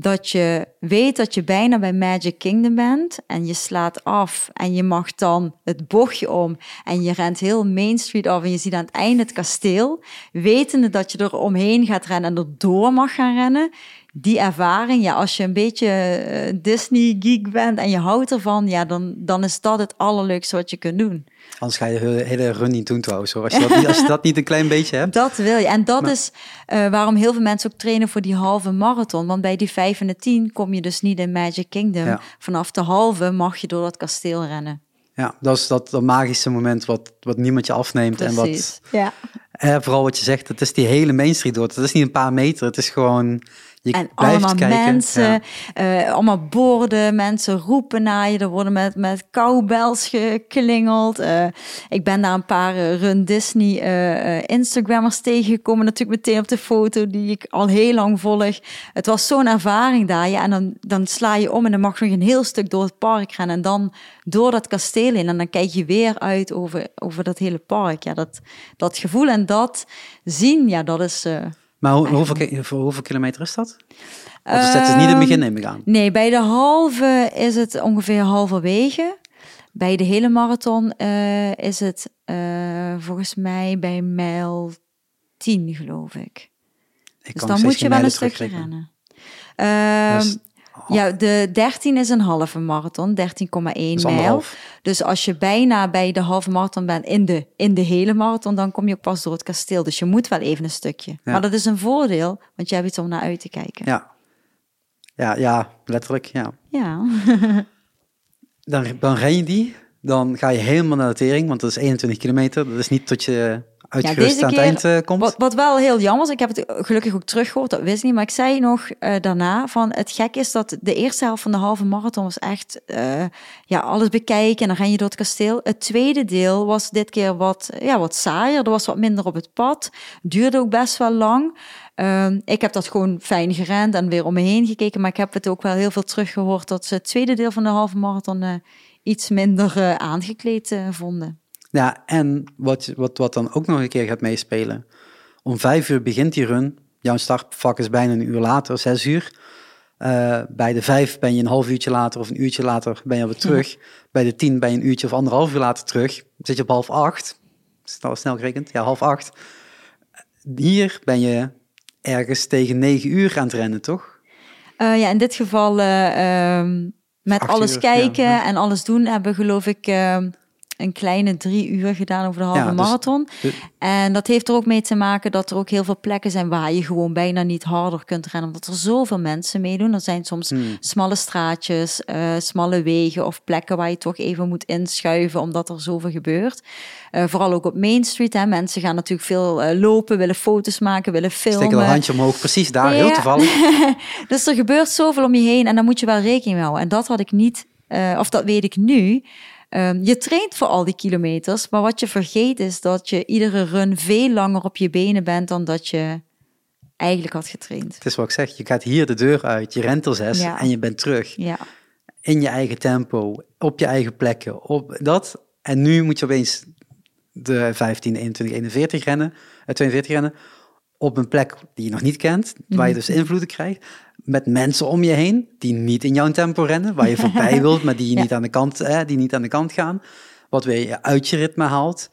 dat je weet dat je bijna bij Magic Kingdom bent en je slaat af en je mag dan het bochtje om en je rent heel Main Street af en je ziet aan het einde het kasteel, wetende dat je er omheen gaat rennen en er door mag gaan rennen. Die ervaring, ja, als je een beetje eh, Disney geek bent en je houdt ervan, ja, dan, dan is dat het allerleukste wat je kunt doen. Anders ga je de hele, run niet doen trouwens. Hoor. Als, je dat niet, als je dat niet een klein beetje hebt. Dat wil je. En dat Maar- is eh, waarom heel veel mensen ook trainen voor die halve marathon. Want bij die vijf en de tien kom je dus niet in Magic Kingdom. Ja. Vanaf de halve mag je door dat kasteel rennen. Ja, dat is dat, dat magische moment wat, wat niemand je afneemt. En wat, Precies. Ja. eh, vooral wat je zegt, het is die hele Main Street door. Het is niet een paar meter, het is gewoon... Je En allemaal kijken. mensen, Ja. eh, allemaal borden, mensen roepen naar je. Er worden met, met cowbells geklingeld. Eh, ik ben daar een paar eh, Run Disney Instagrammers tegengekomen. Natuurlijk meteen op de foto die ik al heel lang volg. Het was zo'n ervaring daar. Ja, en dan, dan sla je om en dan mag je nog een heel stuk door het park rennen. En dan door dat kasteel in. En dan kijk je weer uit over, over dat hele park. Ja, dat, dat gevoel en dat zien, ja, dat is... Maar hoe- hoeveel, voor hoeveel kilometer is dat? Want het is niet in het begin neem ik aan. Nee, bij de halve is het ongeveer halverwege. Bij de hele marathon eh, is het eh, volgens mij bij mijl 10, geloof ik. Ik Dus dan moet je wel een stukje rennen. Ehm, Dus- Ja, de 13 is een halve marathon, 13,1 Dus mijl. Dus als je bijna bij de halve marathon bent in de, in de hele marathon, dan kom je ook pas door het kasteel. Dus je moet wel even een stukje. Ja. Maar dat is een voordeel, want je hebt iets om naar uit te kijken. Ja. Ja, ja, letterlijk, ja. ja. Dan, dan ren je die, dan ga je helemaal naar de tering, want dat is 21 kilometer. Dat is niet tot je uitgerust deze aan het keer- eind eh, komt. Wat, wat wel heel jammer is, ik heb het gelukkig ook teruggehoord, dat wist ik niet. Maar ik zei nog eh, daarna van het gek is dat de eerste helft van de halve marathon was echt eh, ja, alles bekijken en dan ren je door het kasteel. Het tweede deel was dit keer wat, ja, wat saaier. Er was wat minder op het pad. Duurde ook best wel lang. Ehm, ik heb dat gewoon fijn gerend en weer om me heen gekeken. Maar ik heb het ook wel heel veel teruggehoord dat ze het tweede deel van de halve marathon iets minder aangekleed vonden. Ja, en wat, wat, wat dan ook nog een keer gaat meespelen. Om vijf uur begint die run. Jouw startvak is bijna een uur later, zes uur. Eh, bij de vijf ben je een half uurtje later of een uurtje later ben je alweer terug. Bij de tien ben je een uurtje of anderhalf uur later terug. Dan zit je op half acht. Snel, snel gerekend, ja, half acht. Hier ben je ergens tegen negen uur aan het rennen, toch? Eh, ja, in dit geval eh, ehm, met alles uur, kijken ja. en alles doen hebben geloof ik eh, een kleine drie uur gedaan over de halve Ja, dus marathon. En dat heeft er ook mee te maken dat er ook heel veel plekken zijn waar je gewoon bijna niet harder kunt rennen. Omdat er zoveel mensen meedoen. Er zijn soms Hmm. smalle straatjes, eh, smalle wegen of plekken waar je toch even moet inschuiven omdat er zoveel gebeurt. Eh, vooral ook op Main Street. Hè. Mensen gaan natuurlijk veel eh, lopen, willen foto's maken, willen filmen. Steken een handje omhoog, precies daar, heel toevallig. (laughs) Dus er gebeurt zoveel om je heen en daar moet je wel rekening mee houden. En dat had ik niet, of dat weet ik nu. Ehm, je traint voor al die kilometers, maar wat je vergeet is dat je iedere run veel langer op je benen bent dan dat je eigenlijk had getraind. Het is wat ik zeg, je gaat hier de deur uit, je rent er zes Ja. en je bent terug. Ja, In je eigen tempo, op je eigen plekken, op dat. En nu moet je opeens de 15, 21, 41 rennen, eh, 42 rennen, op een plek die je nog niet kent, waar je dus invloeden krijgt, met mensen om je heen die niet in jouw tempo rennen, waar je (laughs) voorbij wilt, maar die je Ja. niet aan de kant, die niet aan de kant gaan, wat weer je uit je ritme haalt.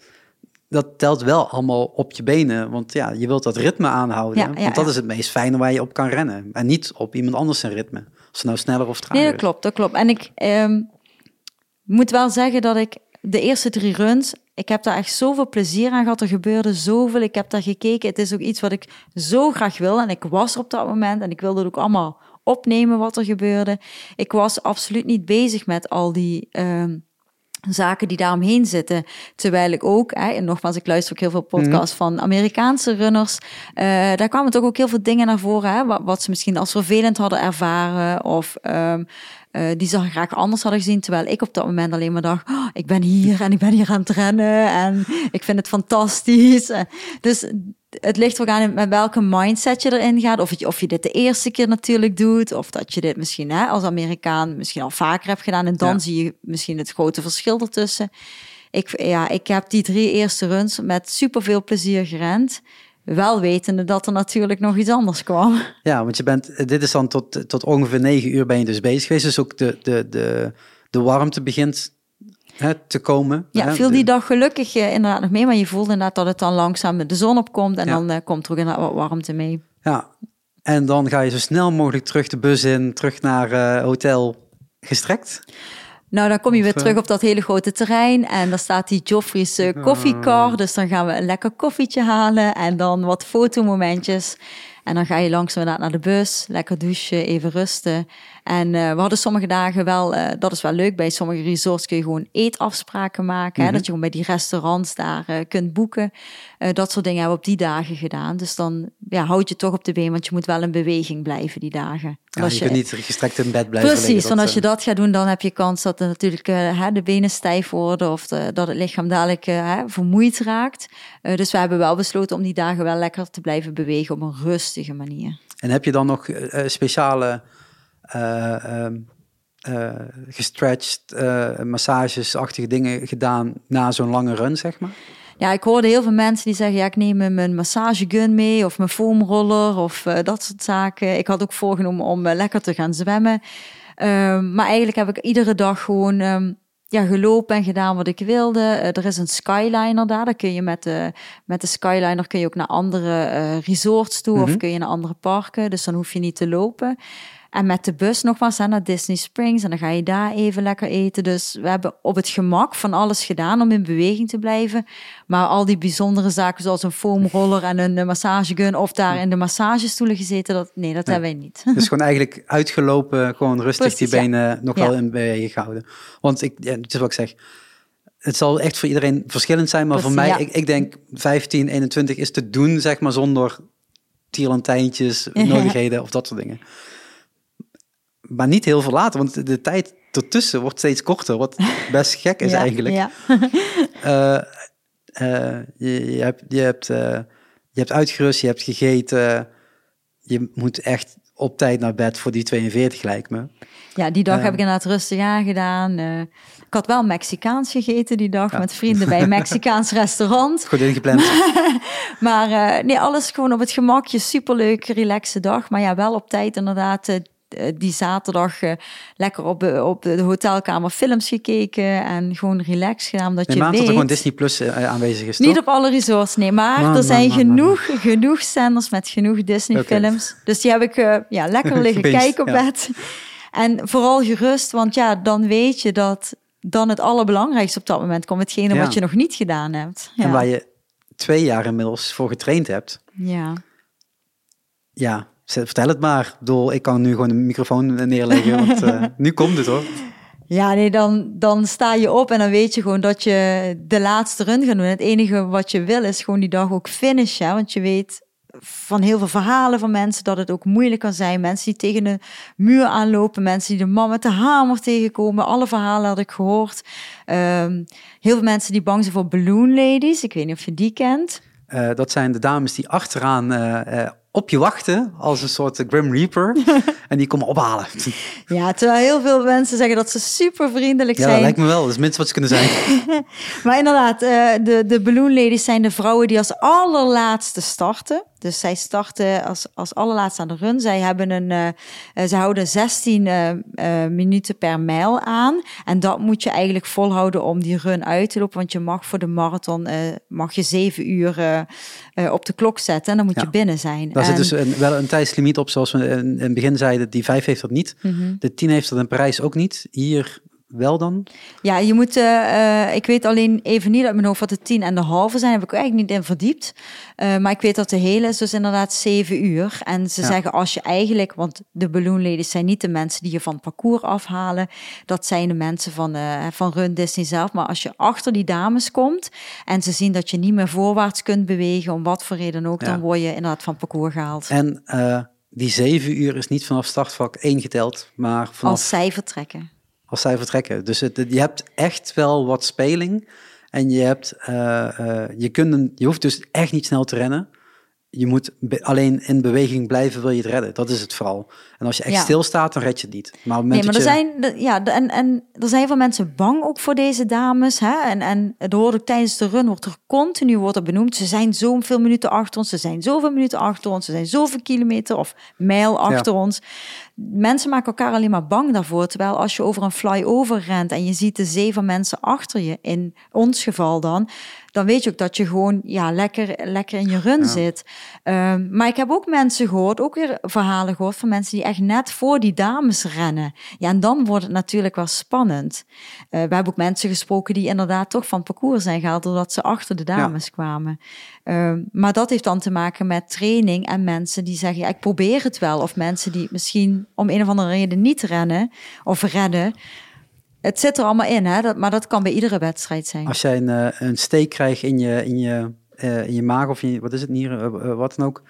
Dat telt wel allemaal op je benen, want ja, je wilt dat ritme aanhouden, Ja, ja, want dat is het meest fijne waar je op kan rennen. En niet op iemand anders zijn ritme, of ze nou sneller of trager nee, dat klopt, dat klopt. En ik ehm, moet wel zeggen dat ik de eerste drie runs, ik heb daar echt zoveel plezier aan gehad. Er gebeurde zoveel. Ik heb daar gekeken. Het is ook iets wat ik zo graag wil. En ik was er op dat moment en ik wilde het ook allemaal opnemen wat er gebeurde. Ik was absoluut niet bezig met al die ehm, zaken die daaromheen zitten. Terwijl ik ook, hè, en nogmaals, ik luister ook heel veel podcasts van Amerikaanse runners. Eh, daar kwamen toch ook heel veel dingen naar voren, hè, wat, wat ze misschien als vervelend hadden ervaren. Of ehm, eh, die ze graag anders hadden gezien. Terwijl ik op dat moment alleen maar dacht, "Oh, ik ben hier en ik ben hier aan het rennen. En ik vind het fantastisch. Eh, Dus het ligt ook aan met welke mindset je erin gaat. Of je, of je dit de eerste keer natuurlijk doet. Of dat je dit misschien hè, als Amerikaan misschien al vaker hebt gedaan. En dan Ja. zie je misschien het grote verschil ertussen. Ik, ja, ik heb die drie eerste runs met superveel plezier gerend. Wel wetende dat er natuurlijk nog iets anders kwam. Ja, want je bent, dit is dan tot, tot ongeveer negen uur ben je dus bezig geweest. Dus ook de, de, de, de warmte begint hè, te komen. Ja, hè. viel die dag gelukkig eh, inderdaad nog mee. Maar je voelde inderdaad dat het dan langzaam de zon opkomt. En Ja. dan eh, komt er ook inderdaad wat warmte mee. Ja, en dan ga je zo snel mogelijk terug de bus in, terug naar eh, hotel gestrekt. Nou, dan kom je weer Of, eh, terug op dat hele grote terrein. En dan staat die Joffrey's eh, koffiecar. Dus dan gaan we een lekker koffietje halen. En dan wat fotomomentjes. En dan ga je langzaam naar de bus. Lekker douchen, even rusten. En eh, we hadden sommige dagen wel, eh, dat is wel leuk. Bij sommige resorts kun je gewoon eetafspraken maken. hè, dat je gewoon bij die restaurants daar eh, kunt boeken. Dat soort dingen hebben we op die dagen gedaan. Dus dan ja, houd je toch op de been. Want je moet wel in beweging blijven die dagen. En Ja, als je je- kunt niet gestrekt in bed blijven Precies, liggen. want als je dat gaat doen, dan heb je kans dat er natuurlijk hè, de benen stijf worden of de- dat het lichaam dadelijk hè, vermoeid raakt. Dus we hebben wel besloten om die dagen wel lekker te blijven bewegen op een rustige manier. En heb je dan nog speciale eh, gestretched eh, massagesachtige dingen gedaan na zo'n lange run, zeg maar? Ja, ik hoorde heel veel mensen die zeggen, ja, ik neem mijn massagegun mee of mijn foamroller of dat soort zaken. Ik had ook voorgenomen om lekker te gaan zwemmen. Ehm, maar eigenlijk heb ik iedere dag gewoon ehm, ja, gelopen en gedaan wat ik wilde. Er is een Skyliner daar. Daar kun je met de, met de Skyliner kun je ook naar andere resorts toe of kun je naar andere parken. Dus dan hoef je niet te lopen. En met de bus nogmaals hè, naar Disney Springs. En dan ga je daar even lekker eten. Dus we hebben op het gemak van alles gedaan om in beweging te blijven. Maar al die bijzondere zaken zoals een foamroller en een eh, massagegun... of daar in de massagestoelen gezeten, dat, nee, dat hebben wij niet. Dus gewoon eigenlijk uitgelopen, gewoon rustig Precies, die ja. benen nog Ja. wel in beweging gehouden. Want ik, ja, het is wat ik zeg, het zal echt voor iedereen verschillend zijn, maar voor mij, ik denk 15, 21 is te doen, zeg maar, zonder tierlantijntjes, nodigheden (laughs) of dat soort dingen. Maar niet heel veel later, want de, tijd ertussen wordt steeds korter, wat (laughs) best gek is Ja, eigenlijk. Ja. (laughs) Eh, eh, je, je, hebt, je, hebt, eh, je hebt uitgerust, je hebt gegeten. Je moet echt op tijd naar bed voor die 42, lijkt me. Ja, die dag heb ik inderdaad rustig aangedaan. Ik had wel Mexicaans gegeten die dag met vrienden bij een (laughs) Mexicaans restaurant. Goed ingepland. Maar nee, alles gewoon op het gemakje. Superleuk, relaxe dag. Maar ja, wel op tijd inderdaad. Eh, die zaterdag eh, lekker op, de- op de hotelkamer films gekeken en gewoon relax gedaan. Dat Nee, je maand weet, dat er gewoon Disney Plus eh, aanwezig is, niet toch? op alle resorts, nee. Maar Man, er zijn man, man, man, genoeg, genoeg zenders met genoeg Disney films. Dus die heb ik ja, lekker (laughs) liggen kijken op ja. bed. En vooral gerust, want ja, dan weet je dat dan het allerbelangrijkste op dat moment komt. Hetgene Ja. wat je nog niet gedaan hebt. Ja. En waar je twee jaar inmiddels voor getraind hebt. ja. Ja, vertel het maar. Ik bedoel, ik kan nu gewoon een microfoon neerleggen, want eh, (laughs) nu komt het hoor. Ja, nee, dan, dan sta je op en dan weet je gewoon dat je de laatste run gaat doen. Het enige wat je wil is gewoon die dag ook finishen. Want je weet van heel veel verhalen van mensen dat het ook moeilijk kan zijn. Mensen die tegen de muur aanlopen, mensen die de man met de hamer tegenkomen. Alle verhalen had ik gehoord. Ehm, heel veel mensen die bang zijn voor balloon ladies. Ik weet niet of je die kent. Eh, dat zijn de dames die achteraan eh, op je wachten als een soort Grim Reaper. (laughs) en die komen ophalen. Ja, terwijl heel veel mensen zeggen dat ze super vriendelijk Ja, dat zijn. lijkt me wel. Dat is minstens wat ze kunnen zijn. (laughs) Maar inderdaad, eh, de, de balloon ladies zijn de vrouwen die als allerlaatste starten. Dus zij starten als, als allerlaatste aan de run. Zij hebben een, eh, eh, ze houden 16 eh, minuten per mijl aan. En dat moet je eigenlijk volhouden om die run uit te lopen. Want je mag voor de marathon mag je zeven uur op de klok zetten. En dan moet Ja. je binnen zijn. Daar zit En- dus een, wel een tijdslimiet op, zoals we in, in het begin zeiden. Die 5 heeft dat niet. Mhm. De 10 heeft dat in Parijs ook niet. Hier wel dan. Ja, je moet, eh, eh, ik weet alleen even niet uit mijn hoofd wat de tien en de halve zijn. Heb ik eigenlijk niet in verdiept. Eh, maar ik weet dat de hele is dus inderdaad zeven uur. En ze Ja. zeggen als je eigenlijk, want de balloon ladies zijn niet de mensen die je van het parcours afhalen. Dat zijn de mensen van, eh, van Run Disney zelf. Maar als je achter die dames komt en ze zien dat je niet meer voorwaarts kunt bewegen, om wat voor reden ook, Ja. dan word je inderdaad van parcours gehaald. En die 7 uur is niet vanaf startvak 1 geteld, maar vanaf Als zij vertrekken. Als zij vertrekken. Dus het, je hebt echt wel wat speling. En je, hebt, eh, eh, je, kunt je hoeft dus echt niet snel te rennen. Je moet alleen in beweging blijven, wil je het redden. Dat is het vooral. En als je echt Ja. stilstaat, dan red je het niet. Maar op het Nee, maar er je... zijn, ja, en, en er zijn veel mensen bang ook voor deze dames. Hè? En, en wordt ook tijdens de run wordt er continu wordt er benoemd. Ze zijn zoveel minuten achter ons, ze zijn zoveel minuten achter ons, ze zijn zoveel kilometer of mijl achter ons. Mensen maken elkaar alleen maar bang daarvoor. Terwijl als je over een flyover rent en je ziet de zeven mensen achter je, in ons geval dan, dan weet je ook dat je gewoon ja, lekker, lekker in je run zit. Ehm, maar ik heb ook mensen gehoord, ook weer verhalen gehoord van mensen die echt net voor die dames rennen. Ja, en dan wordt het natuurlijk wel spannend. Eh, we hebben ook mensen gesproken die inderdaad toch van parcours zijn gehaald doordat ze achter de dames kwamen. Ehm, maar dat heeft dan te maken met training en mensen die zeggen, ja, ik probeer het wel. Of mensen die misschien om een of andere reden niet rennen of redden. Het zit er allemaal in, hè? Dat, maar dat kan bij iedere wedstrijd zijn. Als jij een, eh, een steek krijgt in je, in, je, eh, in je maag of in je, wat is het, nieren, eh, wat dan ook.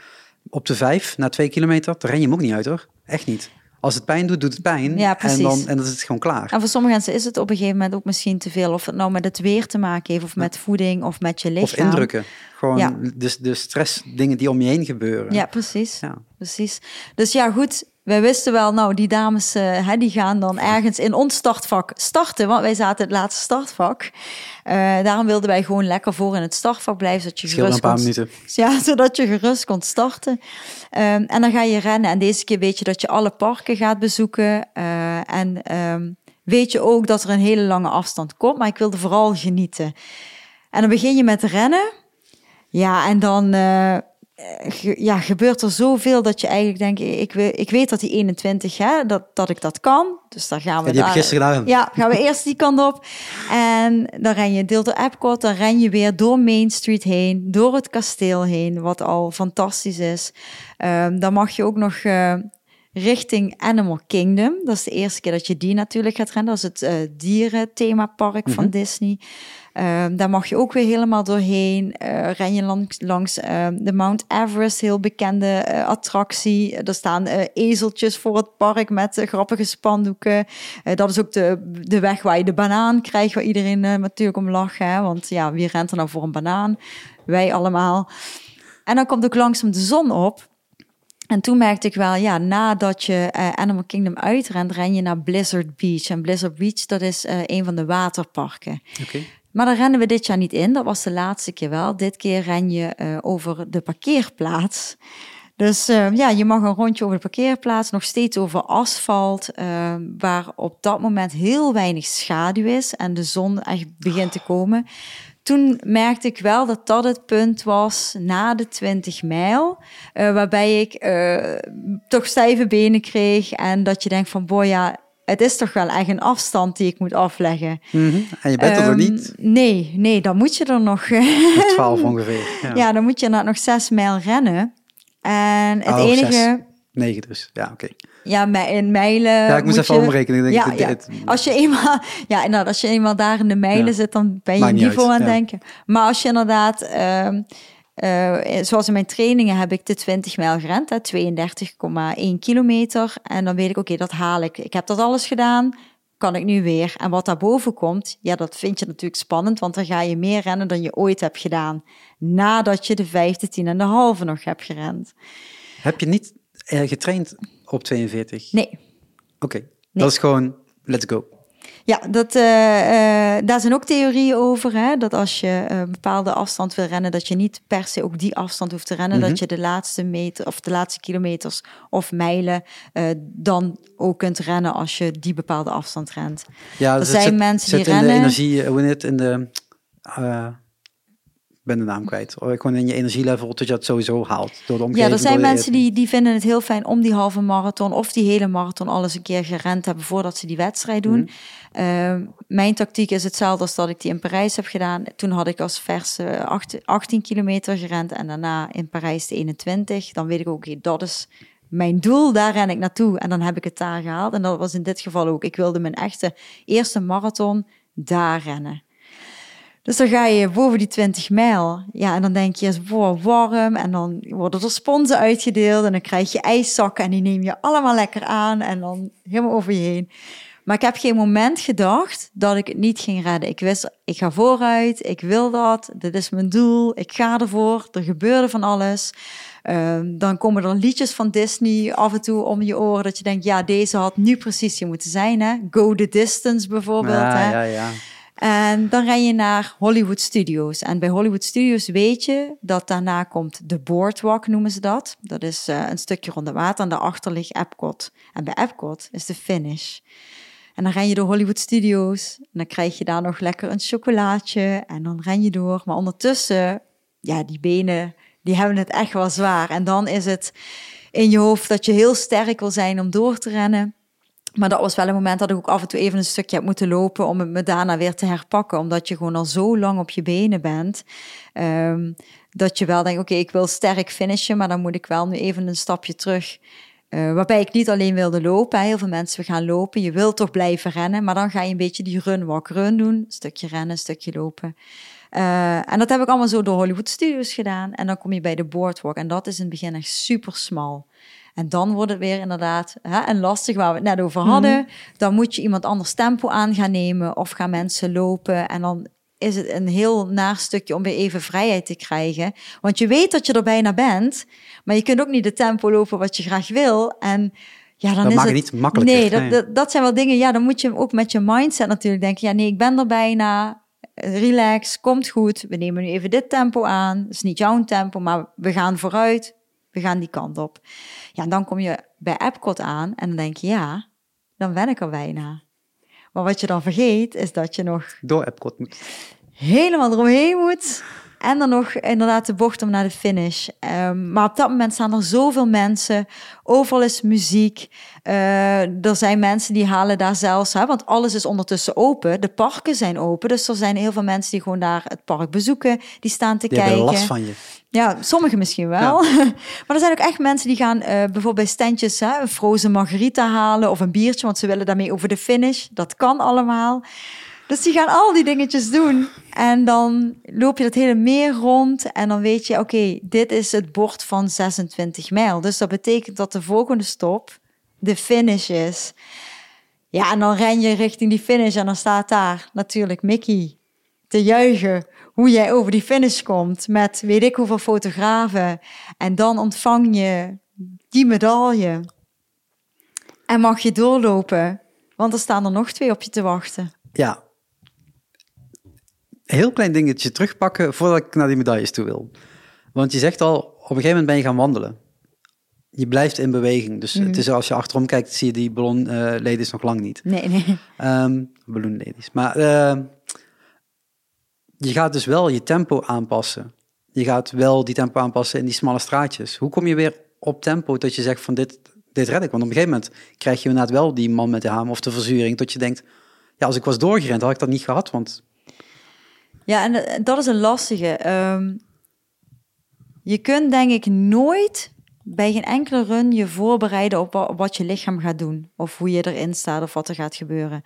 Op de vijf, na twee kilometer, dan ren je hem ook niet uit hoor. Echt niet. Als het pijn doet, doet het pijn. Ja, en, dan, en dan is het gewoon klaar. En voor sommige mensen is het op een gegeven moment ook misschien te veel. Of het nou met het weer te maken heeft, of met voeding, of met je lichaam. Of indrukken. Gewoon Ja. de, de stress, dingen die om je heen gebeuren. Ja, precies. Ja. precies. Dus ja, goed. Wij wisten wel, nou, die dames, eh, hè, die gaan dan ergens in ons startvak starten. Want wij zaten het laatste startvak. Eh, daarom wilden wij gewoon lekker voor in het startvak blijven. Zodat je Scheelde een gerust paar kon minuten. (laughs) Ja, zodat je gerust kon starten. Ehm, en dan ga je rennen. En deze keer weet je dat je alle parken gaat bezoeken. Eh, en ehm, weet je ook dat er een hele lange afstand komt. Maar ik wilde vooral genieten. En dan begin je met rennen. Ja, en dan ja, gebeurt er zoveel dat je eigenlijk denkt... Ik, ik weet dat die 21, hè, dat, dat ik dat kan. Dus daar gaan we Ja, die heb daar- ik gisteren gedaan. ja, gaan we eerst die kant op. En dan ren je deel door Epcot, dan ren je weer door Main Street heen, door het kasteel heen, wat al fantastisch is. Ehm, dan mag je ook nog eh, richting Animal Kingdom. Dat is de eerste keer dat je die natuurlijk gaat rennen. Dat is het eh dierenthemapark van Disney. Ehm, daar mag je ook weer helemaal doorheen. Eh, ren je langs, ehm, de Mount Everest, heel bekende eh, attractie. Er staan eh, ezeltjes voor het park met eh, grappige spandoeken. Eh, dat is ook de, de weg waar je de banaan krijgt, waar iedereen eh, natuurlijk om lacht. Hè? Want ja, wie rent er nou voor een banaan? Wij allemaal. En dan komt ook langzaam de zon op. En toen merkte ik wel, ja, nadat je eh, Animal Kingdom uitrent, ren je naar Blizzard Beach. En Blizzard Beach, dat is eh, een van de waterparken. Oké. Maar daar rennen we dit jaar niet in. Dat was de laatste keer wel. Dit keer ren je eh, over de parkeerplaats. Dus eh, ja, je mag een rondje over de parkeerplaats, nog steeds over asfalt, eh, waar op dat moment heel weinig schaduw is en de zon echt begint te komen. toen merkte ik wel dat dat het punt was na de 20 mijl, waarbij ik toch stijve benen kreeg en dat je denkt van, boy het is toch wel echt een afstand die ik moet afleggen. Mm -hmm. En je bent um, er nog niet? Nee, nee, dan moet je er nog... (laughs) 12 ongeveer. Ja. ja, dan moet je nog zes mijl rennen. En het oh, enige... Zes. Negen dus, ja, oké. Ja, in mijlen. Ja, ik moest even je... omrekenen. Denk ja, ik, ja. Het, Als je eenmaal, ja, inderdaad, als je eenmaal daar in de mijlen ja. zit, dan ben je niet niveau uit, aan het denken. Maar als je inderdaad, uh, uh, zoals in mijn trainingen heb ik de 20 mijl gerend, 32,1 kilometer. En dan weet ik, oké, okay, dat haal ik. Ik heb dat alles gedaan. Kan ik nu weer? En wat daarboven komt, ja, dat vind je natuurlijk spannend, want dan ga je meer rennen dan je ooit hebt gedaan. Nadat je de vijfde, tien en de halve nog hebt gerend. Heb je niet uh, getraind op 42? Nee. Oké, okay. nee. dat is gewoon let's go. Ja, dat, uh, uh, daar zijn ook theorieën over. Hè? Dat als je een bepaalde afstand wil rennen, dat je niet per se ook die afstand hoeft te rennen. Mhm. Dat je de laatste meter of de laatste kilometers of mijlen uh, dan ook kunt rennen als je die bepaalde afstand rent. Ja, er dus zijn zit, mensen zit die in rennen. de energie, hoe het, in de. Ben de naam kwijt. Gewoon in je energielevel dat je dat sowieso haalt. Door de omgeving, Ja, er zijn mensen die, die vinden het heel fijn om die halve marathon of die hele marathon alles een keer gerend hebben voordat ze die wedstrijd doen. Mhm. Uh, mijn tactiek is hetzelfde als dat ik die in Parijs heb gedaan. Toen had ik als verse 18 kilometer gerend en daarna in Parijs de 21. Dan weet ik ook, okay, dat is mijn doel, daar ren ik naartoe. En dan heb ik het daar gehaald. En dat was in dit geval ook. Ik wilde mijn echte eerste marathon daar rennen. Dus dan ga je boven die 20 mijl. Ja, en dan denk je, wow, warm. En dan worden er sponsen uitgedeeld. En dan krijg je ijszakken. En die neem je allemaal lekker aan. En dan helemaal over je heen. Maar ik heb geen moment gedacht dat ik het niet ging redden. Ik wist, ik ga vooruit. Ik wil dat. Dit is mijn doel. Ik ga ervoor. Er gebeurde van alles. Um, dan komen er liedjes van Disney af en toe om je oren. Dat je denkt, ja, deze had nu precies je moeten zijn. Hè? Go the distance bijvoorbeeld. Ja, hè? ja, ja. En dan ren je naar Hollywood Studios. En bij Hollywood Studios weet je dat daarna komt de Boardwalk, noemen ze dat. Dat is uh, een stukje rond de water en daarachter ligt Epcot. En bij Epcot is de finish. En dan ren je door Hollywood Studios. En dan krijg je daar nog lekker een chocolaatje. En dan ren je door. Maar ondertussen, ja, die benen, die hebben het echt wel zwaar. En dan is het in je hoofd dat je heel sterk wil zijn om door te rennen. Maar dat was wel een moment dat ik ook af en toe even een stukje heb moeten lopen om het me daarna weer te herpakken. Omdat je gewoon al zo lang op je benen bent. Um, dat je wel denkt, oké, ik wil sterk finishen, maar dan moet ik wel nu even een stapje terug. Uh, waarbij ik niet alleen wilde lopen. Heel veel mensen gaan lopen. Je wilt toch blijven rennen, maar dan ga je een beetje die run, walk, run doen. Stukje rennen, stukje lopen. Uh, en dat heb ik allemaal zo door Hollywood Studios gedaan. En dan kom je bij de boardwalk. En dat is in het begin echt super smal. En dan wordt het weer inderdaad hè, en lastig waar we het net over hadden. Mm -hmm. Dan moet je iemand anders tempo aan gaan nemen of gaan mensen lopen. En dan is het een heel naar stukje om weer even vrijheid te krijgen. Want je weet dat je er bijna bent, maar je kunt ook niet de tempo lopen wat je graag wil. En ja, dan dat is maakt het niet makkelijker. Nee, dat, dat, dat zijn wel dingen. Ja, dan moet je ook met je mindset natuurlijk denken. Ja, nee, ik ben er bijna. Relax, komt goed. We nemen nu even dit tempo aan. Het is niet jouw tempo, maar we gaan vooruit. We gaan die kant op. Ja, en dan kom je bij Epcot aan en dan denk je, ja, dan ben ik er bijna. Maar wat je dan vergeet, is dat je nog door Epcot moet. Helemaal eromheen moet. En dan nog inderdaad de bocht om naar de finish. Um, maar op dat moment staan er zoveel mensen. Overal is muziek. Uh, er zijn mensen die halen daar zelfs, hè, want alles is ondertussen open. De parken zijn open. Dus er zijn heel veel mensen die gewoon daar het park bezoeken. Die staan te die kijken. hebben last van je. Ja, sommigen misschien wel. Ja. (laughs) maar er zijn ook echt mensen die gaan uh, bijvoorbeeld bij standjes hè, een frozen margarita halen of een biertje, want ze willen daarmee over de finish. Dat kan allemaal. Dus die gaan al die dingetjes doen. En dan loop je dat hele meer rond. En dan weet je, oké, okay, dit is het bord van 26 mijl. Dus dat betekent dat de volgende stop de finish is. Ja, en dan ren je richting die finish. En dan staat daar natuurlijk Mickey te juichen hoe jij over die finish komt. Met weet ik hoeveel fotografen. En dan ontvang je die medaille. En mag je doorlopen. Want er staan er nog twee op je te wachten. Ja, heel klein dingetje terugpakken voordat ik naar die medailles toe wil. Want je zegt al, op een gegeven moment ben je gaan wandelen. Je blijft in beweging. Dus mm. het is als je achterom kijkt, zie je die ballonladies uh, nog lang niet. Nee, nee. Um. Maar uh, je gaat dus wel je tempo aanpassen. Je gaat wel die tempo aanpassen in die smalle straatjes. Hoe kom je weer op tempo dat je zegt van dit, dit red ik? Want op een gegeven moment krijg je inderdaad wel die man met de hamer of de verzuring. Dat je denkt, ja, als ik was doorgerend had ik dat niet gehad. Want... Ja, en eh, dat is een lastige. Ehm, je kunt denk ik nooit bij geen enkele run je voorbereiden op wat je lichaam gaat doen. Of hoe je erin staat of wat er gaat gebeuren.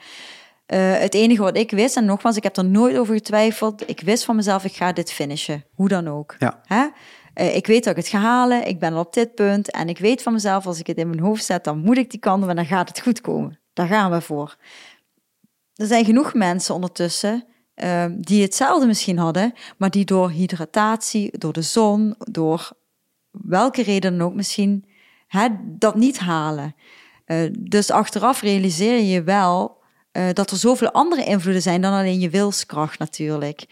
Uh, het enige wat ik wist, en nogmaals, ik heb er nooit over getwijfeld. Ik wist van mezelf, ik ga dit finishen. Hoe dan ook. Ja. Hè? Uh, ik weet dat ik het ga halen. Ik ben al op dit punt. En ik weet van mezelf, als ik het in mijn hoofd zet, dan moet ik die kant en dan gaat het goed komen. Daar gaan we voor. Er zijn genoeg mensen ondertussen uh, die hetzelfde misschien hadden, maar die door hydratatie, door de zon, door welke reden dan ook misschien, hè, dat niet halen. dus achteraf realiseer je wel uh, dat er zoveel andere invloeden zijn dan alleen je wilskracht natuurlijk.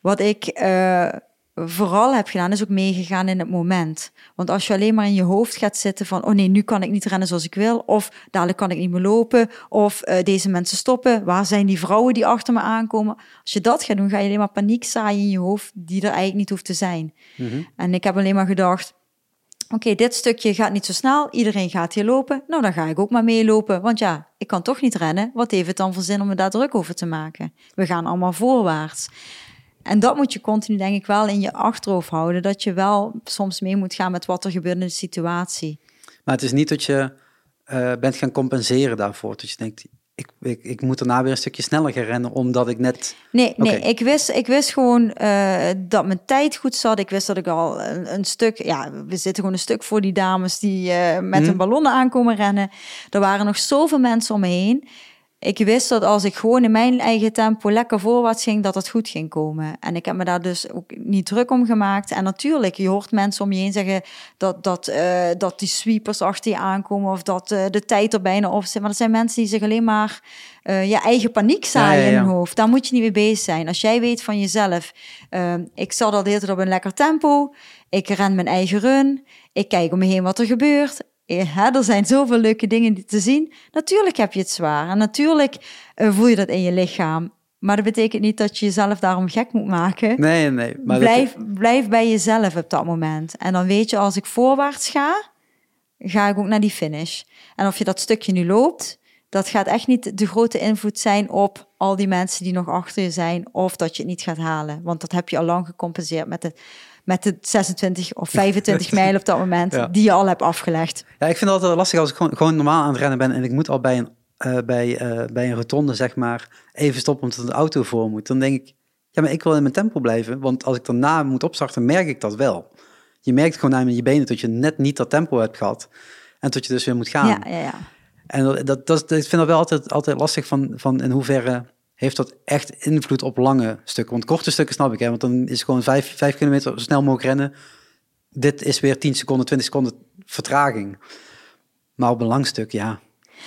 Wat ik uh, vooral heb gedaan, is ook meegegaan in het moment. Want als je alleen maar in je hoofd gaat zitten van, oh nee, nu kan ik niet rennen zoals ik wil, of dadelijk kan ik niet meer lopen, of uh, deze mensen stoppen, waar zijn die vrouwen die achter me aankomen? Als je dat gaat doen, ga je alleen maar paniek zaaien in je hoofd, die er eigenlijk niet hoeft te zijn. Mm -hmm. En ik heb alleen maar gedacht, Oké, dit stukje gaat niet zo snel. Iedereen gaat hier lopen. Nou, dan ga ik ook maar meelopen. Want ja, ik kan toch niet rennen. Wat heeft het dan voor zin om me daar druk over te maken? We gaan allemaal voorwaarts. En dat moet je continu, denk ik, wel in je achterhoofd houden. Dat je wel soms mee moet gaan met wat er gebeurt in de situatie. Maar het is niet dat je uh, bent gaan compenseren daarvoor. Dat je denkt, ik, ik, ik, moet daarna weer een stukje sneller gaan rennen, omdat ik net... Nee, nee ik, wist, ik wist gewoon uh, dat mijn tijd goed zat. Ik wist dat ik al een, een, stuk... Ja, we zitten gewoon een stuk voor die dames die uh, met mm. hun ballonnen aankomen rennen. Er waren nog zoveel mensen om me heen ik wist dat als ik gewoon in mijn eigen tempo lekker voorwaarts ging, dat het goed ging komen. En ik heb me daar dus ook niet druk om gemaakt. En natuurlijk, je hoort mensen om je heen zeggen dat, dat, uh, dat die sweepers achter je aankomen of dat uh, de tijd er bijna op zit. Maar dat zijn mensen die zich alleen maar uh, je eigen paniek zaaien ja, ja, ja. in hun hoofd. Daar moet je niet mee bezig zijn. Als jij weet van jezelf, ik zat al de hele tijd op een lekker tempo, ik ren mijn eigen run, ik kijk om me heen wat er gebeurt ja, er zijn zoveel leuke dingen te zien. Natuurlijk heb je het zwaar en natuurlijk uh, voel je dat in je lichaam. Maar dat betekent niet dat je jezelf daarom gek moet maken. Nee, nee. Maar blijf, dat... blijf bij jezelf op dat moment. En dan weet je, als ik voorwaarts ga, ga ik ook naar die finish. En of je dat stukje nu loopt, dat gaat echt niet de grote invloed zijn op al die mensen die nog achter je zijn. Of dat je het niet gaat halen. Want dat heb je al lang gecompenseerd met het met de 26 of 25 (laughs) mijl op dat moment die je al hebt afgelegd. Ja, ik vind het altijd lastig als ik gewoon, gewoon normaal aan het rennen ben en ik moet al bij een, uh, bij, uh, bij een rotonde zeg maar even stoppen omdat de auto voor moet. Dan denk ik, ja, maar ik wil in mijn tempo blijven, want als ik daarna moet opstarten, merk ik dat wel. Je merkt gewoon aan je benen dat je net niet dat tempo hebt gehad en dat je dus weer moet gaan. Ja, ja, ja. En dat, dat, dat, ik vind dat wel altijd, altijd lastig van, van in hoeverre heeft dat echt invloed op lange stukken. Want korte stukken snap ik, hè, want dan is gewoon vijf, vijf kilometer zo snel mogelijk rennen. Dit is weer 10 seconden, 20 seconden vertraging. Maar op een lang stuk, ja.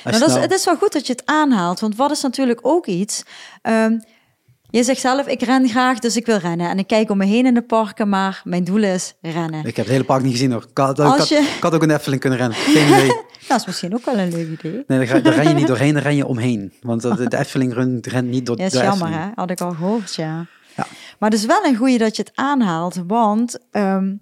Nou, dat is, het is wel goed dat je het aanhaalt, want wat is natuurlijk ook iets. Um, je zegt zelf, ik ren graag, dus ik wil rennen. En ik kijk om me heen in de parken, maar mijn doel is rennen. Ik heb het hele park niet gezien hoor. Ik had, je... ik had ook een Efteling kunnen rennen. Geen idee. (laughs) dat is misschien ook wel een leuk idee. Nee, daar, ren je niet doorheen, daar ren je omheen. Want de, de Efteling rent, rent niet door ja, is jammer hè, had ik al gehoord, ja. ja. Maar het is wel een goede dat je het aanhaalt, want um,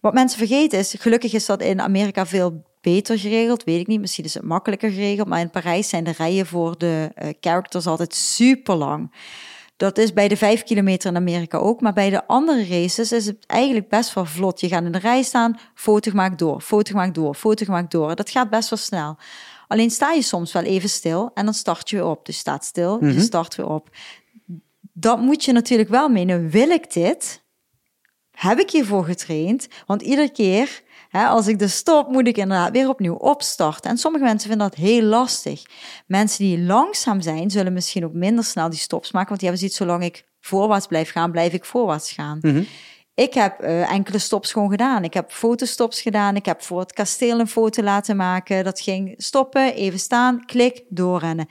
wat mensen vergeten is, gelukkig is dat in Amerika veel beter geregeld, weet ik niet. Misschien is het makkelijker geregeld, maar in Parijs zijn de rijen voor de uh, characters altijd super lang. Dat is bij de vijf kilometer in Amerika ook. Maar bij de andere races is het eigenlijk best wel vlot. Je gaat in de rij staan, foto gemaakt door, foto gemaakt door, foto gemaakt door. Dat gaat best wel snel. Alleen sta je soms wel even stil en dan start je weer op. Dus staat stil, je mhm. start weer op. Dat moet je natuurlijk wel meenemen. Wil ik dit? Heb ik hiervoor getraind? Want iedere keer als ik dus stop, moet ik inderdaad weer opnieuw opstarten. En sommige mensen vinden dat heel lastig. Mensen die langzaam zijn, zullen misschien ook minder snel die stops maken. Want die hebben zoiets, zolang ik voorwaarts blijf gaan, blijf ik voorwaarts gaan. Mhm. Ik heb uh, enkele stops gewoon gedaan. Ik heb fotostops gedaan. Ik heb voor het kasteel een foto laten maken. Dat ging stoppen, even staan, klik, doorrennen.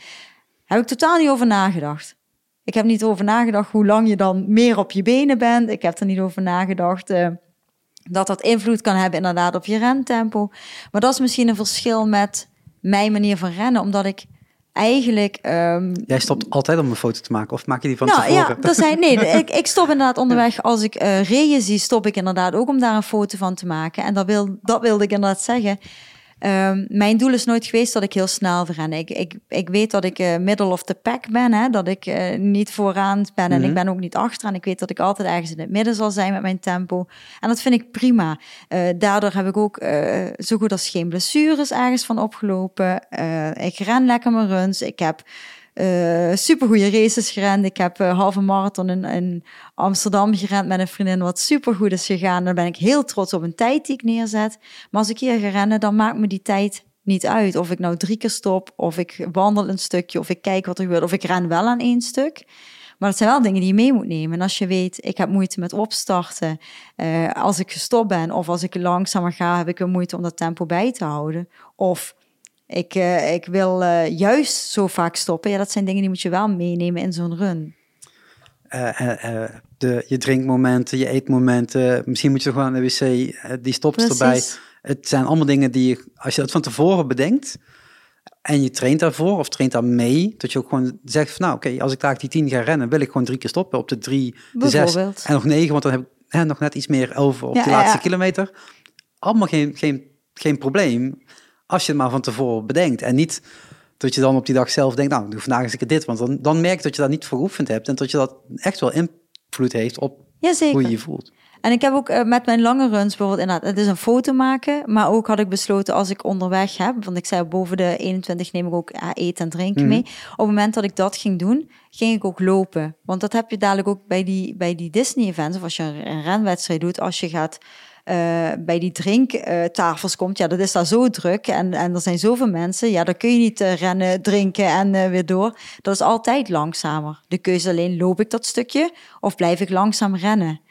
Heb ik totaal niet over nagedacht. Ik heb niet over nagedacht hoe lang je dan meer op je benen bent. Ik heb er niet over nagedacht. Uh, dat dat invloed kan hebben inderdaad op je rentempo. Maar dat is misschien een verschil met mijn manier van rennen, omdat ik eigenlijk... ehm, Jij stopt altijd om een foto te maken, of maak je die van nou tevoren? ja, dat zijn, nee, (laughs) ik, ik stop inderdaad onderweg. Als ik reeën zie, stop ik inderdaad ook om daar een foto van te maken. En dat, wil, dat wilde ik inderdaad zeggen. Ehm, mijn doel is nooit geweest dat ik heel snel ren. Ik, ik, ik weet dat ik eh, middle of the pack ben, hè? dat ik eh, niet vooraan ben en Mhm. ik ben ook niet achteraan. Ik weet dat ik altijd ergens in het midden zal zijn met mijn tempo. En dat vind ik prima. Eh, daardoor heb ik ook zo goed als geen blessures ergens van opgelopen. Ik ren lekker mijn runs. Ik heb eh supergoeie races gerend. Ik heb eh halve marathon in, in Amsterdam gerend met een vriendin, wat supergoed is gegaan. Daar ben ik heel trots op een tijd die ik neerzet. Maar als ik hier ga rennen, dan maakt me die tijd niet uit. Of ik nou drie keer stop, of ik wandel een stukje, of ik kijk wat er gebeurt, of ik ren wel aan één stuk. Maar dat zijn wel dingen die je mee moet nemen. En als je weet, ik heb moeite met opstarten. eh, als ik gestopt ben of als ik langzamer ga, heb ik weer moeite om dat tempo bij te houden. Of ik, eh, ik wil eh, juist zo vaak stoppen. Ja, dat zijn dingen die moet je wel meenemen in zo'n run. Eh, de, je drinkmomenten, je eetmomenten, misschien moet je gewoon aan de wc, die stopt erbij. Het zijn allemaal dingen die je, als je dat van tevoren bedenkt en je traint daarvoor of traint daar mee, dat je ook gewoon zegt van nou oké, als ik daar die tien ga rennen, wil ik gewoon drie keer stoppen op de drie, de zes en nog negen, want dan heb ik hè, nog net iets meer over op Ja, de ja, laatste ja. kilometer. Allemaal geen, geen, geen probleem als je het maar van tevoren bedenkt en niet dat je dan op die dag zelf denkt, nou, doe vandaag eens een keer dit. Want dan, dan merk je dat je dat niet voor geoefend hebt en dat je dat echt wel invloed heeft op Jazeker. hoe je je voelt. En ik heb ook eh, met mijn lange runs bijvoorbeeld inderdaad, het is een foto maken, maar ook had ik besloten als ik onderweg heb, want ik zei boven de 21 neem ik ook ja, eten en drinken mee. Op het moment dat ik dat ging doen, ging ik ook lopen. Want dat heb je dadelijk ook bij die, bij die Disney events, of als je een, renwedstrijd doet, als je gaat eh, bij die drinktafels komt, ja, dat is daar zo druk en, en er zijn zoveel mensen, ja, dan kun je niet eh, rennen, drinken en eh, weer door. Dat is altijd langzamer. De keuze alleen, loop ik dat stukje of blijf ik langzaam rennen?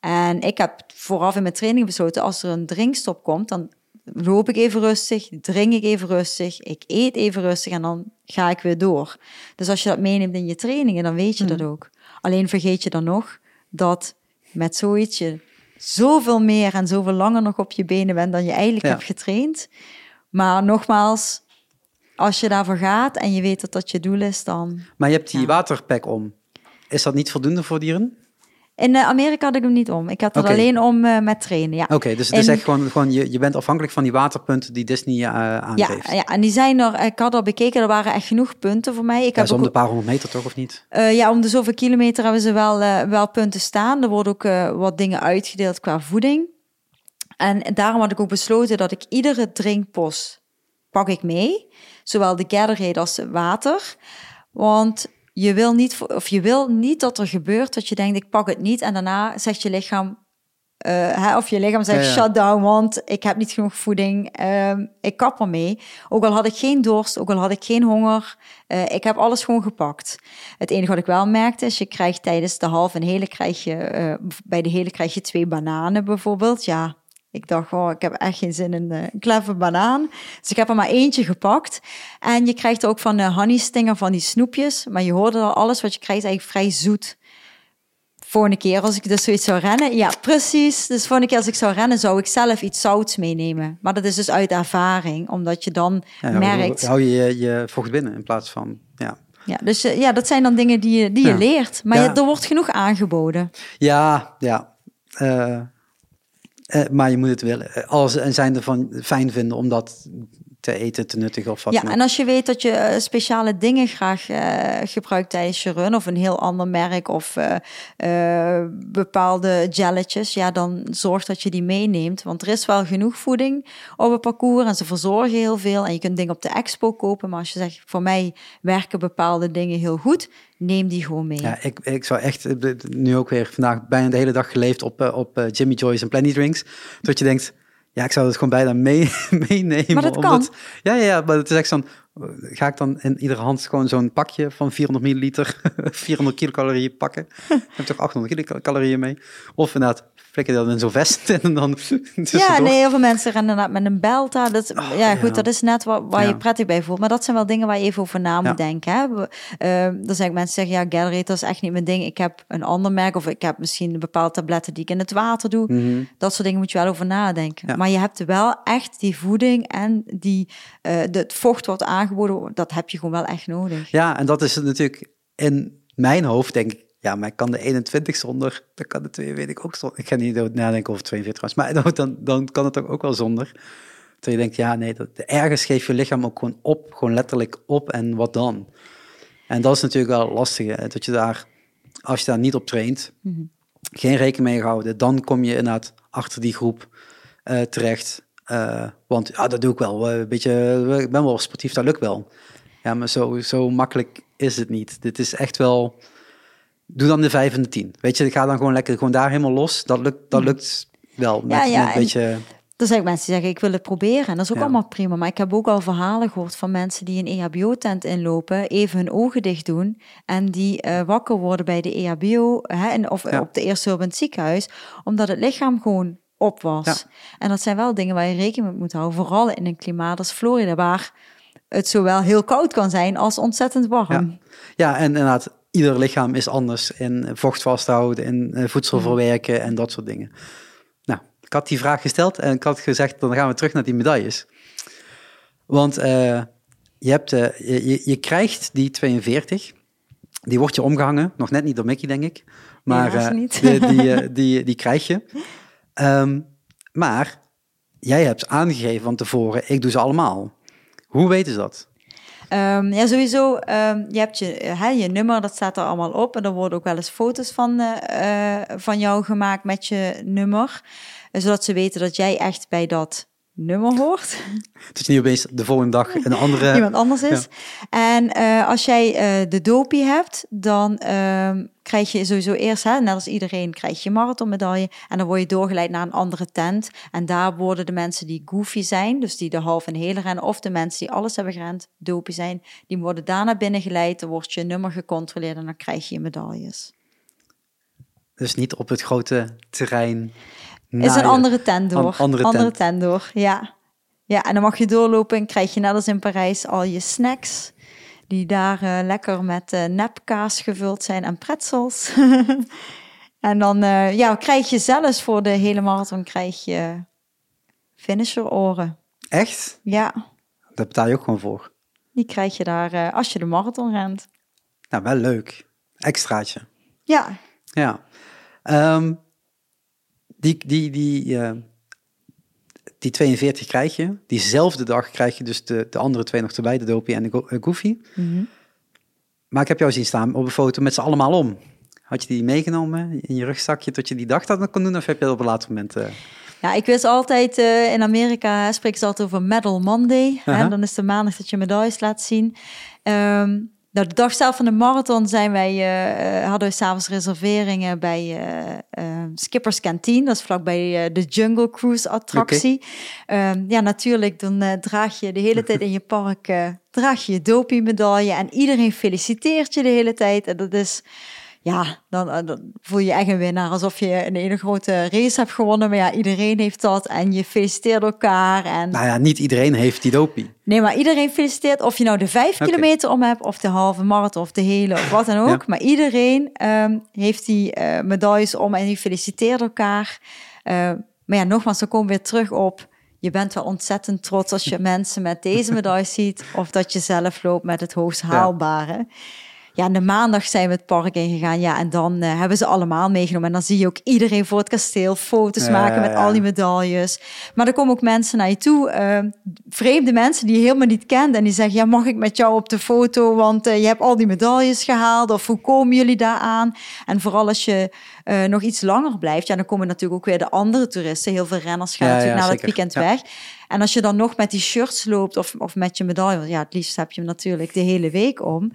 En ik heb vooraf in mijn training besloten, als er een drinkstop komt, dan loop ik even rustig, drink ik even rustig, ik eet even rustig en dan ga ik weer door. Dus als je dat meeneemt in je trainingen, dan weet je dat ook. Alleen vergeet je dan nog dat met zoiets je zoveel meer en zoveel langer nog op je benen bent dan je eigenlijk Ja. hebt getraind. Maar nogmaals, als je daarvoor gaat en je weet dat dat je doel is, dan... Maar je hebt die Ja. waterpack om. Is dat niet voldoende voor dieren? In eh, Amerika had ik hem niet om. Ik had het alleen om eh, met trainen, ja. Oké, dus het is En- echt gewoon, gewoon je, je bent afhankelijk van die waterpunten die Disney Ja, aangeeft. ja, en die zijn er, ik had al bekeken, er waren echt genoeg punten voor mij. Ik Ja, heb zo om ook, de paar honderd meter toch, of niet? ja, om de zoveel kilometer hebben ze wel, wel punten staan. Er worden ook wat dingen uitgedeeld qua voeding. En daarom had ik ook besloten dat ik iedere drinkpost pak ik mee. Zowel de Gatorade als water. Want je wil, niet, of je wil niet dat er gebeurt dat je denkt, ik pak het niet. En daarna zegt je lichaam, eh, hè, of je lichaam zegt Ja, ja. shut down, want ik heb niet genoeg voeding. ehm, ik kap ermee. Ook al had ik geen dorst, ook al had ik geen honger. eh, ik heb alles gewoon gepakt. Het enige wat ik wel merkte is, je krijgt tijdens de halve en hele krijg je, eh, bij de hele krijg je twee bananen bijvoorbeeld. Ja, ik dacht, oh, ik heb echt geen zin in eh, een kleffe banaan. Dus ik heb er maar eentje gepakt. En je krijgt ook van de honey stinger van die snoepjes. Maar je hoorde al, alles wat je krijgt is eigenlijk vrij zoet. Volgende keer als ik dus zoiets zou rennen. Ja, precies. Dus volgende keer als ik zou rennen, zou ik zelf iets zouts meenemen. Maar dat is dus uit ervaring, omdat je dan Ja, merkt. Hou je, je je vocht binnen in plaats van, ja. Ja, dus eh, ja, dat zijn dan dingen die je, die je Ja. leert. Maar Ja. er wordt genoeg aangeboden. Ja, ja. Eh, eh, maar je moet het willen. Eh, Alles en zijn ervan fijn vinden om dat te eten, te nuttigen of wat Ja, dan en als je weet dat je eh, speciale dingen graag eh, gebruikt tijdens je run, of een heel ander merk, of eh, bepaalde jelletjes, ja, dan zorg dat je die meeneemt. Want er is wel genoeg voeding op het parcours en ze verzorgen heel veel. En je kunt dingen op de expo kopen, maar als je zegt, voor mij werken bepaalde dingen heel goed, neem die gewoon mee. Ja, ik, ik zou echt nu ook weer vandaag bijna de hele dag geleefd op, op Jimmy Joyce en Plenty Drinks. Dat je denkt, ja, ik zou het gewoon bijna mee, (laughs) meenemen. Maar dat omdat- ja, ja, ja, maar het is echt zo'n, ga ik dan in iedere hand gewoon zo'n pakje van 400 milliliter, (laughs) 400 kilocalorieën pakken. (laughs) Ik heb toch 800 kilocalorieën mee. Of inderdaad, flikker dat in zo'n vest (laughs) en dan Ja, nee, heel veel mensen rennen inderdaad met een belta. Dat, Oh, ja, ja. goed, dat is net waar, waar Ja. je prettig bij voelt. Maar dat zijn wel dingen waar je even over na moet Ja. denken. Hè? We- ehm, dan zeggen mensen, zeggen, ja, Gatorade, dat is echt niet mijn ding. Ik heb een ander merk of ik heb misschien bepaalde tabletten die ik in het water doe. Mhm. Dat soort dingen moet je wel over nadenken. Maar je hebt wel echt die voeding en die, eh, het vocht wat aangeboden dat heb je gewoon wel echt nodig. Ja, en dat is natuurlijk in mijn hoofd, denk ik. Ja, maar ik kan de 21 zonder, dan kan de 2, weet ik ook zonder. Ik ga niet nadenken over 42 maar (laughs) dan, dan, dan kan het ook wel zonder. Terwijl je denkt, ja, nee, dat, ergens geeft je lichaam ook gewoon op, gewoon letterlijk op en wat dan? En dat is natuurlijk wel lastig, hè, dat je daar, als je daar niet op traint, Mhm. geen rekening mee houden, dan kom je inderdaad achter die groep eh, terecht. Eh, want ja, dat doe ik wel. eh, Een beetje, eh, ik ben wel sportief, dat lukt wel. Ja, maar zo, zo makkelijk is het niet. Dit is echt wel. Doe dan de vijf en de tien. Weet je, ga dan gewoon lekker gewoon daar helemaal los. Dat lukt, dat lukt wel. Met, Ja, ja, met een en- beetje. Er zijn mensen die zeggen, ik wil het proberen. En dat is ook Ja. allemaal prima. Maar ik heb ook al verhalen gehoord van mensen die een EHBO-tent inlopen, even hun ogen dicht doen en die wakker worden bij de EHBO hè, en, of Ja. op de eerste hulp in het ziekenhuis, omdat het lichaam gewoon op was. Ja. En dat zijn wel dingen waar je rekening mee moet houden, vooral in een klimaat als Florida, waar het zowel heel koud kan zijn als ontzettend warm. Ja. Ja, en inderdaad, ieder lichaam is anders in vocht vasthouden, in eh, voedsel verwerken en dat soort dingen. Nou, ik had die vraag gesteld en ik had gezegd, dan gaan we terug naar die medailles. Want eh, je, hebt, eh, je, je, krijgt die 42, die wordt je omgehangen, nog net niet door Mickey, denk ik. Maar niet. Die, die, (laughs) die, die krijg je. Ehm, maar jij hebt aangegeven van tevoren, ik doe ze allemaal. Hoe weten ze dat? Ehm, ja, sowieso. ehm, je hebt je, je nummer, dat staat er allemaal op. En er worden ook wel eens foto's van, eh, eh, van jou gemaakt met je nummer. Zodat ze weten dat jij echt bij dat nummer hoort. Dat je niet opeens de volgende dag een (laughs) andere... Iemand anders is. En eh, als jij eh, de dopie hebt, dan ehm, krijg je sowieso eerst, hè, net als iedereen, krijg je marathonmedaille. En dan word je doorgeleid naar een andere tent. En daar worden de mensen die goofy zijn, dus die de half en hele rennen, of de mensen die alles hebben gerend, dopie zijn, die worden daar naar binnen geleid. Dan wordt je nummer gecontroleerd en dan krijg je je medailles. Dus niet op het grote terrein. Is een andere tent door. An- andere tent. tent door, ja. Ja, en dan mag je doorlopen en krijg je net als in Parijs al je snacks. Die daar eh, lekker met eh, nepkaas gevuld zijn en pretzels. (laughs) en dan eh, ja, krijg je zelfs voor de hele marathon krijg je finisheroren. Echt? Ja, Daar betaal je ook gewoon voor. die krijg je daar als je de marathon rent. Nou, wel leuk. Extraatje. Ja, Ja. Ehm, die, die, die, eh, die 42 krijg je. Diezelfde dag krijg je dus de, de andere twee nog erbij, de Dopie en de Go- eh, Goofy. Mhm. Maar ik heb jou zien staan op een foto met ze allemaal om. Had je die meegenomen in je rugzakje tot je die dag dat kon doen? Of heb je dat op een later moment... eh, Ja, ik wist altijd, in Amerika spreken ze altijd over Medal Monday. Hè, dan is de maandag dat je medailles laat zien. Ehm, nou, de dag zelf van de marathon zijn wij, eh, eh, hadden we s'avonds reserveringen bij eh, Skipper's Canteen. Dat is vlakbij de Jungle Cruise attractie. Ehm, ja, natuurlijk, dan draag je de hele tijd in je park draag je je dopie medaille. En iedereen feliciteert je de hele tijd. En dat is ja, dan, eh, dan voel je je echt een winnaar. Alsof je een hele grote race hebt gewonnen. Maar ja, iedereen heeft dat. En je feliciteert elkaar. En... nou ja, niet iedereen heeft die Dopie. Nee, maar iedereen feliciteert. Of je nou de vijf kilometer om hebt. Of de halve marathon. Of de hele. Of wat dan ook. Ja. Maar iedereen ehm, heeft die eh, medailles om. En die feliciteert elkaar. Eh, maar ja, nogmaals, dan komen we weer terug op... Je bent wel ontzettend trots als je (laughs) mensen met deze medailles ziet. Of dat je zelf loopt met het hoogst haalbare. Ja, en de maandag zijn we het park ingegaan. Ja, en dan eh, hebben ze allemaal meegenomen. En dan zie je ook iedereen voor het kasteel foto's Ja, maken ja, met ja. al die medailles. Maar er komen ook mensen naar je toe, eh, vreemde mensen die je helemaal niet kent. En die zeggen, ja, mag ik met jou op de foto? Want eh, je hebt al die medailles gehaald. Of hoe komen jullie daar aan? En vooral als je nog iets langer blijft, ja, dan komen natuurlijk ook weer de andere toeristen. Heel veel renners gaan Ja, natuurlijk ja, na dat zeker. weekend Ja. weg. En als je dan nog met die shirts loopt of, of met je medaille, want ja, het liefst heb je hem natuurlijk de hele week om.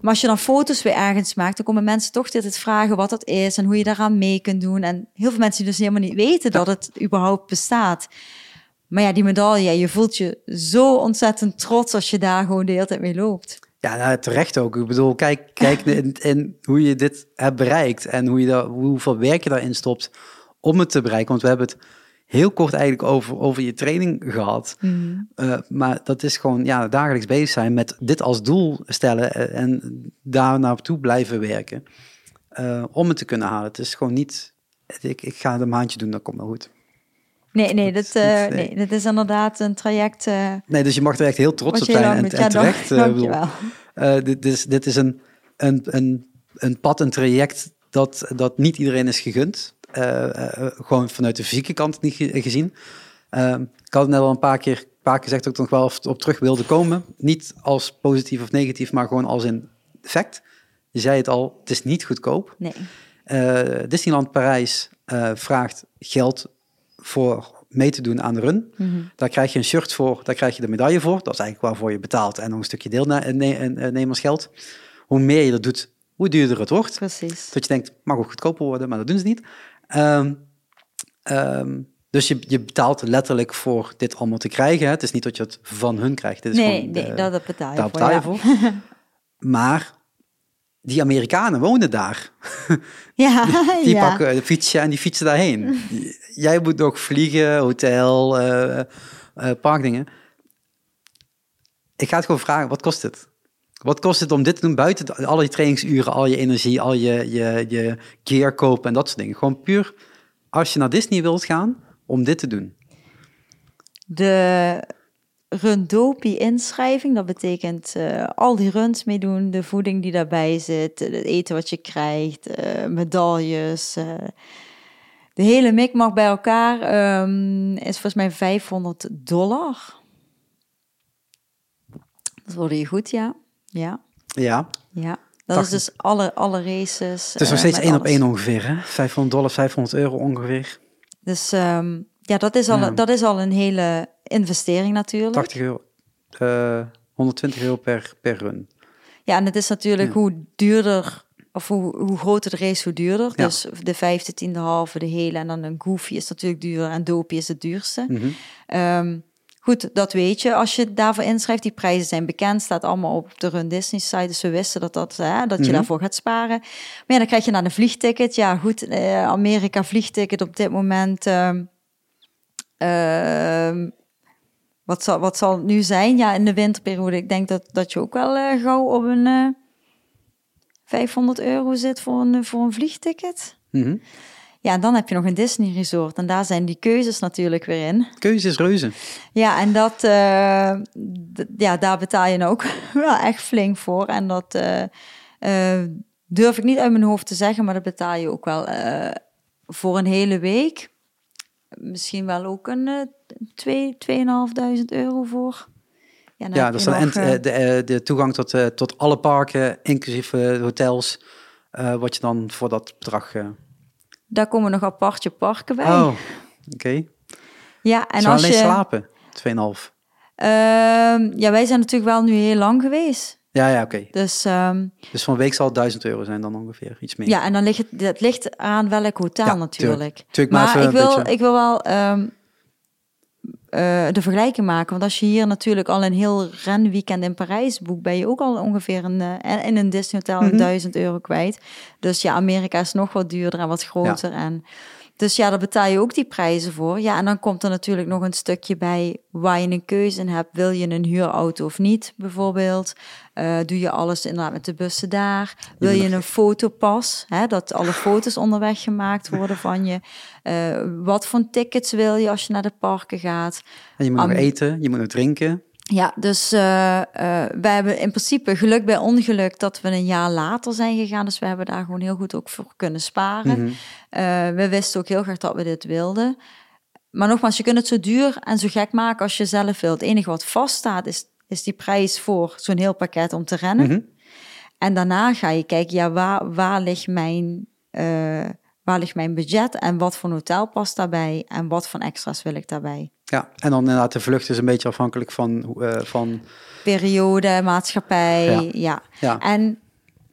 Maar als je dan foto's weer ergens maakt, dan komen mensen toch dit vragen wat dat is en hoe je daaraan mee kunt doen. En heel veel mensen die dus helemaal niet weten dat het überhaupt bestaat. Maar ja, die medaille, je voelt je zo ontzettend trots als je daar gewoon de hele tijd mee loopt. Ja, nou, terecht ook. Ik bedoel, kijk, kijk (laughs) in, in hoe je dit hebt bereikt en hoe je daar, hoeveel werk je daarin stopt om het te bereiken. Want we hebben het heel kort eigenlijk over, over je training gehad. Eh, maar dat is gewoon ja, dagelijks bezig zijn met dit als doel stellen eh, en daar naartoe blijven werken. eh, om het te kunnen halen. Het is gewoon niet, ik, ik ga het een maandje doen, dat komt wel goed. Nee, nee, uh, Nee. nee, dit is inderdaad een traject. Nee, dus je mag er echt heel trots op zijn. En, en terecht. (laughs) dankjewel. dit, is, dit is een, een, een, een pad, een traject dat, dat niet iedereen is gegund. Eh, eh, eh, gewoon vanuit de fysieke kant niet ge- gezien. Eh, ik had het net al een paar keer, een paar keer gezegd dat ik er nog wel op, op terug wilde komen. Niet als positief of negatief, maar gewoon als in fact. Je zei het al, het is niet goedkoop. Nee. Eh, Disneyland Parijs eh, vraagt geld voor mee te doen aan de run. Mhm. Daar krijg je een shirt voor, daar krijg je de medaille voor. Dat is eigenlijk waarvoor je betaalt en nog een stukje deelnemersgeld. Hoe meer je dat doet, hoe duurder het wordt. Precies. Dat je denkt, mag ook goedkoper worden, maar dat doen ze niet. Ehm, ehm, dus je, je betaalt letterlijk voor dit allemaal te krijgen. hè. Het is niet dat je het van hun krijgt. Dit is Nee, gewoon, nee dat, dat betaal je daar voor. betaal je ja. voor. (laughs) Maar die Amerikanen wonen daar. (laughs) Ja, Die ja. pakken de fietsje en die fietsen daarheen. (laughs) Jij moet nog vliegen, hotel, eh, eh, parkdingen. Ik ga het gewoon vragen, wat kost het? Wat kost het om dit te doen buiten al je trainingsuren, al je energie, al je, je, je gear kopen en dat soort dingen? Gewoon puur als je naar Disney wilt gaan, om dit te doen. De Rundopi-inschrijving, dat betekent eh, al die runs meedoen, de voeding die daarbij zit, het eten wat je krijgt, eh, medailles. eh, de hele mikmak bij elkaar ehm, is volgens mij 500 dollar. Dat wordt je goed, ja. Ja, Ja, ja. Dat 80. is dus alle, alle races. het is nog eh, steeds één op één ongeveer, hè? 500 dollar, 500 euro ongeveer. Dus ehm, ja, dat is, al, Ja. dat is al een hele investering natuurlijk. 80 euro, eh 120 euro per, per run. Ja, en het is natuurlijk Ja. hoe duurder, of hoe, hoe groter de race, hoe duurder. Ja. Dus de vijfde, tiende, halve, de hele en dan een goofy is natuurlijk duurder en dopie is het duurste. Ehm, goed, dat weet je als je daarvoor inschrijft. Die prijzen zijn bekend, staat allemaal op de Run Disney site. Dus we wisten dat, dat, hè, dat je Mhm. daarvoor gaat sparen. Maar ja, dan krijg je dan een vliegticket. Ja, goed, eh, Amerika vliegticket op dit moment. ehm, ehm, wat, zal, wat zal het nu zijn? Ja, in de winterperiode. Ik denk dat, dat je ook wel eh, gauw op een eh 500 euro zit voor een, voor een vliegticket. Mhm. Ja, en dan heb je nog een Disney resort. En daar zijn die keuzes natuurlijk weer in. Keuze is reuze. Ja, en dat, eh, ja, daar betaal je nou ook (laughs) wel echt flink voor. En dat eh, eh, durf ik niet uit mijn hoofd te zeggen, maar dat betaal je ook wel voor een hele week. Misschien wel ook een twee, 2.500 euro voor. Ja, dat is dan nog, en, de, de toegang tot, tot alle parken, inclusief hotels, wat je dan voor dat bedrag... daar komen nog apartje parken bij. Oh, oké. Ja, en En als alleen je... slapen, 2,5. Ehm, ja, wij zijn natuurlijk wel nu heel lang geweest. Ja, ja, oké. Dus ehm, Dus van week zal het 1000 euro zijn dan ongeveer, iets meer. ja, en dan ligt het, dat ligt aan welk hotel Ja, natuurlijk. tuurlijk, maar ik wil, beetje- ik wil wel ehm, eh, de vergelijking maken. Want als je hier natuurlijk al een heel renweekend in Parijs boekt, ben je ook al ongeveer een, eh, in een Disney hotel Mhm. een 1000 euro kwijt. Dus ja, Amerika is nog wat duurder en wat groter. En, dus ja, daar betaal je ook die prijzen voor. Ja, en dan komt er natuurlijk nog een stukje bij waar je een keuze in hebt. Wil je een huurauto of niet, bijvoorbeeld? Eh, doe je alles inderdaad met de bussen daar? Wil je een fotopas? Hè, dat alle foto's onderweg gemaakt worden (laughs) van je. Eh, wat voor tickets wil je als je naar de parken gaat? En je moet Am- nog eten, je moet nog drinken. Ja, dus eh, wij hebben in principe geluk bij ongeluk dat we een jaar later zijn gegaan. Dus we hebben daar gewoon heel goed ook voor kunnen sparen. Mhm. We wisten ook heel graag dat we dit wilden. Maar nogmaals, je kunt het zo duur en zo gek maken als je zelf wilt. Het enige wat vaststaat is, is die prijs voor zo'n heel pakket om te rennen. Mhm. En daarna ga je kijken, ja, waar, waar, ligt mijn, eh, waar ligt mijn budget en wat voor hotel past daarbij en wat voor extra's wil ik daarbij. Ja, en dan inderdaad de vlucht is een beetje afhankelijk van... eh, van Periode, maatschappij, Ja. ja. ja, En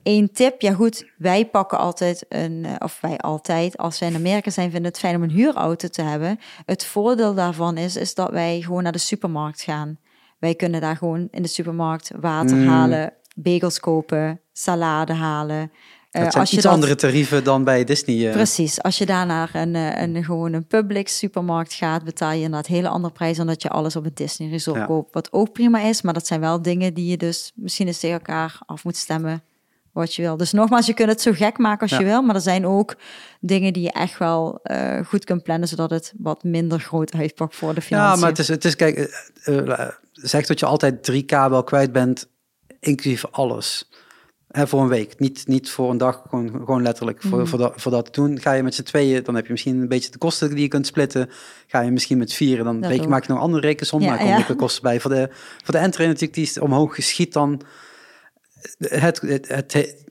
één tip, ja goed, wij pakken altijd een, eh, of wij altijd, als wij in Amerika zijn, vinden het fijn om een huurauto te hebben. Het voordeel daarvan is, is dat wij gewoon naar de supermarkt gaan. Wij kunnen daar gewoon in de supermarkt water Mm. halen, bagels kopen, salade halen. Eh, het zijn als je iets dat- andere tarieven dan bij Disney. eh. Precies, als je daar naar een, eh, een, gewoon een public supermarkt gaat, betaal je inderdaad hele andere prijs dan dat je alles op een Disney resort Ja. koopt. Wat ook prima is, maar dat zijn wel dingen die je dus misschien eens tegen elkaar af moet stemmen wat je wil. Dus nogmaals, je kunt het zo gek maken als Ja. je wil, maar er zijn ook dingen die je echt wel eh, goed kunt plannen, zodat het wat minder groot uitpakt voor de financiën. Ja, maar het is, het is kijk, eh, eh, zeg dat je altijd 3k wel kwijt bent, inclusief alles. Hè, voor een week, niet, niet voor een dag, gewoon, gewoon letterlijk. Voor, Mhm. voor, dat, voor dat doen, ga je met z'n tweeën, dan heb je misschien een beetje de kosten die je kunt splitten. Ga je misschien met vieren, dan Dat ook. maak je nog andere rekensom, Ja, maar ja. ook de kosten bij. Voor de, voor de entree natuurlijk, die is omhoog geschiet dan. Het, het, het,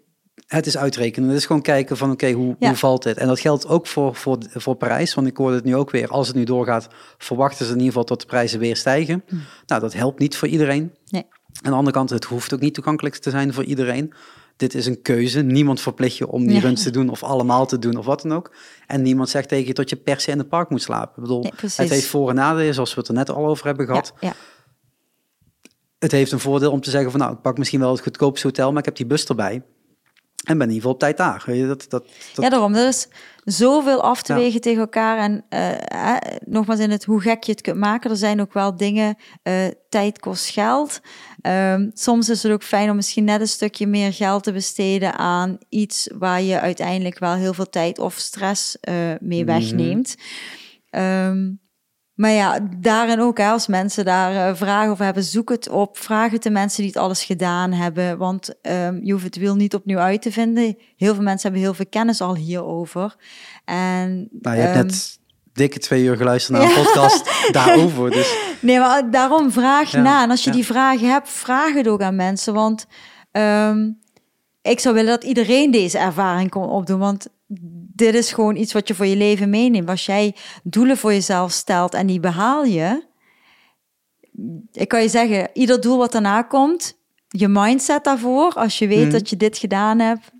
het is uitrekenen. Het is gewoon kijken van oké, hoe, Ja. hoe valt dit? En dat geldt ook voor, voor, voor Parijs. Want ik hoorde het nu ook weer. Als het nu doorgaat, verwachten ze in ieder geval dat de prijzen weer stijgen. Nou, dat helpt niet voor iedereen. Nee. Aan de andere kant, het hoeft ook niet toegankelijk te zijn voor iedereen. Dit is een keuze. Niemand verplicht je om die Ja. runs te doen of allemaal te doen of wat dan ook. En niemand zegt tegen je dat je per se in het park moet slapen. Ik bedoel, Nee, het heeft voor- en nadelen, zoals we het er net al over hebben gehad. Ja, ja. Het heeft een voordeel om te zeggen van nou, ik pak misschien wel het goedkoopste hotel, maar ik heb die bus erbij. En ben in ieder geval op tijd daar. Weet je, dat, dat, dat, ja, daarom. Er is zoveel af te Ja. wegen tegen elkaar. En eh, nogmaals, in het hoe gek je het kunt maken. Er zijn ook wel dingen, eh, tijd kost geld. Ehm, soms is het ook fijn om misschien net een stukje meer geld te besteden aan iets waar je uiteindelijk wel heel veel tijd of stress eh, mee Mhm. wegneemt. Ehm, maar ja, daarin ook, hè, als mensen daar eh, vragen over hebben, zoek het op. Vraag het de mensen die het alles gedaan hebben. Want ehm, je hoeft het wiel niet opnieuw uit te vinden. Heel veel mensen hebben heel veel kennis al hierover. En, nou, je hebt ehm, net dikke twee uur geluisterd naar een (laughs) podcast daarover. Dus Nee, maar daarom vraag Ja, na. En als je ja. die vragen hebt, vraag het ook aan mensen. Want ehm, ik zou willen dat iedereen deze ervaring kon opdoen. Want dit is gewoon iets wat je voor je leven meeneemt. Als jij doelen voor jezelf stelt en die behaal je. Ik kan je zeggen, ieder doel wat daarna komt, je mindset daarvoor. Als je weet Mhm. dat je dit gedaan hebt,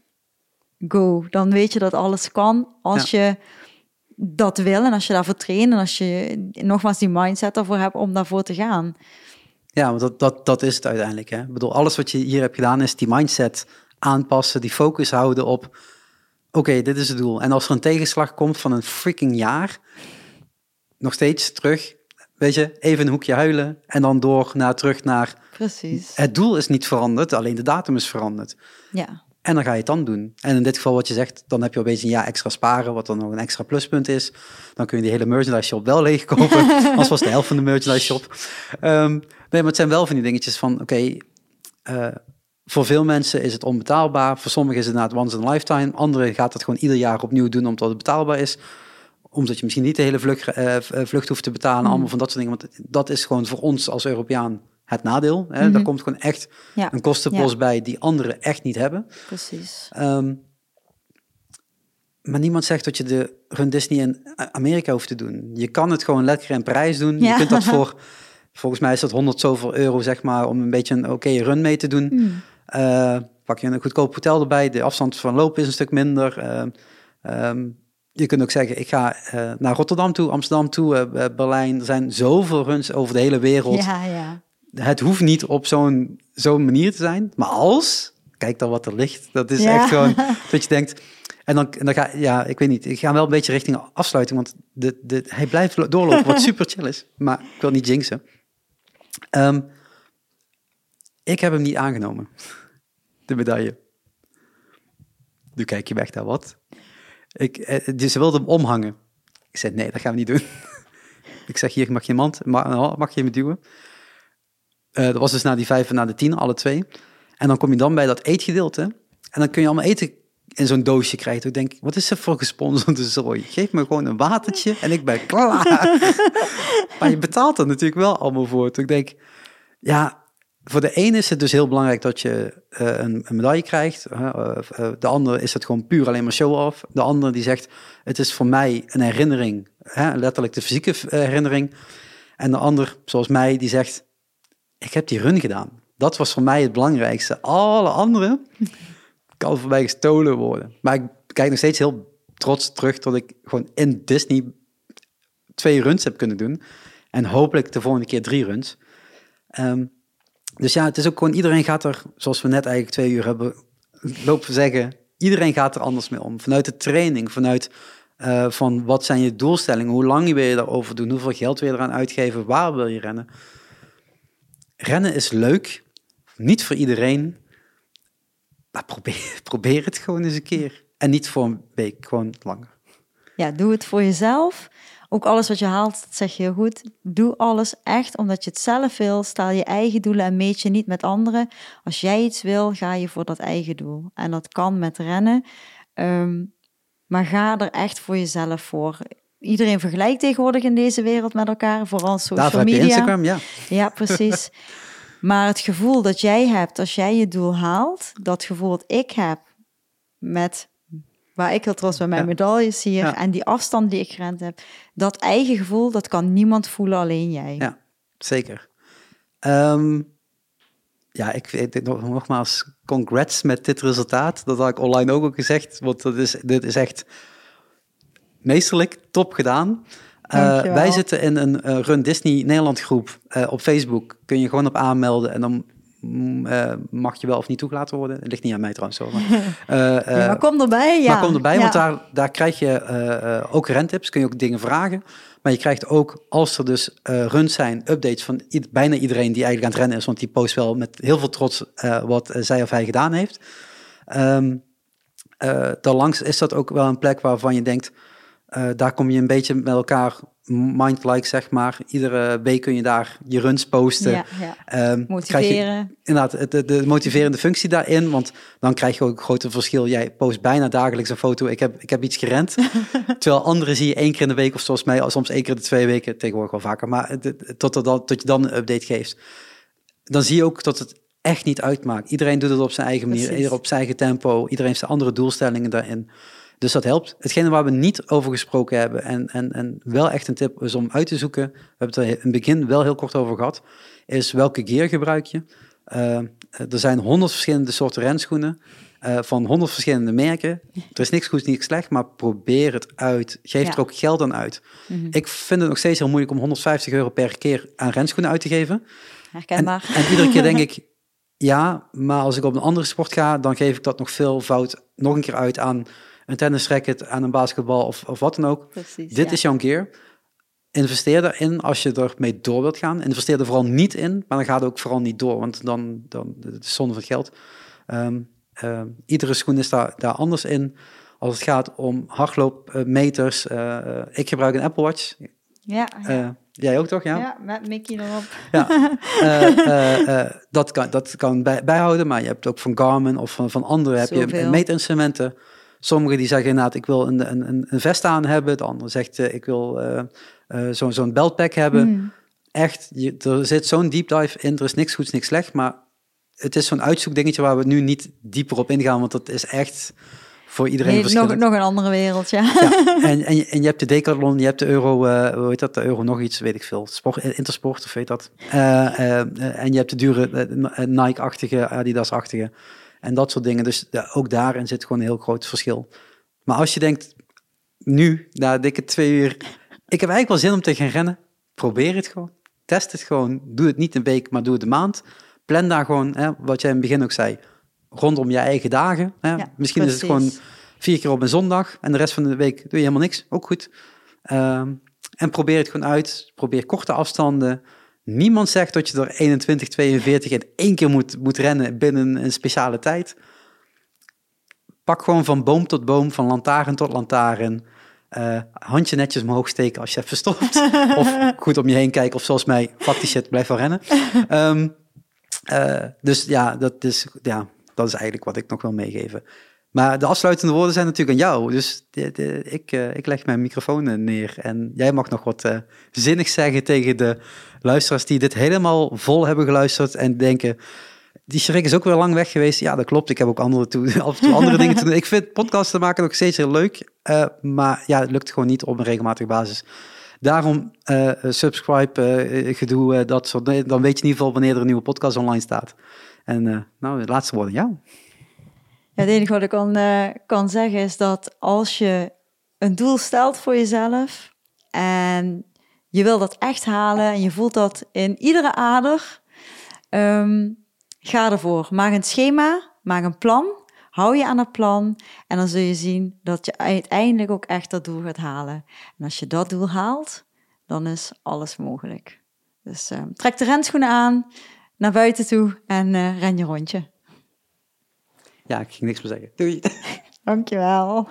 go. Dan weet je dat alles kan. Als je dat wil en als je daarvoor traint en als je nogmaals die mindset ervoor hebt om daarvoor te gaan. ja, want dat, dat, dat is het uiteindelijk. Hè? Ik bedoel, alles wat je hier hebt gedaan is die mindset aanpassen, die focus houden op, oké, dit is het doel. En als er een tegenslag komt van een freaking jaar, nog steeds terug, weet je, even een hoekje huilen en dan door naar, terug naar, Precies. het doel is niet veranderd, alleen de datum is veranderd. Ja, En dan ga je het dan doen. En in dit geval wat je zegt, dan heb je opeens een jaar extra sparen, wat dan nog een extra pluspunt is. Dan kun je die hele merchandise shop wel leegkopen. (laughs) Als was de helft van de merchandise shop. Ehm, nee, maar het zijn wel van die dingetjes van, oké, eh, voor veel mensen is het onbetaalbaar. Voor sommigen is het inderdaad once in a lifetime. Anderen gaat het gewoon ieder jaar opnieuw doen omdat het betaalbaar is. Omdat je misschien niet de hele vlucht, eh, vlucht hoeft te betalen. Allemaal van dat soort dingen. Want dat is gewoon voor ons als Europeaan het nadeel. Hè? Daar komt gewoon echt ja, een kostenpost bij die anderen echt niet hebben. precies. Ehm, maar niemand zegt dat je de Run Disney in Amerika hoeft te doen. Je kan het gewoon lekker in Parijs doen. Ja. Je kunt dat (laughs) voor, volgens mij is dat 100 zoveel euro, zeg maar, om een beetje een oké run mee te doen. Hmm. Eh, pak je een goedkoop hotel erbij. De afstand van lopen is een stuk minder. Ehm, ehm, je kunt ook zeggen, ik ga eh, naar Rotterdam toe, Amsterdam toe, eh, eh, Berlijn. Er zijn zoveel runs over de hele wereld Ja, ja. het hoeft niet op zo'n zo'n manier te zijn. Maar als, kijk dan wat er ligt. Dat is Ja. echt gewoon (laughs) dat je denkt. En dan, en dan ga ja, ik weet niet. Ik ga wel een beetje richting afsluiting, want de, de, hij blijft lo- doorlopen, wat (laughs) super chill is. Maar ik wil niet jinxen. Ehm, ik heb hem niet aangenomen, de medaille. Nu kijk je weg naar wat. Ik, eh, dus ze wilde hem omhangen. Ik zei, nee, dat gaan we niet doen. (laughs) ik zeg, hier mag je mand, mag, mag je me duwen. Eh, dat was dus na die vijf en na de tien, alle twee. En dan kom je dan bij dat eetgedeelte. En dan kun je allemaal eten in zo'n doosje krijgen. Ik denk, wat is er voor gesponsorde zooi? Geef me gewoon een watertje en ik ben klaar. (laughs) maar je betaalt er natuurlijk wel allemaal voor. Toen ik denk, ja, voor de ene is het dus heel belangrijk dat je eh, een, medaille krijgt. eh, eh, de andere is het gewoon puur alleen maar show-off. De andere die zegt, het is voor mij een herinnering. Letterlijk de fysieke herinnering. En de ander, zoals mij, die zegt, ik heb die run gedaan. Dat was voor mij het belangrijkste. Alle andere (laughs) kan voorbij gestolen worden. Maar ik kijk nog steeds heel trots terug dat ik gewoon in Disney twee runs heb kunnen doen. En hopelijk de volgende keer drie runs. Ehm, dus ja, het is ook gewoon, iedereen gaat er, zoals we net eigenlijk twee uur hebben lopen zeggen, iedereen gaat er anders mee om. Vanuit de training, vanuit eh, van wat zijn je doelstellingen, hoe lang wil je daarover doen, hoeveel geld wil je eraan uitgeven, waar wil je rennen. Rennen is leuk, niet voor iedereen. Maar probeer, (laughs) probeer het gewoon eens een keer. En niet voor een week, gewoon langer. Ja, doe het voor jezelf. Ook alles wat je haalt, dat zeg je heel goed. Doe alles echt omdat je het zelf wil. Stel je eigen doelen en meet je niet met anderen. Als jij iets wil, ga je voor dat eigen doel. En dat kan met rennen. Ehm, maar ga er echt voor jezelf voor. Iedereen vergelijkt tegenwoordig in deze wereld met elkaar, vooral social je media. Instagram, ja. Ja, precies. (laughs) maar het gevoel dat jij hebt als jij je doel haalt, dat gevoel dat ik heb met waar ik heel trots ben, mijn Ja. medailles hier Ja. en die afstand die ik gerend heb, dat eigen gevoel, dat kan niemand voelen, alleen jij. Ja, zeker. Ehm, ja, ik nogmaals, congrats met dit resultaat. Dat had ik online ook al gezegd, want dat is, dit is echt meesterlijk, top gedaan. Dankjewel. wij zitten in een eh, Run Disney Nederland groep eh, op Facebook. Kun je gewoon op aanmelden en dan mm, eh, mag je wel of niet toegelaten worden. Het ligt niet aan mij trouwens. Hoor, maar, (laughs) eh, eh, Ja, maar kom erbij, ja. maar kom erbij, Ja. want daar, daar krijg je eh, eh, ook rentips, kun je ook dingen vragen. Maar je krijgt ook, als er dus eh runs zijn, updates van bijna iedereen die eigenlijk aan het rennen is, want die post wel met heel veel trots eh, wat eh, zij of hij gedaan heeft. Ehm eh, daarlangs is dat ook wel een plek waarvan je denkt, eh, daar kom je een beetje met elkaar mind-like, zeg maar. Iedere week kun je daar je runs posten. Ja, ja. Ehm, krijg je- Motiveren. inderdaad, de, de motiverende functie daarin. Want dan krijg je ook een groter verschil. Jij post bijna dagelijks een foto. Ik heb, ik heb iets gerend. (laughs) terwijl anderen zie je één keer in de week of zoals mij, soms één keer in de twee weken, tegenwoordig wel vaker. Maar tot, dan, tot je dan een update geeft. Dan zie je ook dat het echt niet uitmaakt. Iedereen doet het op zijn eigen manier, Precies. ieder op zijn eigen tempo. Iedereen heeft zijn andere doelstellingen daarin. Dus dat helpt. Hetgene waar we niet over gesproken hebben en, en, en wel echt een tip is om uit te zoeken, we hebben het er in het begin wel heel kort over gehad, is welke gear gebruik je? Eh, er zijn honderd verschillende soorten renschoenen eh, van honderd verschillende merken. Er is niks goed, niks slecht, maar probeer het uit. Geef Ja. er ook geld aan uit. Ik vind het nog steeds heel moeilijk om 150 euro per keer aan renschoenen uit te geven. En, Herkenbaar. en iedere keer denk ik, (laughs) ja, maar als ik op een andere sport ga, dan geef ik dat nog veel fout nog een keer uit aan een tennisracket, aan een basketbal of, of wat dan ook. Precies, Dit ja. is jouw gear. Investeer erin als je ermee door wilt gaan. Investeer er vooral niet in, maar dan gaat het ook vooral niet door, want dan, dan het is zonde van geld. Ehm, ehm, iedere schoen is daar, daar anders in. Als het gaat om hardloopmeters, eh, eh, ik gebruik een Apple Watch. Ja, ja. Eh, jij ook toch? Ja. ja, met Mickey erop. Ja, (laughs) eh, eh, eh, dat kan, dat kan bij, bijhouden, maar je hebt ook van Garmin of van, van anderen heb je meetinstrumenten. Sommigen die zeggen inderdaad, ik wil een, een, een- vest aan hebben. De ander zegt, eh, ik wil eh, eh, zo- zo'n beltpack hebben. Mm. Echt, je, er zit zo'n deep dive in. Er is niks goeds, niks slecht, maar het is zo'n uitzoekdingetje waar we nu niet dieper op ingaan, want dat is echt voor iedereen Nee, nog, verschillend. nog een andere wereld, ja. Ja, (laughs) en, en, je, en je hebt de Decathlon, je hebt de Euro, eh hoe heet dat, de Euro nog iets, weet ik veel, Sport, Intersport of weet dat. En je hebt de dure Nike-achtige, Adidas-achtige en dat soort dingen. Dus ja, ook daarin zit gewoon een heel groot verschil. Maar als je denkt, nu, na dikke twee uur, ik heb eigenlijk wel zin om te gaan rennen, probeer het gewoon. Test het gewoon. Doe het niet een week, maar doe het een maand. Plan daar gewoon, hè, wat jij in het begin ook zei, rondom je eigen dagen. Hè. Ja, Misschien is het gewoon vier keer op een zondag en de rest van de week doe je helemaal niks. Ook goed. Ehm, en probeer het gewoon uit. Probeer korte afstanden. Niemand zegt dat je er 21, 42 in één keer moet, moet rennen binnen een speciale tijd. Pak gewoon van boom tot boom, van lantaarn tot lantaarn. Eh, handje netjes omhoog steken als je hebt verstopt. (laughs) of goed om je heen kijken. Of zoals mij, fuck die shit, blijf wel rennen. Ehm, eh, dus ja dat, is, ja, dat is eigenlijk wat ik nog wil meegeven. Maar de afsluitende woorden zijn natuurlijk aan jou. Dus ik, eh, ik leg mijn microfoon eh, neer. En jij mag nog wat eh zinnigs zeggen tegen de luisteraars die dit helemaal vol hebben geluisterd. En denken, die Schrik is ook weer lang weg geweest. Ja, dat klopt. Ik heb ook andere, toe, (laughs) andere dingen te doen. Ik vind podcasten maken nog steeds heel leuk. maar ja, het lukt gewoon niet op een regelmatige basis. Daarom subscribe, gedoe, dat soort. Dan weet je in ieder geval wanneer er een nieuwe podcast online staat. En nou, de laatste woorden, jou. Ja, het enige wat ik kan, eh, kan zeggen is dat als je een doel stelt voor jezelf en je wil dat echt halen en je voelt dat in iedere ader, ehm, ga ervoor. Maak een schema, maak een plan, hou je aan het plan en dan zul je zien dat je uiteindelijk ook echt dat doel gaat halen. En als je dat doel haalt, dan is alles mogelijk. Dus ehm, trek de renschoenen aan, naar buiten toe en eh, ren je rondje. Ja, ik ging niks meer zeggen. Doei. (laughs) Dankjewel.